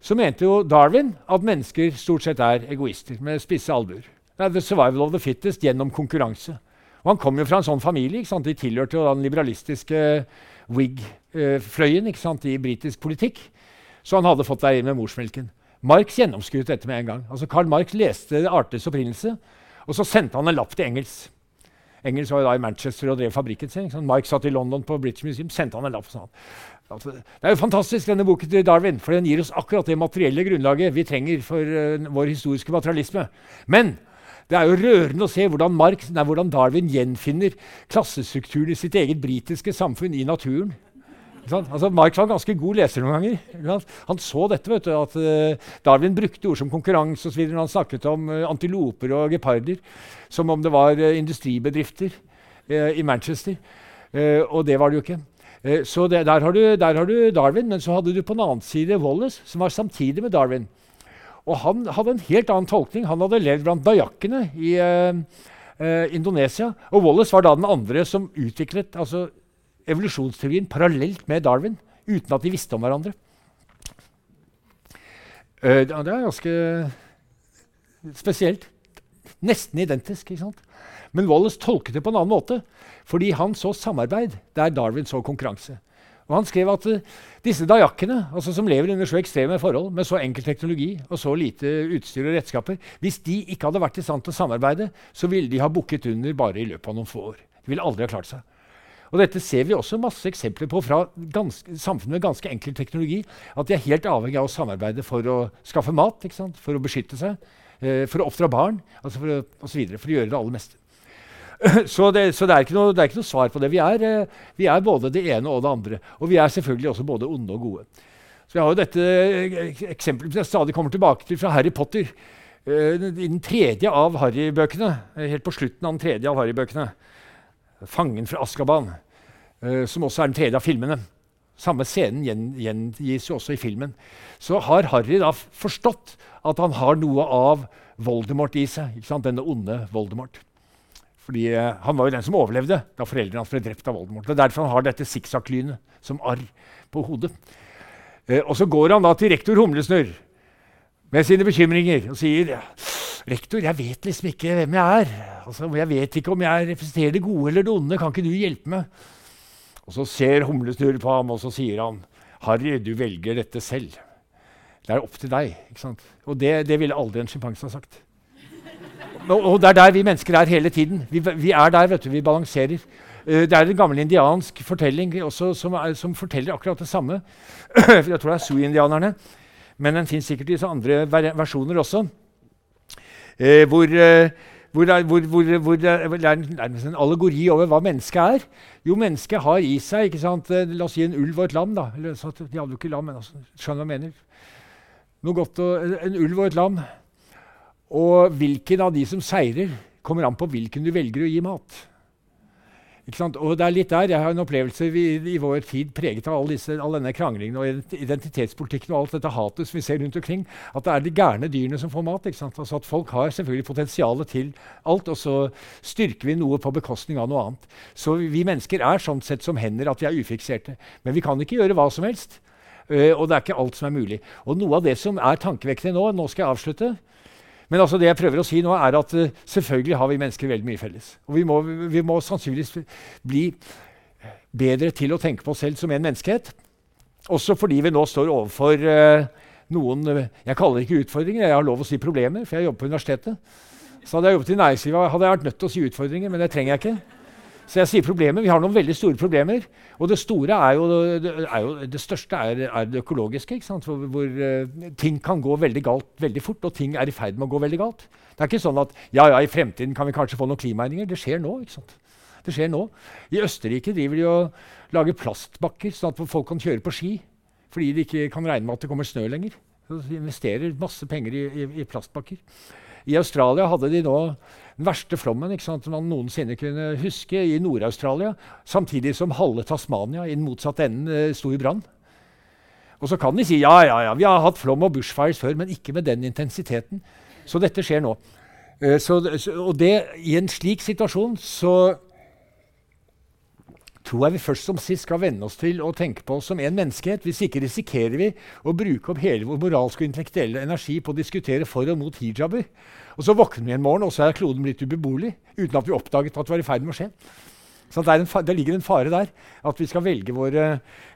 så mente jo Darwin at mennesker stort sett er egoister med spisse albuer. Er the survival of the fittest gjennom konkurranse. Og han kom jo fra en sånn familie. ikke sant? De tilhørte jo den liberalistiske Whig-fløyen i britisk politikk. Så han hadde fått deg inn med morsmelken. Marx gjennomskuet dette med en gang. Altså Karl Marx leste Artes opprinnelse, og så sendte han en lapp til Engels. Engels var jo da i Manchester og drev fabrikken sin. Marx satt i London på British Museum, sendte han en lapp. Sånn. Det er jo fantastisk, denne boken til Darwin, for den gir oss akkurat det materielle grunnlaget vi trenger for uh, vår historiske materialisme. Men det er jo rørende å se hvordan, Marx, nei, hvordan Darwin gjenfinner klassestrukturen i sitt eget britiske samfunn i naturen. Altså, Marx var en ganske god leser noen ganger. Han så dette, vet du, at uh, Darwin brukte ord som konkurranse osv. når han snakket om uh, antiloper og geparder, som om det var uh, industribedrifter i Manchester. og det var det jo ikke. så det, der, har du, der, har du, Darwin, men så hadde du på den annen side Wallace, som var samtidig med Darwin. Og han hadde en helt annen tolkning. Han hadde levd blant dajakkene i eh, eh, Indonesia. Og Wallace var da den andre som utviklet altså, evolusjonsteorien parallelt med Darwin, uten at de visste om hverandre. Uh, det er ganske spesielt. Nesten identisk. ikke sant? Men Wallace tolket det på en annen måte, fordi han så samarbeid der Darwin så konkurranse. Og Han skrev at uh, disse dajakkene, altså som lever under så ekstreme forhold, med så enkel teknologi og så lite utstyr og redskaper Hvis de ikke hadde vært i stand til å samarbeide, så ville de ha bukket under bare i løpet av noen få år. De ville aldri ha klart seg. Og Dette ser vi også masse eksempler på fra ganske, samfunn med ganske enkel teknologi. At de er helt avhengig av å samarbeide for å skaffe mat, for å beskytte seg, uh, for å oppdra barn altså for, og så videre, for å gjøre det aller meste. Så, det, så det, er noe, det, er ikke noe, svar på det. Vi er, eh, vi er, både det ene og det andre. Og vi er selvfølgelig også både onde og gode. Så jeg har jo dette eksempelet som jeg stadig kommer tilbake til fra Harry Potter. Uh, I den tredje av Harry-bøkene, helt på slutten av den tredje av Harry-bøkene, fangen fra Askaban, som også er den tredje av filmene. Samme scenen gjengis jo også i filmen. Så har Harry da forstått at han har noe av Voldemort i seg. Denne onde Voldemort. Fordi uh, Han var jo den som overlevde da foreldrene hans ble drept av Voldemort. Det er derfor han har dette sikksakk-lynet som arr på hodet. Uh, og så går han da til rektor Humlesnurr med sine bekymringer og sier Rektor, jeg vet liksom ikke hvem jeg er. Altså, jeg vet ikke om jeg representerer det gode eller det onde. Kan ikke du hjelpe meg? Og Så ser Humlesnurr på ham og så sier han, Harry, du velger dette selv. Det er opp til deg. ikke sant? Og det, det ville aldri en sjimpanse ha sagt. Og, det er der vi mennesker er hele tiden. Vi, vi er der, vet du, vi balanserer. Uh, det er en gammel indiansk fortelling også, som, er, som, forteller akkurat det samme. jeg tror det er Sioux-indianerne. Men den fins sikkert i andre versjoner også. Eh, hvor, eh, hvor, hvor, hvor, det er nærmest en allegori over hva mennesket er. Jo, mennesket har i seg ikke sant? Eh, La oss si en ulv og et lam. da. Eller, de hadde jo ikke lam, men altså, skjønner hva jeg mener. Noe godt og, En ulv og et lam. Og hvilken av de som seirer, kommer an på hvilken du velger å gi mat. Og det er litt der, Jeg har en opplevelse i, i vår tid preget av all, disse, all, denne kranglingen og identitetspolitikken og alt dette hatet som vi ser rundt omkring, at det er de gærne dyrene som får mat. Altså at Folk har selvfølgelig potensialet til alt, og så styrker vi noe på bekostning av noe annet. Så vi mennesker er sånn sett som hender at vi er ufikserte. Men vi kan ikke gjøre hva som helst. Uh, og det er ikke alt som er mulig. Og noe av det som er tankevekkende nå Nå skal jeg avslutte. Men altså det jeg prøver å si nå er at uh, selvfølgelig har vi mennesker veldig mye felles. Og vi må, vi må, sannsynligvis bli bedre til å tenke på oss selv som en menneskehet. Også fordi vi nå står overfor uh, noen uh, Jeg kaller det ikke utfordringer, jeg har lov å si problemer, for jeg jobber på universitetet. Så hadde jeg jobbet i næringslivet, hadde jeg vært nødt til å si utfordringer, men det trenger jeg ikke. Så jeg sier problemer. Vi har noen veldig store problemer. Og det store er jo, det, er jo, det største er, er, det økologiske. Hvor, hvor uh, ting kan gå veldig galt veldig fort, og ting er i ferd med å gå veldig galt. Det er ikke sånn at ja, ja, i fremtiden kan vi kanskje få noen klimaendringer. Det skjer nå. ikke sant? Det skjer nå. I Østerrike driver de og lager plastbakker, sånn at folk kan kjøre på ski. Fordi de ikke kan regne med at det kommer snø lenger. Så de investerer masse penger i, i, i plastbakker. I Australia hadde de nå den verste flommen som man noensinne kunne huske i Nord-Australia. Samtidig som halve Tasmania i den motsatte enden eh, sto i brann. Og så kan de si ja, ja, ja, vi har hatt flom og bushfires før, men ikke med den intensiteten. Så dette skjer nå. Uh, så, og det, i en slik situasjon så tror jeg vi først som sist skal venne oss til å tenke på oss som en menneskehet. Hvis ikke risikerer vi å bruke opp hele vår moralske og intellektuelle energi på å diskutere for og mot hijaber. Og så våkner vi en morgen, og så er kloden blitt ubeboelig uten at vi oppdaget at det var i ferd med å skje. Så det, det, ligger en fare der, at vi skal velge våre,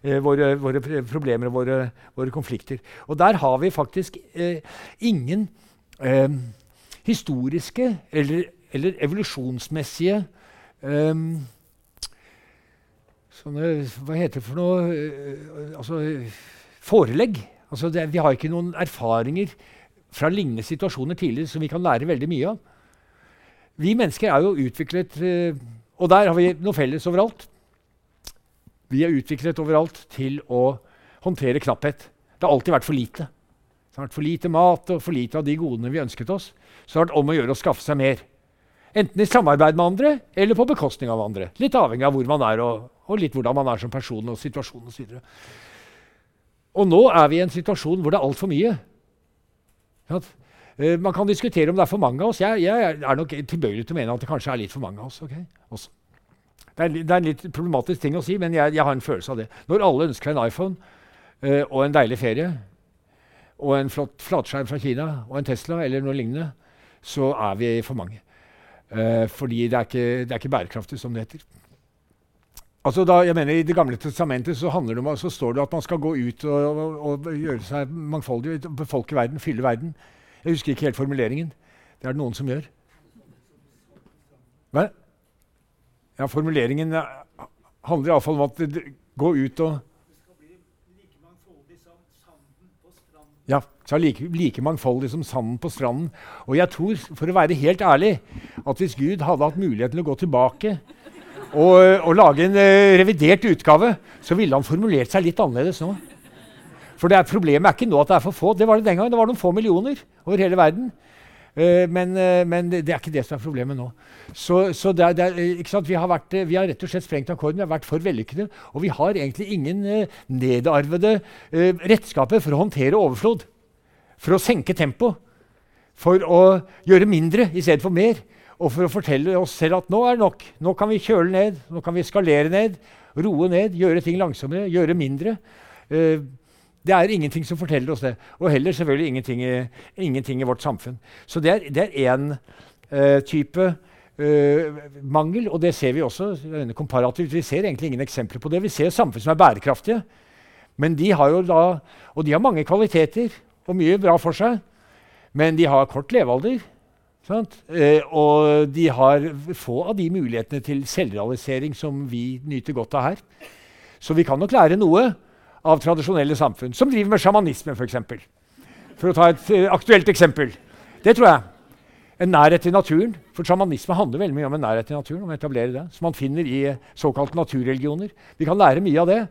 eh, våre, våre problemer og våre, våre, konflikter. Og der har vi faktisk eh, ingen eh, historiske eller, eller evolusjonsmessige eh, sånne Hva heter det for noe uh, altså, Forelegg. Altså, det, vi har ikke noen erfaringer fra lignende situasjoner tidligere som vi kan lære veldig mye av. Vi mennesker er jo utviklet uh, Og der har vi noe felles overalt. Vi er utviklet overalt til å håndtere knapphet. Det har alltid vært for lite. Det har vært for lite mat og for lite av de godene vi ønsket oss. Så det har vært om å gjøre å skaffe seg mer. Enten i samarbeid med andre eller på bekostning av andre. Litt avhengig av hvor man er og, og litt hvordan man er som person og situasjon osv. Og, og nå er vi i en situasjon hvor det er altfor mye. Ja, uh, man kan diskutere om det er for mange av oss. Jeg, jeg er nok tilbøyelig til å mene at det kanskje er litt for mange av oss. Okay? Det, er, det, er, en litt problematisk ting å si, men jeg, jeg, har en følelse av det. Når alle ønsker en iPhone uh, og en deilig ferie og en flott flatskjerm fra Kina og en Tesla eller noe lignende, så er vi for mange. Uh, fordi det er, ikke, det er, ikke, bærekraftig, som det heter. Altså da, jeg mener I Det gamle testamentet så, om, så står det at man skal gå ut og, og, og gjøre seg mangfoldig, befolke verden, fylle verden. Jeg husker ikke helt formuleringen. Det er det noen som gjør. Hva? Ja, formuleringen handler iallfall om at det, gå ut og Ja, så like, like mangfoldig som sanden på stranden. Og jeg tror, for å være helt ærlig, at hvis Gud hadde hatt muligheten til å gå tilbake og, og lage en uh, revidert utgave, så ville han formulert seg litt annerledes nå. For er, Problemet er ikke nå at det er for få. Det var det den gangen. Det var noen få millioner over hele verden. Uh, men, uh, men det, det, er ikke det som er problemet nå. Så, så det er, det er, vi, har vært, vi, har rett og slett sprengt akkorden. Vi har vært for vellykkede. Og vi har egentlig ingen nedarvede redskaper for å håndtere overflod. For å senke tempoet. For å gjøre mindre i stedet for mer. Og for å fortelle oss selv at nå er det nok. Nå kan vi kjøle ned, nå kan vi skalere ned, roe ned, gjøre ting langsommere, gjøre mindre. Eh, det er ingenting som forteller oss det. Og heller selvfølgelig ingenting i, ingenting i vårt samfunn. Så det er én eh, type eh, mangel, og det ser vi også komparativt. Vi ser egentlig ingen eksempler på det. Vi ser samfunn som er bærekraftige. Men de har jo da, Og de har mange kvaliteter og mye bra for seg, men de har kort levealder. Eh, og de har få av de mulighetene til selvrealisering som vi nyter godt av her. Så vi kan nok lære noe av tradisjonelle samfunn, som driver med sjamanisme. For, eksempel. for å ta et eh, aktuelt eksempel. Det tror jeg. En nærhet til naturen. For sjamanisme handler veldig mye om en nærhet til naturen. om å etablere det, Som man finner i uh, såkalte naturreligioner. Vi kan lære mye av det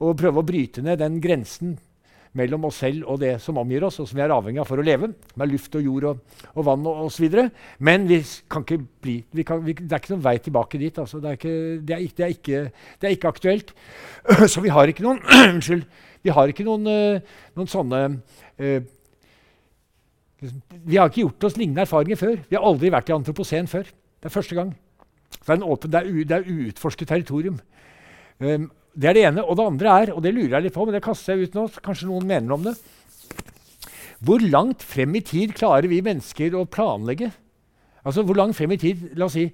og prøve å bryte ned den grensen mellom oss selv og det som omgir oss, og som vi er avhengig av for å leve, med luft og jord og, og vann og osv. Men vi kan ikke bli, vi kan, vi, det er ikke noen vei tilbake dit. Altså. Det, er ikke, det, er ikke, det, er ikke, det, er ikke, aktuelt. Så vi har ikke noen Unnskyld. Vi har ikke noen, uh, noen sånne uh, Vi har ikke gjort oss lignende erfaringer før. Vi har aldri vært i antropocen før. Det er første gang. Det er, åpen, det uutforsket territorium. Um, det er det ene. Og det andre er, og det lurer jeg litt på, men det kaster jeg ut nå, kanskje noen mener om det Hvor langt frem i tid klarer vi mennesker å planlegge? Altså, hvor langt frem i tid La oss si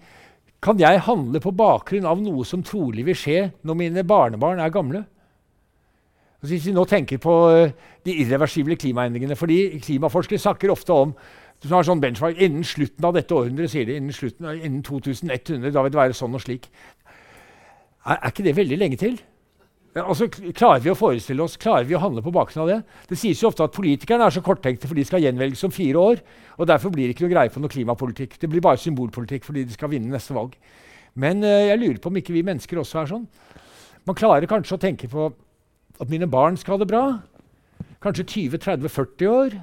Kan jeg handle på bakgrunn av noe som trolig vil skje når mine barnebarn er gamle? Altså, hvis vi nå tenker på uh, de irreversible klimaendringene fordi Klimaforskere snakker ofte om som har sånn benchmark, Innen slutten av dette århundret, sier de, innen, slutten, innen 2100, da vil det være sånn og slik. Er, er ikke det veldig lenge til? Altså, Klarer vi å forestille oss, klarer vi å handle på bakgrunn av det? Det sies jo ofte at politikerne er så korttenkte for de skal gjenvelges om fire år. og Derfor blir det ikke noe greie på noe klimapolitikk. Det blir bare symbolpolitikk fordi de skal vinne neste valg. Men uh, jeg lurer på om ikke vi mennesker også er sånn. Man klarer kanskje å tenke på at mine barn skal ha det bra. Kanskje 20-30-40 år.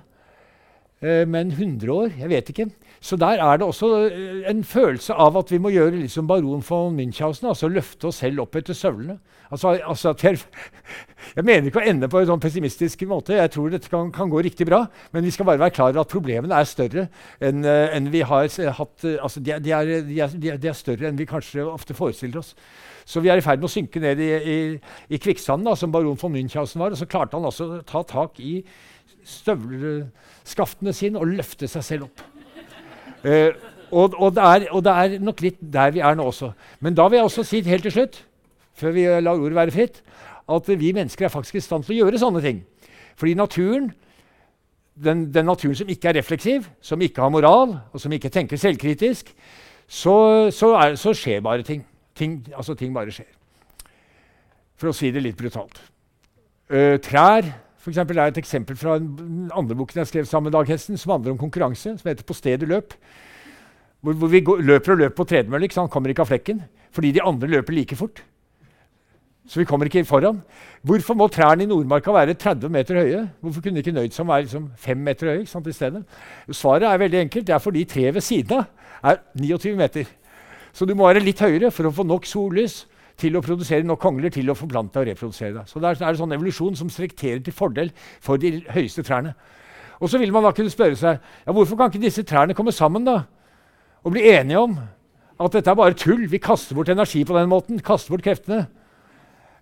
Uh, men 100 år? Jeg vet ikke. Så der er det også uh, en følelse av at vi må gjøre liksom baron von Münchhausen, altså løfte oss selv opp etter søvlene. Altså, altså jeg, jeg, mener ikke å ende på en sånn pessimistisk måte. Jeg tror dette kan, kan, gå riktig bra. Men vi skal bare være klar over at problemene er større enn uh, en vi har hatt altså de, de, er, de, er, de, er, større enn vi kanskje ofte forestiller oss. Så vi er i ferd med å synke ned i, i, i kvikksanden, som baron von Münchhausen var. Og så klarte han også å ta tak i støvelskaftene sine og løfte seg selv opp. Eh, og, og, det er, og, det er, nok litt der vi er nå også. Men da vil jeg også si helt til slutt før vi lar ordet være fritt, at vi mennesker er faktisk i stand til å gjøre sånne ting. Fordi naturen, den, den, naturen som ikke er refleksiv, som ikke har moral, og som ikke tenker selvkritisk, så, så, er, så skjer bare ting. ting. Altså ting bare skjer. For å si det litt brutalt. Uh, trær for eksempel, er et eksempel fra den andre boken jeg skrev sammen med Dag Hesten, som handler om konkurranse, som heter 'På stedet løp'. Hvor, hvor vi går, løper og løper på tredemølle. Han kommer ikke av flekken fordi de andre løper like fort. Så vi kommer ikke foran. Hvorfor må trærne i Nordmarka være 30 meter høye? Hvorfor kunne de ikke nøyd seg med å være liksom, 5 meter høye sant, i stedet? Svaret er veldig enkelt. Det er fordi treet ved siden av er 29 meter. Så du må være litt høyere for å få nok sollys til å produsere nok kongler til å forplante og reprodusere deg. Så det er, det sånn evolusjon som selekterer til fordel for de høyeste trærne. Og så vil man da kunne spørre seg ja, hvorfor kan ikke disse trærne komme sammen da? og bli enige om at dette er bare tull. Vi kaster bort energi på den måten. kaster bort kreftene.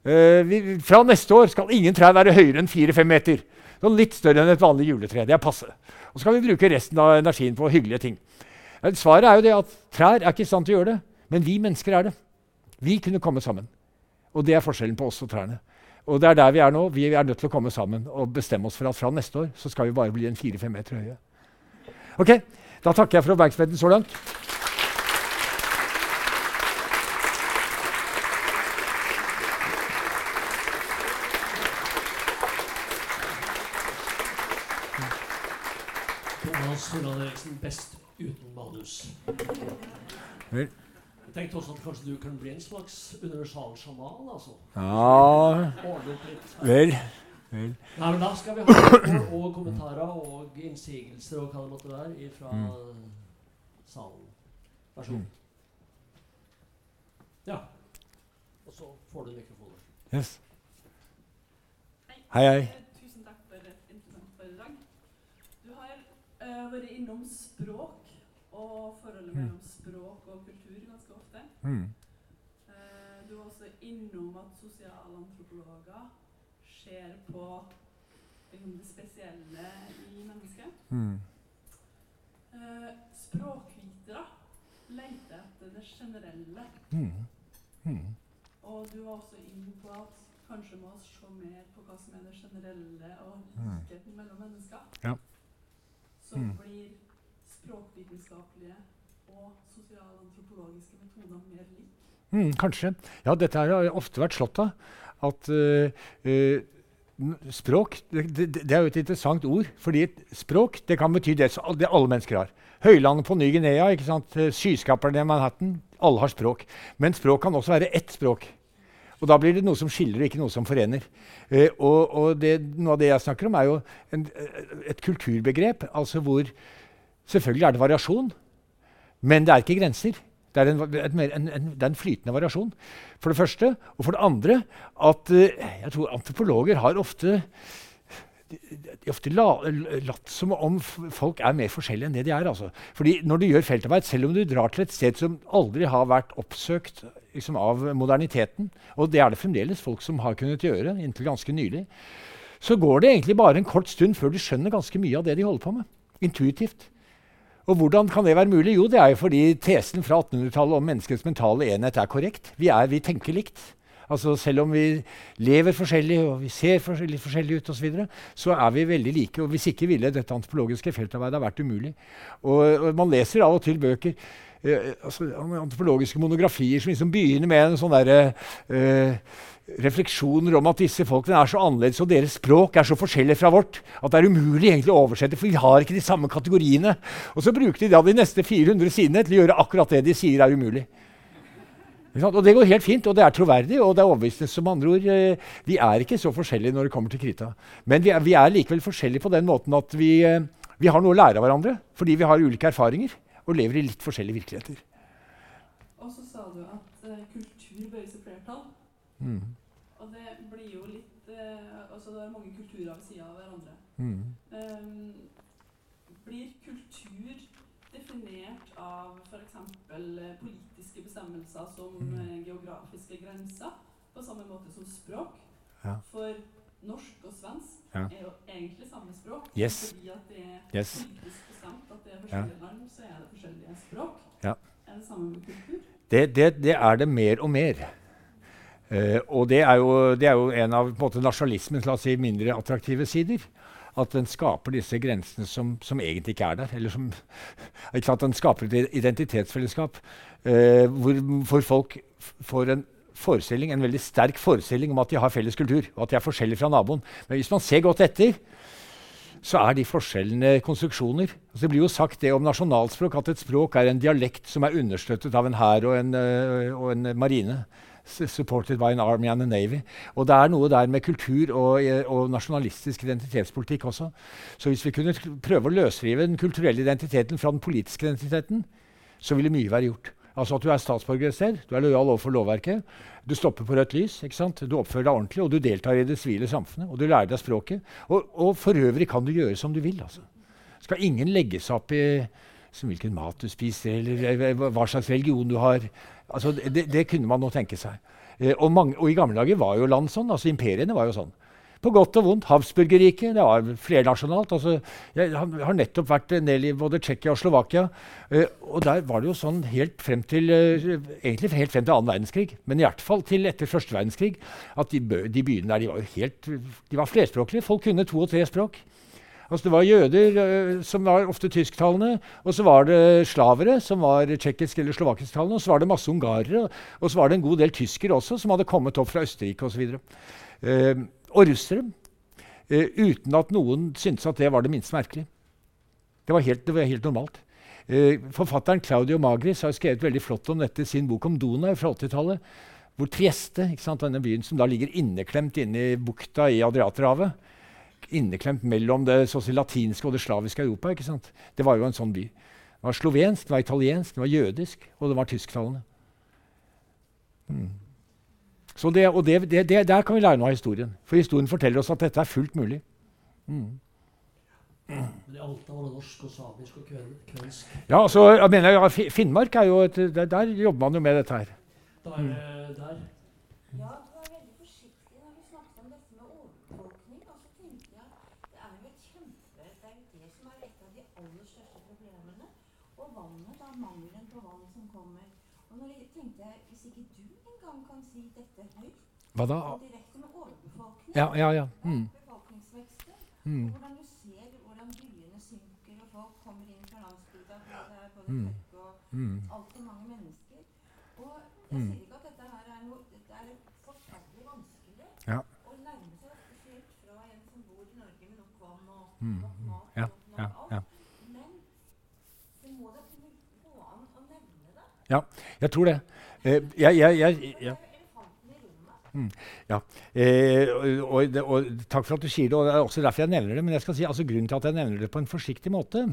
Uh, vi, fra neste år skal ingen trær være høyere enn 4-5 meter. Sånn litt større enn et vanlig juletre. Det er passe. Og så kan vi bruke resten av energien på hyggelige ting. Svaret er jo det at trær er ikke i stand til å gjøre det, men vi mennesker er det. Vi kunne komme sammen. Og det er forskjellen på oss og trærne. Og det er der vi er nå. Vi er nødt til å komme sammen og bestemme oss for at fra neste år så skal vi bare bli en 4-5 meter høye. Ok, Da takker jeg for oppmerksomheten så langt. Harald Eriksen best uten manus. Vel. Tenkte også at kanskje du kan bli en slags universalsjaman? altså. Ja Vel. Nei, men Da skal vi ha spørsmål og kommentarer og innsigelser og hva det måtte være fra mm. salen. Vær så god. Mm. Ja. Og så får du mikrofonen. Yes. Hei, hei. Tusen takk for et interessant foredrag. Du har uh, vært innom språk og forholdet mm. mellom språk og kultur ganske ofte. Mm. Uh, du var også innom at sosialantropologer ser på liksom, det spesielle i mennesket. Mm. Uh, språkvitere leter etter det generelle. Mm. mm. Og du var også inne på at kanskje må vi se mer på hva som er det generelle og mm. likheten mellom mennesker. Ja. Så mm. blir språkvitenskapelige og sosialantropologiske metoder mer lik? Mm, kanskje. Ja, dette har ofte vært slått av. At uh, språk det, det, er jo et interessant ord. fordi språk det kan bety det, det alle mennesker har. Høylandet på Ny-Guinea, skyskaperne i Manhattan. Alle har språk. Men språk kan også være ett språk. Og da blir det noe som skiller, og ikke noe som forener. Eh, og, og det, noe av det jeg snakker om, er jo en, et kulturbegrep. altså hvor Selvfølgelig er det variasjon, men det er ikke grenser. Det er en, en, en, det er en, flytende variasjon. For det første. Og for det andre at uh, jeg tror antropologer har ofte de ofte la, latt som om folk er mer forskjellige enn det de er. Altså. Fordi når du gjør feltarbeid, selv om du drar til et sted som aldri har vært oppsøkt liksom, av moderniteten, og det er det fremdeles folk som har kunnet gjøre inntil ganske nylig, så går det egentlig bare en kort stund før du skjønner ganske mye av det de holder på med. Intuitivt. Og hvordan kan det være mulig? Jo, det er jo fordi tesen fra 1800-tallet om menneskets mentale enhet er korrekt. Vi, er, vi tenker likt. Altså Selv om vi lever forskjellig og vi ser forskjellig, forskjellig ut, og så, videre, så er vi veldig like. og Hvis ikke ville dette antropologiske feltarbeidet vært umulig. Og, og Man leser av og til bøker uh, altså, antropologiske monografier som liksom begynner med en sånn derre eh, refleksjoner om at disse folkene er så annerledes og deres språk er så forskjellig fra vårt at det er umulig egentlig å oversette, for vi har ikke de samme kategoriene. Og så bruker de da de neste 400 sidene til å gjøre akkurat det de sier er umulig. Og det går helt fint, og det er troverdig og det er overbevisende. Som andre ord, eh, Vi er ikke så forskjellige når det kommer til krita. Men vi er, vi er likevel forskjellige på den måten at vi, eh, vi, har noe å lære av hverandre. Fordi vi har ulike erfaringer og lever i litt forskjellige virkeligheter. Og så sa du at uh, kultur bøyes i flertall. Mm. Og det blir jo litt er mange kulturer ved sida av hverandre. Mm. Um, blir kultur definert av f.eks. politikere politiske bestemmelser som mm. Eh, geografiske grenser, på samme måte som språk. Ja. For norsk og svensk ja. er jo egentlig samme språk. Yes. Fordi at det er yes. politisk bestemt at det er forskjellige ja. land, så er det forskjellige språk. Er det samme med kultur? Det, det, det er det mer og mer. Uh, og det er, jo, det er, jo, en av nasjonalismens si, mindre attraktive sider at den skaper disse grensene som, som egentlig ikke er der. Eller som, ikke sant, Den skaper et identitetsfellesskap uh, hvor, hvor, folk får en forestilling, en veldig sterk forestilling om at de har felles kultur, og at de er forskjellige fra naboen. Men hvis man ser godt etter, så er de forskjellene konstruksjoner. Altså det blir jo sagt det om nasjonalspråk at et språk er en dialekt som er understøttet av en hær og, uh, og en marine supported by an army and a navy. Og det er noe der med kultur og, eh, og, nasjonalistisk identitetspolitikk også. Så hvis vi kunne prøve å løsrive den kulturelle identiteten fra den politiske identiteten, så ville mye være gjort. Altså at Du er statsborger sted, du er lojal overfor lovverket, du stopper på rødt lys, du oppfører deg ordentlig, og du deltar i det sivile samfunnet. Og du lærer deg språket. Og, og, for øvrig kan du gjøre som du vil. altså. Skal ingen legge seg opp i hvilken mat du spiser, eller eh, hva slags religion du har. Altså, det, det, kunne man nå tenke seg. Eh, og, mange, og, i gamle dager var jo land sånn. altså Imperiene var jo sånn. På godt og vondt. Habsburgerriket det var flernasjonalt. Altså, jeg har nettopp vært del i både Tsjekkia og Slovakia. Eh, og der var det jo sånn helt frem til eh, egentlig helt frem til annen verdenskrig, men i hvert fall til etter første verdenskrig, at de, de byene der de var jo helt, de var flerspråklige. Folk kunne to og tre språk. Altså Det var jøder, uh, som var ofte tysktalende, og så var det slavere, som var tsjekkisk- eller slovakisktalende, og så var det masse ungarere, og så var det en god del tyskere også, som hadde kommet opp fra Østerrike osv. Uh, og russere. Uh, uten at noen syntes at det var det minste merkelig. Det var helt, det var helt normalt. Uh, forfatteren Claudio Magris har skrevet veldig flott om dette i sin bok om Donau fra 80-tallet hvor Trieste, denne byen som da ligger inneklemt inne i bukta i Adriaterhavet Inneklemt mellom det latinske og det slaviske Europa. ikke sant? Det var jo en sånn by. Det var slovensk, det var italiensk, det var jødisk, og det var tysktalende. Mm. Så det, og det, det, Der kan vi lære noe av historien. For historien forteller oss at dette er fullt mulig. Mm. Men Alta var det norsk og samisk og kvensk? Ja, altså, jeg mener, ja, Finnmark er jo et, der, der, jobber man jo med dette her. Da er det der. Ja, du er veldig forsiktig når du snakker om dette med overbefolkning. Og så tenker jeg det er jo et kjempe, det er jo det som er et av de aller største problemene. Og vannet, da mangelen på vann som kommer. Og når jeg tenkte jeg, Hvis ikke du engang kan si dette høyt, Hva da? direkte med overbefolkning, ja, ja, ja. Mm. Mm. er Mm. Mm. altfor mange mennesker. Og jeg Mm. sier ikke at dette her er noe Det er forferdelig vanskelig Ja. å nærme seg, spesielt fra en som bor i Norge med nok vann og Mm. nok mat Ja, nok ja, alt. ja. Men det må da kunne gå an å nevne det. Ja, jeg tror det. Eh, jeg, jeg, jeg, Det ja. er jo elefanten i rommet. Eh, og, og, og, takk for at du sier det. og Det er også derfor jeg nevner det. Men jeg skal si, altså, grunnen til at jeg nevner det på en forsiktig måte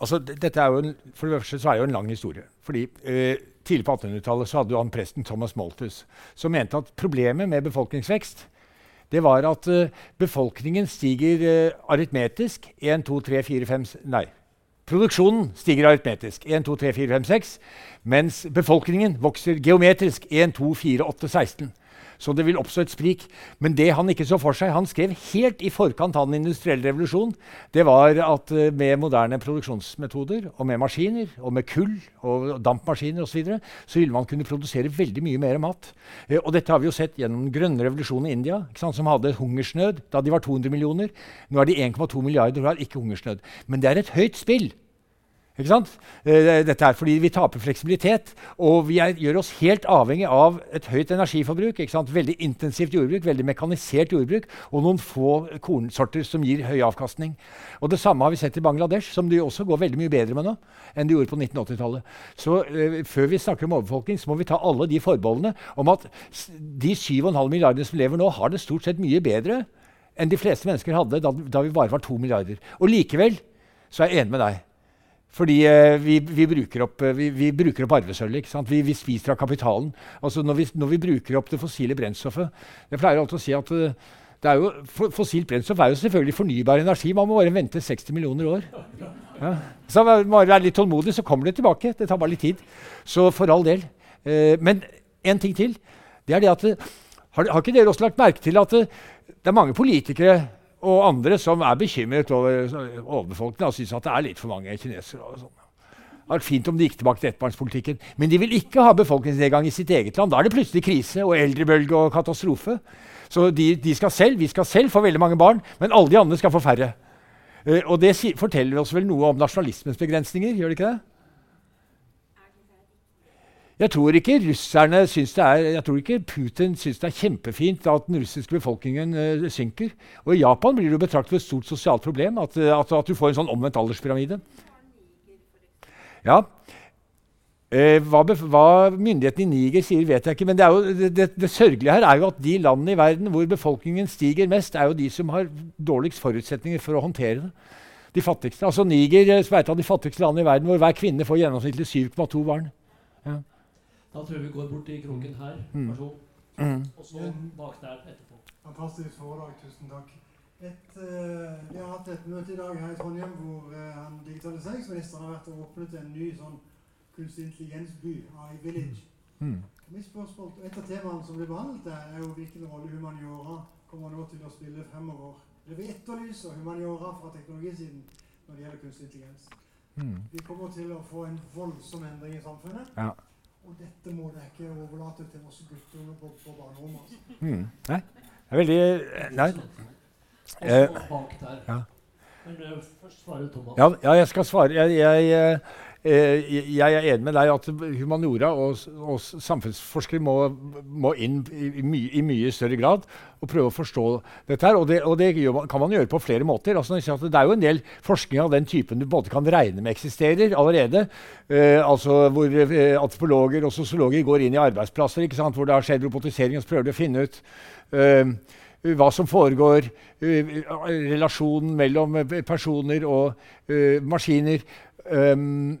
altså, dette er jo en, For det første så er det jo en lang historie. Fordi eh, Tidlig på 1800-tallet så hadde jo han presten Thomas Malthus som mente at problemet med befolkningsvekst det var at eh, befolkningen stiger eh, aritmetisk 1, 2, 3, 4, 5 Nei. Produksjonen stiger aritmetisk 1, 2, 3, 4, 5, 6, mens befolkningen vokser geometrisk 1, 2, 4, 8, 16. Så det vil oppstå et sprik. Men det han ikke så for seg Han skrev helt i forkant av den industrielle revolusjon. Det var at eh, med moderne produksjonsmetoder og med maskiner og med kull og dampmaskiner osv. Så, så ville man kunne produsere veldig mye mer mat. Eh, og dette har vi jo sett gjennom den grønne revolusjonen i India, sant, som hadde hungersnød da de var 200 millioner. Nå er de 1,2 milliarder og har ikke hungersnød. Men det er et høyt spill. Eh, Dette er fordi vi taper fleksibilitet, og vi er, gjør oss helt avhengig av et høyt energiforbruk. Veldig intensivt jordbruk, veldig mekanisert jordbruk, og noen få kornsorter som gir høy avkastning. Og Det samme har vi sett i Bangladesh, som det også går veldig mye bedre med nå enn det gjorde på 1980-tallet. Så eh, før vi snakker om overbefolkning, så må vi ta alle de forbeholdene om at de 7,5 milliardene som lever nå, har det stort sett mye bedre enn de fleste mennesker hadde da, da vi bare var 2 milliarder. Og likevel så er jeg enig med deg. Fordi eh, vi, vi, bruker opp, eh, vi, vi bruker opp arvesølvet. Vi, vi spiser av kapitalen. Altså når når vi bruker opp det fossile brennstoffet Jeg pleier alltid å si at eh, jo, fossilt brennstoff er jo selvfølgelig fornybar energi. Man må bare vente 60 millioner år. Ja. Så man må litt tålmodig, så kommer det tilbake. Det tar bare litt tid. Så for all del. Eh, men en ting til. Det er det at har, har ikke dere også lagt merke til at det er mange politikere og andre som er bekymret over overbefolkningen og syns at det er litt for mange kinesere. og sånn. Det hadde vært fint om de gikk tilbake til ettbarnspolitikken. Men de vil ikke ha befolkningsnedgang i sitt eget land. Da er det plutselig krise og eldrebølge og katastrofe. Så de, de skal selv, vi skal selv få veldig mange barn, men alle de andre skal få færre. Uh, og det si, forteller oss vel noe om nasjonalismens begrensninger, gjør det ikke det? Jeg tror ikke russerne syns det er, jeg tror ikke Putin syns det er kjempefint at den russiske befolkningen uh, synker. Og i Japan blir det jo betraktet som et stort sosialt problem at, eh, at, at du får en sånn omvendt alderspyramide. Ja. Eh, hva, hva myndighetene i Niger sier, vet jeg ikke. Men det, jo, det, det, det sørgelige her er jo at de landene i verden hvor befolkningen stiger mest, er jo de som har dårligst forutsetninger for å håndtere det. De fattigste. Altså Niger eh, som er et av de fattigste landene i verden hvor hver kvinne får gjennomsnittlig 7,2 barn. Da tror jeg vi går bort til kroken her. Mm. Vær så god. Mm. Og så bak der etterpå. Fantastisk foredrag, tusen takk. Et, uh, vi har hatt et møte i dag her i Trondheim hvor uh, han digitaliseringsministeren har vært og åpnet en ny sånn kunstig intelligensby, AI Village. Mm. Mitt spørsmål, Et av temaene som blir behandlet der, er jo hvilken rolle humaniora kommer nå til å spille fremover. Det vi etterlyser humaniora fra teknologisiden når det gjelder kunstig intelligens. Mm. Vi kommer til å få en voldsom endring i samfunnet. Ja. Og dette må dere ikke overlate til oss gutter på, på barnerommet. Altså. Mm. Nei, det er veldig eh, Nei. Eh, ja. Men uh, først svarer Thomas. Ja, ja, jeg skal svare. Jeg, jeg, eh, jeg, er enig med deg at humaniora og, og samfunnsforskere må, må inn i, mye, i, mye, større grad og prøve å forstå dette. her, Og det, og det kan man gjøre på flere måter. Altså, det er jo en del forskning av den typen du både kan regne med eksisterer allerede. Eh, altså Hvor eh, antropologer og sosiologer går inn i arbeidsplasser hvor det har skjedd robotisering, og så prøver de å finne ut eh, hva som foregår, relasjonen mellom personer og uh, maskiner. Um,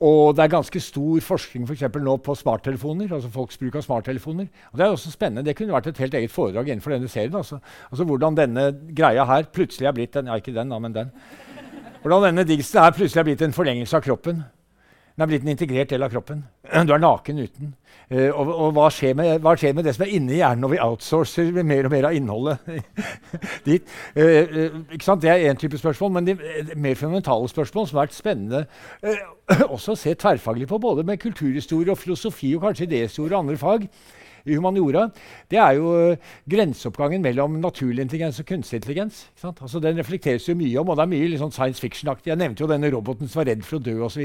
og det er ganske stor forskning for nå på smarttelefoner. altså folks bruk av smarttelefoner. Og Det er også spennende. Det kunne vært et helt eget foredrag innenfor denne serien. Altså, altså Hvordan denne greia her plutselig er blitt en, ja ikke den da, men den. Hvordan denne her plutselig er blitt en forlengelse av kroppen. Den er blitt en integrert del av kroppen. Du er naken uten. Uh, og, og hva, skjer med, hva, skjer med, det som er inni hjernen når vi outsourcer mer og mer av innholdet dit? Uh, uh, det er én type spørsmål, men de mer fundamentale spørsmål som har vært spennende også å se tverrfaglig på, både med kulturhistorie og filosofi og kanskje idéhistorie og andre fag i humaniora, det er jo grenseoppgangen mellom naturlig intelligens og kunstig intelligens. Altså, den reflekteres jo mye om, og det er mye liksom science fiction-aktig. Jeg nevnte jo denne roboten som var redd for å dø osv.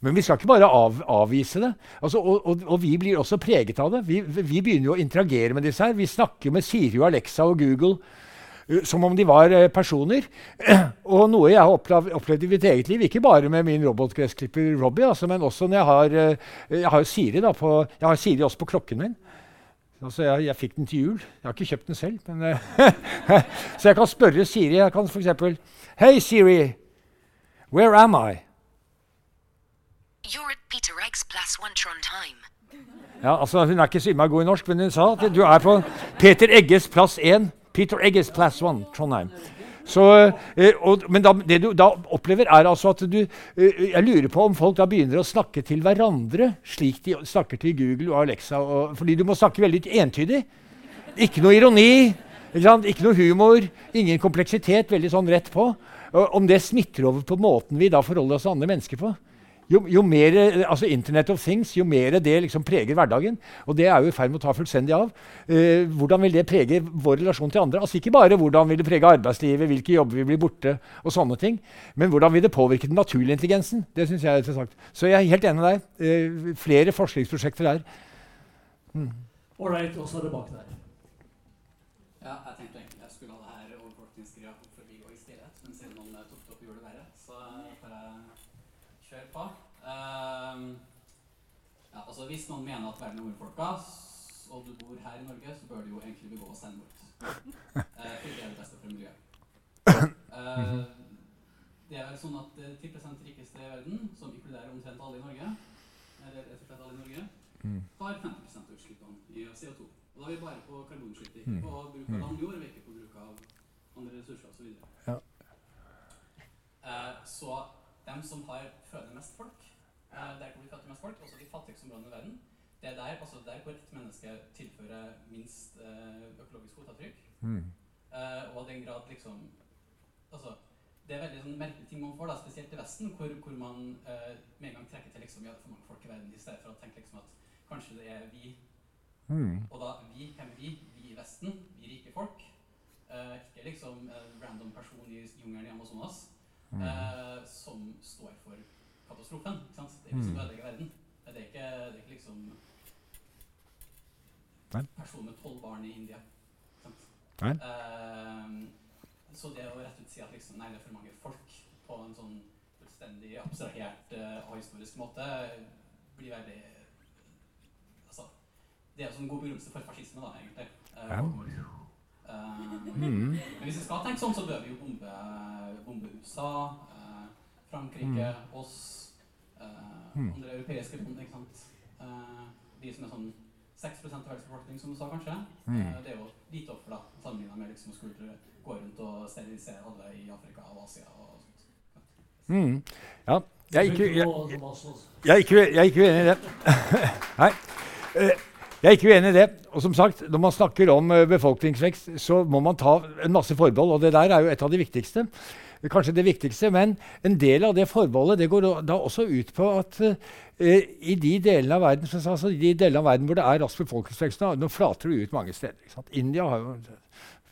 Men vi skal ikke bare av, avvise det. Altså, og, og, og, vi blir også preget av det. Vi, vi, begynner jo å interagere med disse her. Vi snakker med Siri Alexa og Google uh, som om de var uh, personer. og noe jeg har opplevd, opplevd, i mitt eget liv, ikke bare med min robotgressklipper Robbie, altså, men også når jeg har, uh, jeg har Siri da, på, jeg har Siri også på klokken min. Altså, jeg, jeg, fikk den til jul. Jeg har ikke kjøpt den selv. Men, så jeg kan spørre Siri. Jeg kan f.eks.: Hei, Siri. Where am I? You're at Peter Eggs plass one Trondheim. Ja, altså Hun er ikke så innmari god i norsk, men hun sa at du er på Peter Egges plass 1. Peter Egges plass 1, Trondheim. Så, eh, og, men da, det du da opplever, er altså at du eh, Jeg lurer på om folk da begynner å snakke til hverandre slik de snakker til Google og Alexa. Og, fordi du må snakke veldig entydig. Ikke noe ironi, ikke, ikke noe humor, ingen kompleksitet. Veldig sånn rett på. Om det smitter over på måten vi da forholder oss til andre mennesker på jo, jo, mer altså Internet of Things, jo mer det liksom preger hverdagen, og det er jo i ferd med å ta fullstendig av, eh, hvordan vil det prege vår relasjon til andre? Altså Ikke bare hvordan vil det prege arbeidslivet, hvilke jobber vil bli borte, og sånne ting, men hvordan vil det påvirke den naturlige intelligensen? Det synes jeg er interessant. Så jeg er helt enig med deg. Eh, flere forskningsprosjekter der. Mm. Ålreit, og så er det bak der. Ja, jeg tenkte egentlig jeg skulle ha det her overvåkningsgreia forbigå i stillhet, men siden noen tok det opp og gjorde det verre, så får jeg kjøre på. Uh, Hvis noen mener at verden er nordfolka, og du bor her i Norge, så bør du jo egentlig begå selvmord. Uh, for det er det beste for miljøet. Uh, det er sånn at 10% rikeste i verden, som inkluderer omtrent alle i Norge, eller rett og slett alle i Norge, mm. har 50 av utslippene i CO2. Og da er vi bare på karbonutslipp, ikke på bruk av landjord, og ikke på bruk av andre ressurser osv. Så, ja. uh, så dem som har føder mest folk, der hvor vi fattige mest folk, også de fattigste områdene i verden, det er der, altså der hvor ett menneske tilfører minst uh, økologisk fotavtrykk. Mm. og den grad liksom Altså, det er veldig sånn merkelige ting man får, da, spesielt i Vesten, hvor, hvor man med en gang trekker til liksom, ja, det er for mange folk i verden, i stedet for å tenke liksom at kanskje det er vi Mm. Og da vi, hvem vi? Vi i Vesten, vi rike folk. Uh, ikke liksom en random person i jungelen i Amazonas mm. uh, som står for katastrofen. Ikke sant? Det er vi som mm. ødelegger verden. Det er ikke, det er ikke liksom Nei. person med tolv barn i India. Uh, så det å rett ut si at liksom, nei, det er for mange folk på en sånn fullstendig abstrahert og historisk måte, blir veldig det er jo en god begrunnelse for fascisme, da, egentlig. Uh, ja. uh, mm. Men hvis vi skal tenke sånn, så bør vi jo bombe, bombe USA, uh, Frankrike, mm. oss, eh, andre europeiske land. ikke sant? de som er sånn 6 av verdens befolkning, som du sa, kanskje. Mm. det er jo lite offer, da, sammenligna med liksom å skulle gå rundt og sterilisere alle i Afrika og Asia. og sånt. Mm. Ja. Jeg er, ikke, jeg, jeg, ikke, jeg er ikke uenig i det. Nei. Jeg er ikke uenig i det. Og som sagt, Når man snakker om uh, befolkningsvekst, så må man ta en masse forbehold. Og det der er jo et av de viktigste. Kanskje det viktigste, men en del av det forbeholdet det går da også ut på at uh, i de delene av verden altså, de delene av verden hvor det er rask befolkningsvekst, nå flater det ut mange steder. India har jo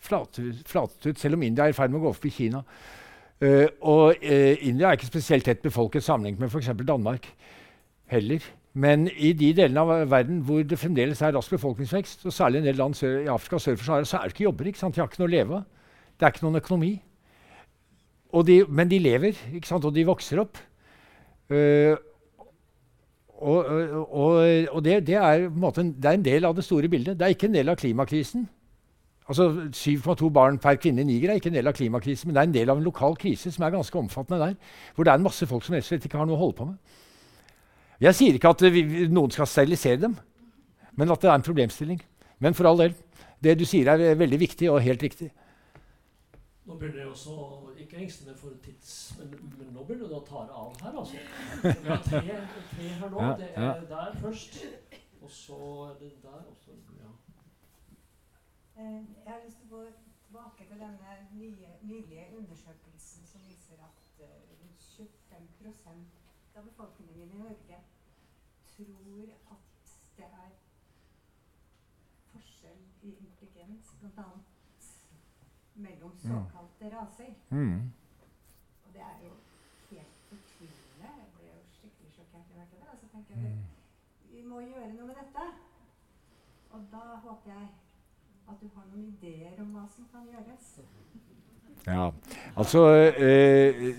flatet, flatet ut, selv om India er i ferd med å gå opp i Kina. Uh, og uh, India er ikke spesielt tett befolket sammenlignet med f.eks. Danmark heller. Men i de delene av verden hvor det fremdeles er rask befolkningsvekst, og særlig en del land sør, i Afrika sør for Sahara, så er det ikke jobber. Ikke sant? De har ikke noe å leve av. Det er ikke noen økonomi. De, men de lever, ikke sant? og de vokser opp. Uh, og, og, og det, det, er en måte, det, er en del av det store bildet. Det er ikke en del av klimakrisen. Altså 7,2 barn per kvinne i Niger er ikke en del av klimakrisen, men det er en del av en lokal krise som er ganske omfattende der. Hvor det er en masse folk som rett og slett ikke har noe å holde på med. Jeg sier ikke at vi, noen skal sterilisere dem, men at det er en problemstilling. Men for all del. Det du sier, er veldig viktig og helt riktig. Nå begynner jeg også ikke engste meg for tids... Men, men, nå begynner det å ta av her, altså. Vi har tre, tre her nå. det er der først. Og så er det der. Og så, ja. Eh, jeg har lyst til å gå tilbake til denne nye, nylige undersøkelsen som viser at uh, rundt 25 av befolkningen i Norge tror at det er forskjell i intelligens, bl.a mellom mm. såkalte raser. Mm. Og det er jo helt fortvilende. Jeg ble jo skikkelig sjokkert da jeg hørte det. Og så tenker jeg mm. vi må gjøre noe med dette. Og da håper jeg at du har noen ideer om hva som kan gjøres. Ja, altså øh,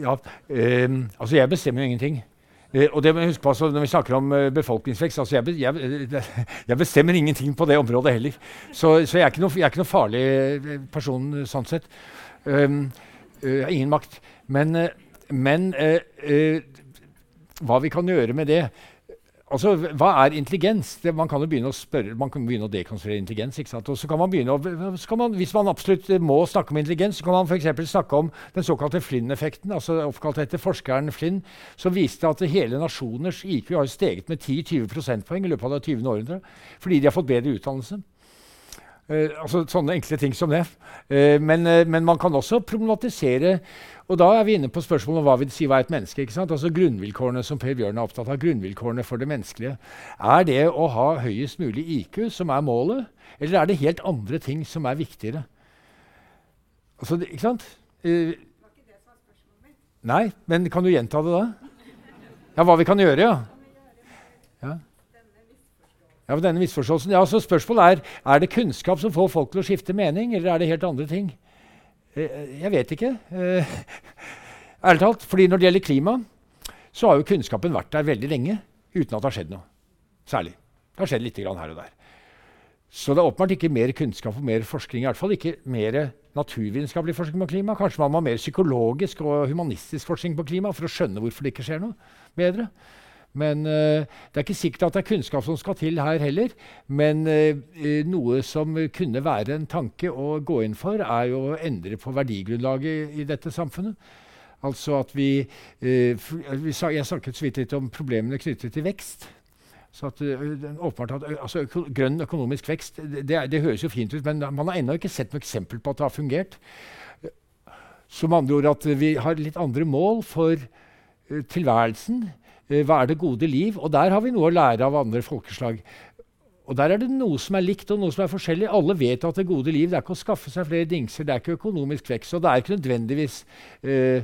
Ja, øh, altså jeg bestemmer jo ingenting. Eh, og det må huske på altså, Når vi snakker om uh, befolkningsvekst altså jeg, jeg, jeg, bestemmer ingenting på det området heller. Så, så jeg, er noe, jeg, er ikke noe, farlig eh, person sånn sett. Um, uh, ingen makt. Men, uh, men hva vi kan gjøre med det Altså, Hva er intelligens? Det, man kan jo begynne å spørre, man kan begynne å dekonstruere intelligens. ikke sant? Og så kan man begynne å, man, Hvis man absolutt må snakke om intelligens, så kan man f.eks. snakke om den såkalte Flynn-effekten. altså Oppkalt etter forskeren Flynn, som viste at hele nasjoners IQ har steget med 10-20 prosentpoeng i løpet av det 20. århundret fordi de har fått bedre utdannelse. Uh, altså Sånne enkle ting som det. Uh, men, uh, men, man kan også problematisere og da er vi inne på spørsmålet om hva vil si hva er et menneske. ikke sant? Altså Grunnvilkårene som Per Bjørn er opptatt av, grunnvilkårene for det menneskelige. Er det å ha høyest mulig IQ som er målet, eller er det helt andre ting som er viktigere? Altså, ikke sant? Uh, nei, men kan du gjenta det da? Ja, hva vi kan gjøre, ja. ja. Ja, denne misforståelsen. Ja, så Spørsmålet er er det kunnskap som får folk til å skifte mening, eller er det helt andre ting? Eh, jeg vet ikke. Eh, ærlig talt. fordi når det gjelder klima, så har jo kunnskapen vært der veldig lenge uten at det har skjedd noe. Særlig. Det har skjedd litt her og der. Så det er åpenbart ikke mer kunnskap og mer forskning. I hvert fall ikke mer naturvitenskapelig forskning på klima. Kanskje man må ha mer psykologisk og humanistisk forskning på klima for å skjønne hvorfor det ikke skjer noe bedre. Men uh, det er ikke sikkert at det er kunnskap som skal til her heller. Men uh, noe som kunne være en tanke å gå inn for, er jo å endre på verdigrunnlaget i, dette samfunnet. Altså at vi, Jeg snakket så vidt litt om problemene knyttet til vekst. Så at, åpenbart at altså, Grønn økonomisk vekst det, det, høres jo fint ut, men man har ennå ikke sett noe eksempel på at det har fungert. Som andre ord at vi har litt andre mål for tilværelsen Eh, hva er det gode liv? Og der har vi noe å lære av andre folkeslag. Og Der er det noe som er likt og noe som er forskjellig. Alle vet at det gode liv det er ikke å skaffe seg flere dingser, det er ikke økonomisk vekst. Og det er ikke nødvendigvis øh,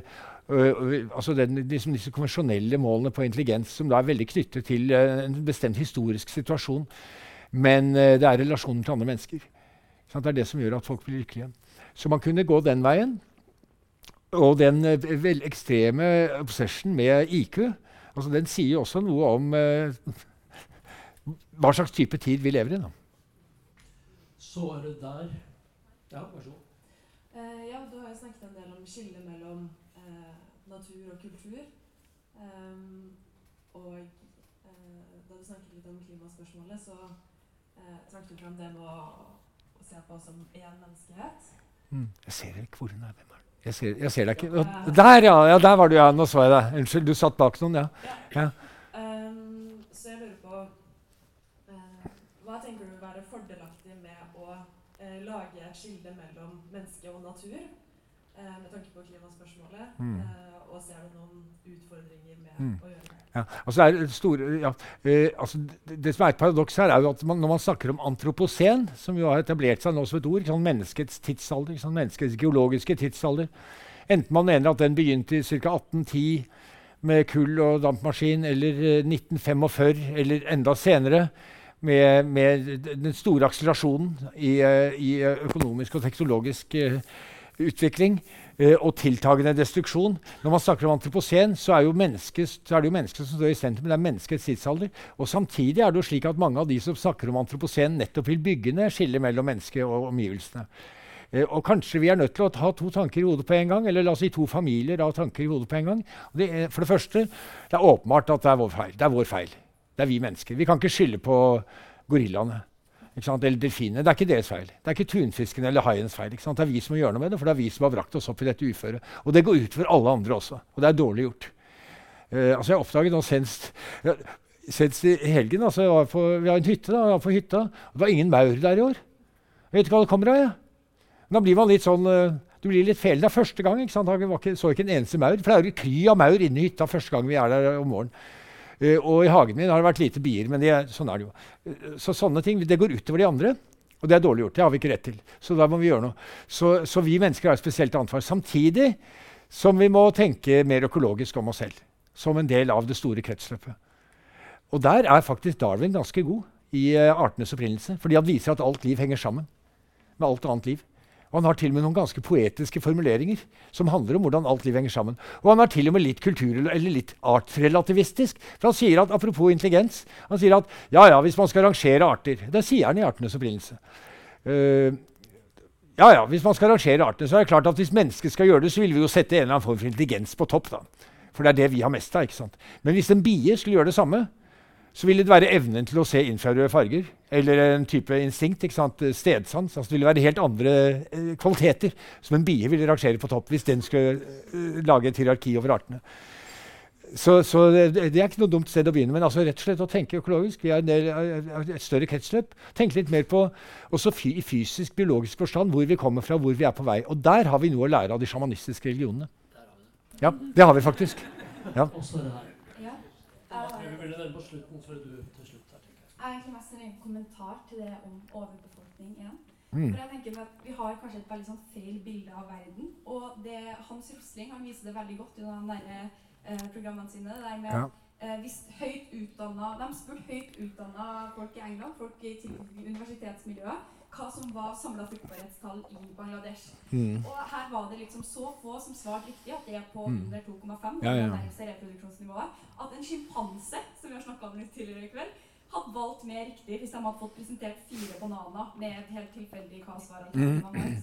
øh, altså den, liksom disse konvensjonelle målene på intelligens som da er veldig knyttet til øh, en bestemt historisk situasjon. Men det er relasjonen til andre mennesker. Sånn, Det er det som gjør at folk blir lykkelige. Så man kunne gå den veien. Og den ekstreme obsession med IQ Altså, den sier jo også noe om eh, hva slags type tid vi lever i. Da. Så er det der Ja, vær så god. Eh, ja, du har jo snakket en del om skillet mellom eh, natur og kultur. Um, og uh, da du snakket litt om klimaspørsmålet, så trakk du frem det med å, å se på oss som én menneskehet. Mm. Jeg ser ikke hvor hun er. Hvem er jeg ser, jeg ser, deg ikke. Der, ja, ja! Der var du, ja. Nå så jeg deg. Unnskyld, du satt bak noen, ja. ja. Um, så jeg lurer på uh, Hva tenker du vil være fordelaktig med å uh, lage et skille mellom menneske og natur uh, med tanke på klimaspørsmålet? Mm. og ser du noen utfordringer med mm. å gjøre det? Ja, altså det, store, ja, eh, altså det, som er et paradoks her, er jo at man, når man snakker om antroposen, som jo har etablert seg nå som et ord, sånn menneskets tidsalder, sånn menneskets geologiske tidsalder Enten man mener at den begynte i ca. 1810 med kull og dampmaskin, eller 1945, eh, eller enda senere med, med den store akselerasjonen i, eh, i økonomisk og teknologisk uh, utvikling og tiltagende destruksjon. Når man snakker om antropocen, så er, jo så er det jo mennesket som står i sentrum. Det er menneskets tidsalder. Og samtidig er det jo slik at mange av de som snakker om antropocen, nettopp vil bygge ned skillet mellom mennesket og omgivelsene. Eh, og kanskje vi er nødt til å ha to tanker i hodet på en gang, eller la oss si to familier av tanker i hodet på en gang. Det er, for det første, det er åpenbart at det er vår feil. Det er vår feil. Det er vi mennesker. Vi kan ikke skylde på gorillaene eller delfinene. Det er ikke deres feil. Det er ikke tunfisken eller haiens feil. Det er vi som må gjøre noe med det, for det er vi som har brakt oss opp i dette uføret. Og det går ut for alle andre også. Og det er dårlig gjort. Uh, altså Jeg oppdaget nå senest, ja, senest i helgen altså jeg var på, Vi har en hytte. da, jeg var på hytta, Det var ingen maur der i år. Jeg vet ikke hva det kommer av. Ja. Da blir man litt sånn uh, Du blir litt fæl. Det er første gang. ikke sant? Han ikke, så ikke en eneste maur. For det er jo kry av maur inne hytta første gang vi er der om morgenen. Uh, og i hagen min har det vært lite bier, men er, sånn er det jo. Uh, så sånne ting det går utover de andre. Og det er dårlig gjort. Det har vi ikke rett til. Så da må vi gjøre noe. Så, så vi mennesker har et spesielt ansvar. Samtidig som vi må tenke mer økologisk om oss selv. Som en del av det store kretsløpet. Og der er faktisk Darwin ganske god i artenes opprinnelse. Fordi han viser at alt liv henger sammen med alt annet liv. Og han har til og med noen ganske poetiske formuleringer som handler om hvordan alt liv henger sammen. Og han er til og med litt kultur- eller litt artsrelativistisk. For han sier at, Apropos intelligens han sier at ja, ja, hvis man skal rangere arter Det sier han i artenes opprinnelse. Uh, ja, ja, Hvis man skal rangere artene, så er det klart at hvis mennesket skal gjøre det, så vil vi jo sette en eller annen form for intelligens på topp. da. For det er det vi har mest av. ikke sant? Men hvis en bie skulle gjøre det samme, så vil det være evnen til å se infrarøde farger. Eller en type instinkt. Stedsans. Altså det ville være helt andre eh, kvaliteter som en bie ville rangere på topp hvis den skulle eh, lage et hierarki over artene. Så, så det, det, er ikke noe dumt sted å begynne. Men altså rett og slett å tenke økologisk. Vi har del et større kretsløp. Tenke litt mer på også i fysisk, biologisk forstand hvor vi kommer fra, hvor vi er på vei. Og der har vi noe å lære av de sjamanistiske religionene. Ja, det har vi faktisk. Ja. Også vi her ville den på slutten så er du til slutt her, tenker jeg. Jeg har egentlig mest en kommentar til det om overbefolkning igjen. Mm. For jeg tenker at Vi har kanskje et veldig sånn feil bilde av verden. Og det, Hans Rosling han viser det veldig godt i de der, eh, programmene sine. Det der med ja. eh, hvis høyt utdannet, De spurte høyt utdanna folk i England, folk i universitetsmiljøet, hva som var samla fruktbarhetstall i Bangladesh. Mm. Og her var det liksom så få som svarte riktig, at det er på mm. under 2,5, ja, ja. reproduksjonsnivået, at en sjimpanse, som vi har snakka om litt tidligere i kveld, hadde valgt mer riktig hvis de hadde fått presentert fire bananer med et helt tilfeldig hva svaret mm.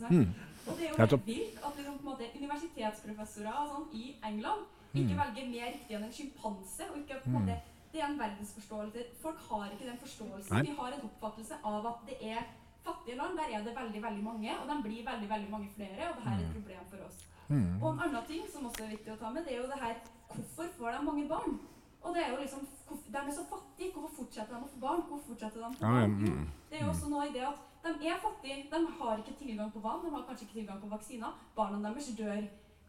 mm. Og det er jo helt vilt at liksom, måte, universitetsprofessorer sånn, i England ikke mm. velger mer riktig enn en sjimpanse. og ikke på en måte det er en verdensforståelse. Folk har ikke den forståelsen. Nei. De har en oppfattelse av at det er fattige land der er det veldig veldig mange, og de blir veldig veldig mange flere. Og det her er et mm. problem for oss. Mm. Og en annen ting som også er viktig å ta med, det er jo det her Hvorfor får de mange barn? Og det er jo liksom, De er så fattige. Hvorfor fortsetter de å få barn? Hvorfor fortsetter de å få barn? Mm. Det er jo også noe i det at De er fattige. De har ikke tilgang på vann. De har kanskje ikke tilgang på vaksiner. Barna deres dør.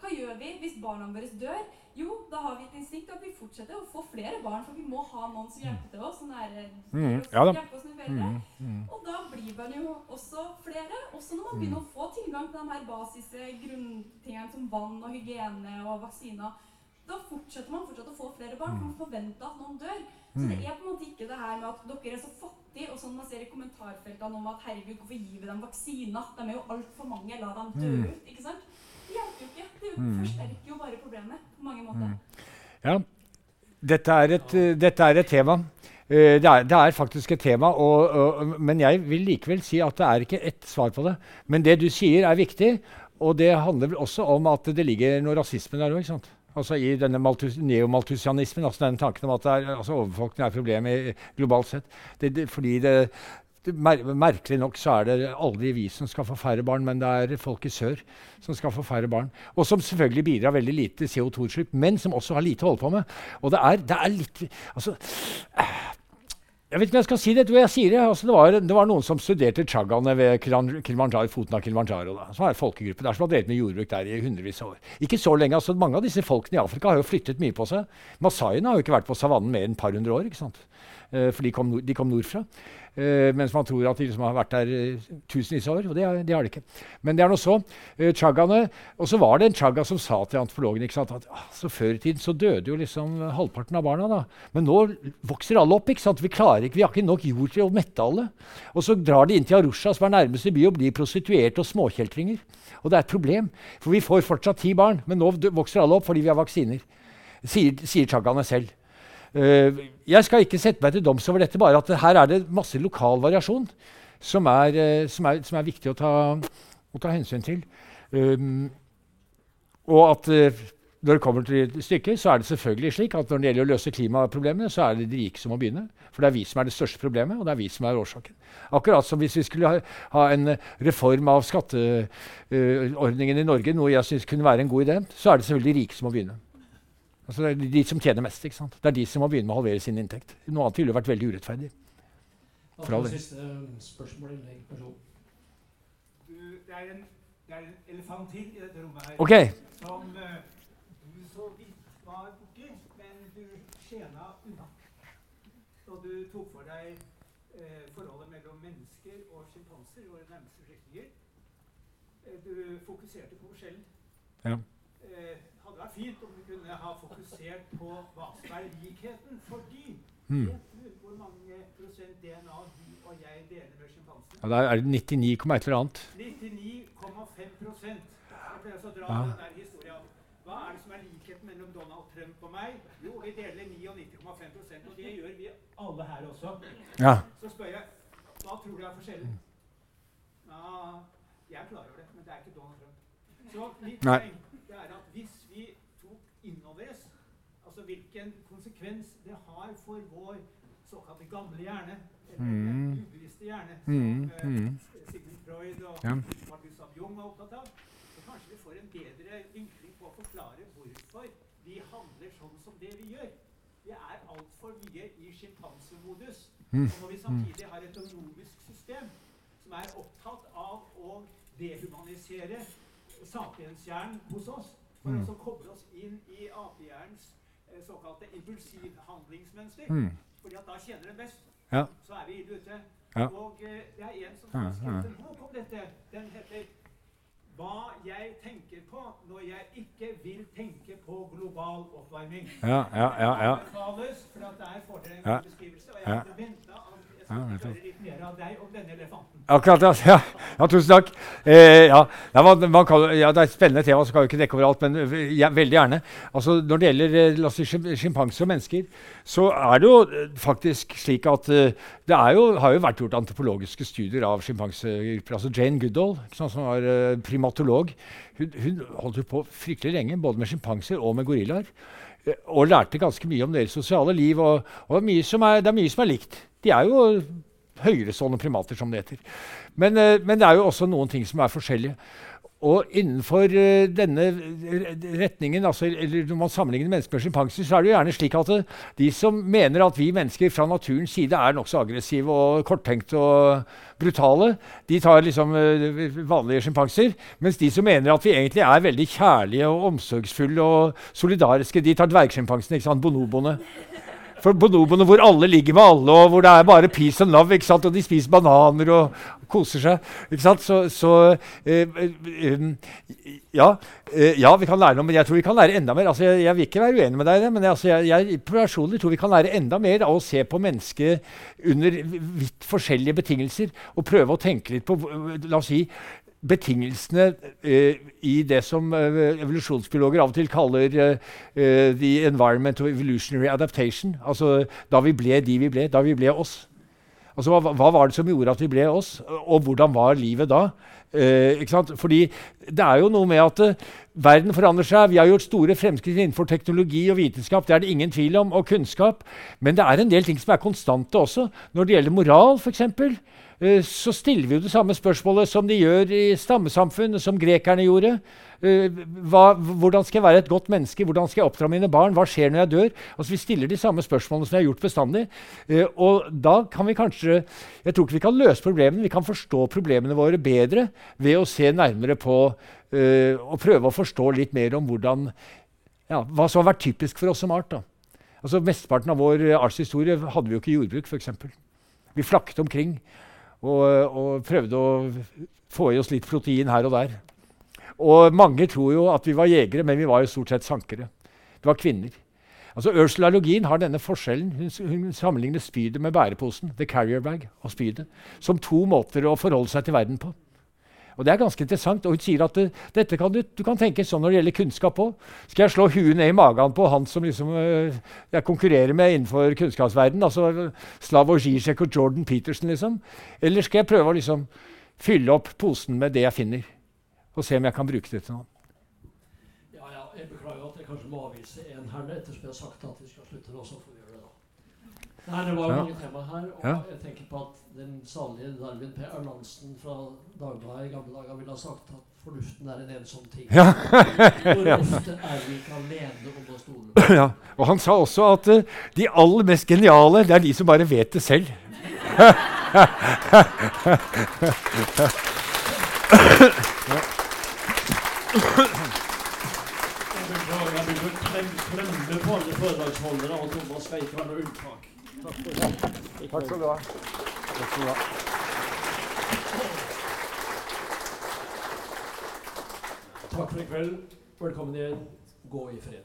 Hva gjør vi hvis barna våre dør? Jo, da har vi et instinkt at vi fortsetter å få flere barn, for vi må ha noen som hjelper til oss. Som er, mm, ja, hjelper oss med mm, mm. Og da blir man jo også flere. Også når man begynner å få tilgang til de her basise grunntingene som vann og hygiene og vaksiner. Da fortsetter man fortsatt å få flere barn, for man forventer at noen dør. Så det er på en måte ikke det her med at dere er så fattige, og sånn man ser i kommentarfeltene om at herregud, hvorfor gir vi dem vaksiner? De er jo altfor mange, la dem dø ut. ikke sant? Hjelper jo ikke. Det mm. forsterker jo bare problemet på mange måter. Mm. Ja. Dette er et, dette er et tema. Uh, det, er, det, er, faktisk et tema, og, og, men jeg vil likevel si at det er ikke ett svar på det. Men det du sier, er viktig, og det handler vel også om at det ligger noe rasisme der òg. Altså I denne neomaltusianismen, altså den tanken om at er, altså overfolkning er problemet globalt sett. Det, det, fordi det, mer merkelig nok så er det aldri vi som skal få færre barn, men det er folk i sør som skal få færre barn. Og som selvfølgelig bidrar veldig lite til CO2-utslipp, men som også har lite å holde på med. Og det er, det er litt altså, jeg vet ikke om jeg skal si det. Jeg sier det. Altså, det, var, det, var, noen som studerte chagaene ved Kilimanjaro, foten av Kilimanjaro. Da, som er en folkegruppe der som har drevet med jordbruk der i hundrevis av år. Ikke så lenge. altså Mange av disse folkene i Afrika har jo flyttet mye på seg. Masaiene har jo ikke vært på savannen mer enn et par hundre år. ikke sant? uh, for de kom, de kom nordfra. Uh, mens man tror at de liksom har vært der uh, tusenvis av år. Og det, har de ikke. Men det er nå så. Uh, chaggane, Og så var det en chaga som sa til antropologen ikke sant, at altså, før i tiden så døde jo liksom halvparten av barna. da. Men nå vokser alle opp. ikke sant? Vi klarer ikke, vi har ikke nok jord til å mette alle. Og så drar de inn til Arusha, som er nærmeste by, og blir prostituerte og småkjeltringer. Og det er et problem, for vi får fortsatt ti barn, men nå vokser alle opp fordi vi har vaksiner. Sier, sier chaggaene selv. Uh, jeg skal ikke sette meg til doms over dette, bare at her er det masse lokal variasjon som er, uh, som er, som er viktig å ta, å ta, hensyn til. Um, og at uh, når det kommer til stykket, så er det selvfølgelig slik at når det gjelder å løse klimaproblemene, så er det de rike som må begynne. For det er vi som er det største problemet, og det er vi som er årsaken. Akkurat som hvis vi skulle ha, ha en reform av skatteordningen i Norge, noe jeg syns kunne være en god idé, så er det selvfølgelig de rike som må begynne. Altså det er de som tjener mest. ikke sant? Det er de som må begynne med å halvere sin inntekt. Noe annet ville vært veldig urettferdig. For alle. Siste um, det, er en, det er en elefant til i dette rommet her okay. som uh, du så vidt var borti, men du skjena unna. Og du tok for deg uh, forholdet mellom mennesker og sjimpanser, våre nærmeste slektninger. Uh, du fokuserte på forskjellen. Ja hadde vært fint om vi kunne ha fokusert på hva som er likheten. Fordi mm. hvor mange prosent DNA du og jeg deler med sjimpansene? Ja, er det 99, et eller annet. 99,5 Jeg pleier å dra ja. den der historien. Hva er det som er likheten mellom Donald Trump og meg? Jo, vi deler 99,5 prosent, og det gjør vi alle her også. Ja. Så spør jeg hva tror du er forskjellen? Ja, jeg er klar over det, men det er ikke Donald Trump. Så litt poeng det er at hvis innover oss. Altså hvilken konsekvens det har for vår såkalte gamle hjerne, eller mm. ubevisste hjerne, som mm. uh, Sigmund Freud og ja. Martin Jung var opptatt av. Så kanskje vi får en bedre vinkling på å forklare hvorfor vi handler sånn som det vi gjør. Vi er altfor mye i sjimpansemodus. Mm. Og når vi samtidig har et økonomisk system som er opptatt av å dehumanisere sapienshjernen hos oss, for mm. å koble oss inn i apehjernens eh, såkalte impulsivhandlingsmønster. Mm. Fordi at da kjenner den best. Ja. Så er vi ille ute. Ja. Og eh, det er en som har skrevet en bok om dette. Den heter hva jeg tenker på når jeg ikke vil tenke på global oppvarming. Ja, ja, ja, ja. Det anbefales, for at der får dere en ja. beskrivelse. Og jeg venta Akkurat, ja. ja. Tusen takk. Eh, ja. Kan, ja, det er et spennende tema, så kan vi ikke dekke overalt, men eh, ja, veldig gjerne. Altså, når det gjelder eh, sjimpanser og mennesker, så er det jo eh, faktisk slik at det jo, har jo vært gjort antropologiske studier av sjimpansegrupper. Altså Jane Goodall, som var primatolog, hun, hun holdt jo på fryktelig lenge både med sjimpanser og med gorillaer. Og lærte ganske mye om deres sosiale liv. Og, og er det er mye som er likt. De er jo høyerestående primater, som det heter. Men, uh, men, det er jo også noen ting som er forskjellige. Og innenfor uh, denne retningen, altså, eller når man sammenligner mennesker med sjimpanser, så er det jo gjerne slik at uh, de som mener at vi mennesker fra naturens side er nokså aggressive og korttenkte og brutale, de tar liksom vanlige sjimpanser. Mens de som mener at vi egentlig er veldig kjærlige og omsorgsfulle og solidariske, de tar dvergsjimpansene. Bonoboene. For bonoboene hvor alle ligger med alle, og hvor det er bare peace and love, ikke sant? og de spiser bananer og koser seg. ikke sant? Så, så eh, eh, ja, eh, ja, vi kan lære noe, men jeg tror vi kan lære enda mer. Altså, jeg, jeg vil ikke være uenig med deg men altså, jeg, jeg, personlig tror vi kan lære enda mer av å se på mennesket under vidt forskjellige betingelser og prøve å tenke litt på la oss si, betingelsene eh, i det som eh, evolusjonsbiologer av og til kaller eh, the environment of evolutionary adaptation. Altså da vi ble de vi ble, da vi ble oss. Altså, hva, hva, var det som gjorde at vi ble oss, og hvordan var livet da? Fordi det er jo noe med at verden forandrer seg. Vi har gjort store fremskritt innenfor teknologi og vitenskap. Det er det ingen tvil om, og kunnskap. Men det er en del ting som er konstante også. Når det gjelder moral, f.eks. Eh, så stiller vi jo det samme spørsmålet som de gjør i stammesamfunn, som grekerne gjorde. Eh, hva, hvordan skal jeg være et godt menneske? Hvordan skal jeg oppdra mine barn? Hva skjer når jeg dør? Altså, vi stiller de samme spørsmålene som vi har gjort bestandig. Eh, og da kan vi kanskje Jeg tror ikke vi kan løse problemene, vi kan forstå problemene våre bedre ved å se nærmere på og prøve å forstå litt mer om hvordan, ja, hva som har vært typisk for oss som art. da. Altså Mesteparten av vår artshistorie hadde vi jo ikke jordbruk, f.eks. Vi flakket omkring og, og, prøvde å få i oss litt protein her og der. Og mange tror jo at vi var jegere, men vi var jo stort sett sankere. Det var kvinner. Altså Ursula Login har denne forskjellen. Hun, hun sammenligner spydet med bæreposen, the carrier bag, og spydet, som to måter å forholde seg til verden på. Og Det er ganske interessant. Og hun sier at det, dette kan du, du, kan tenke sånn når det gjelder kunnskap òg. Skal jeg slå huet ned i magen på han som liksom, øh, jeg konkurrerer med innenfor kunnskapsverdenen? Altså Slavoj Zizek og Jordan Peterson, liksom? Eller skal jeg prøve å liksom fylle opp posen med det jeg finner? Og se om jeg kan bruke det til noe? Ja, ja, jeg beklager at jeg kanskje må avvise en her ettersom jeg har sagt at vi skal slutte nå. så får vi gjøre det da. Nei, Det var jo ja. mange temaer her, og ja. jeg tenker på at den salige Darwin P. Erlandsen fra Dagbladet i gamle dager ville ha sagt at fornuften er en ensom ting. Ja. Hvor ofte er vi ikke alene om å stole på ja. Og han sa også at uh, de aller mest geniale, det er de som bare vet det selv. ja. klemme på alle foredragsholdere, og Thomas noe unntak. Takk skal du ha. Takk skal du ha. Takk for i kveld. Velkommen igjen. Gå i fred.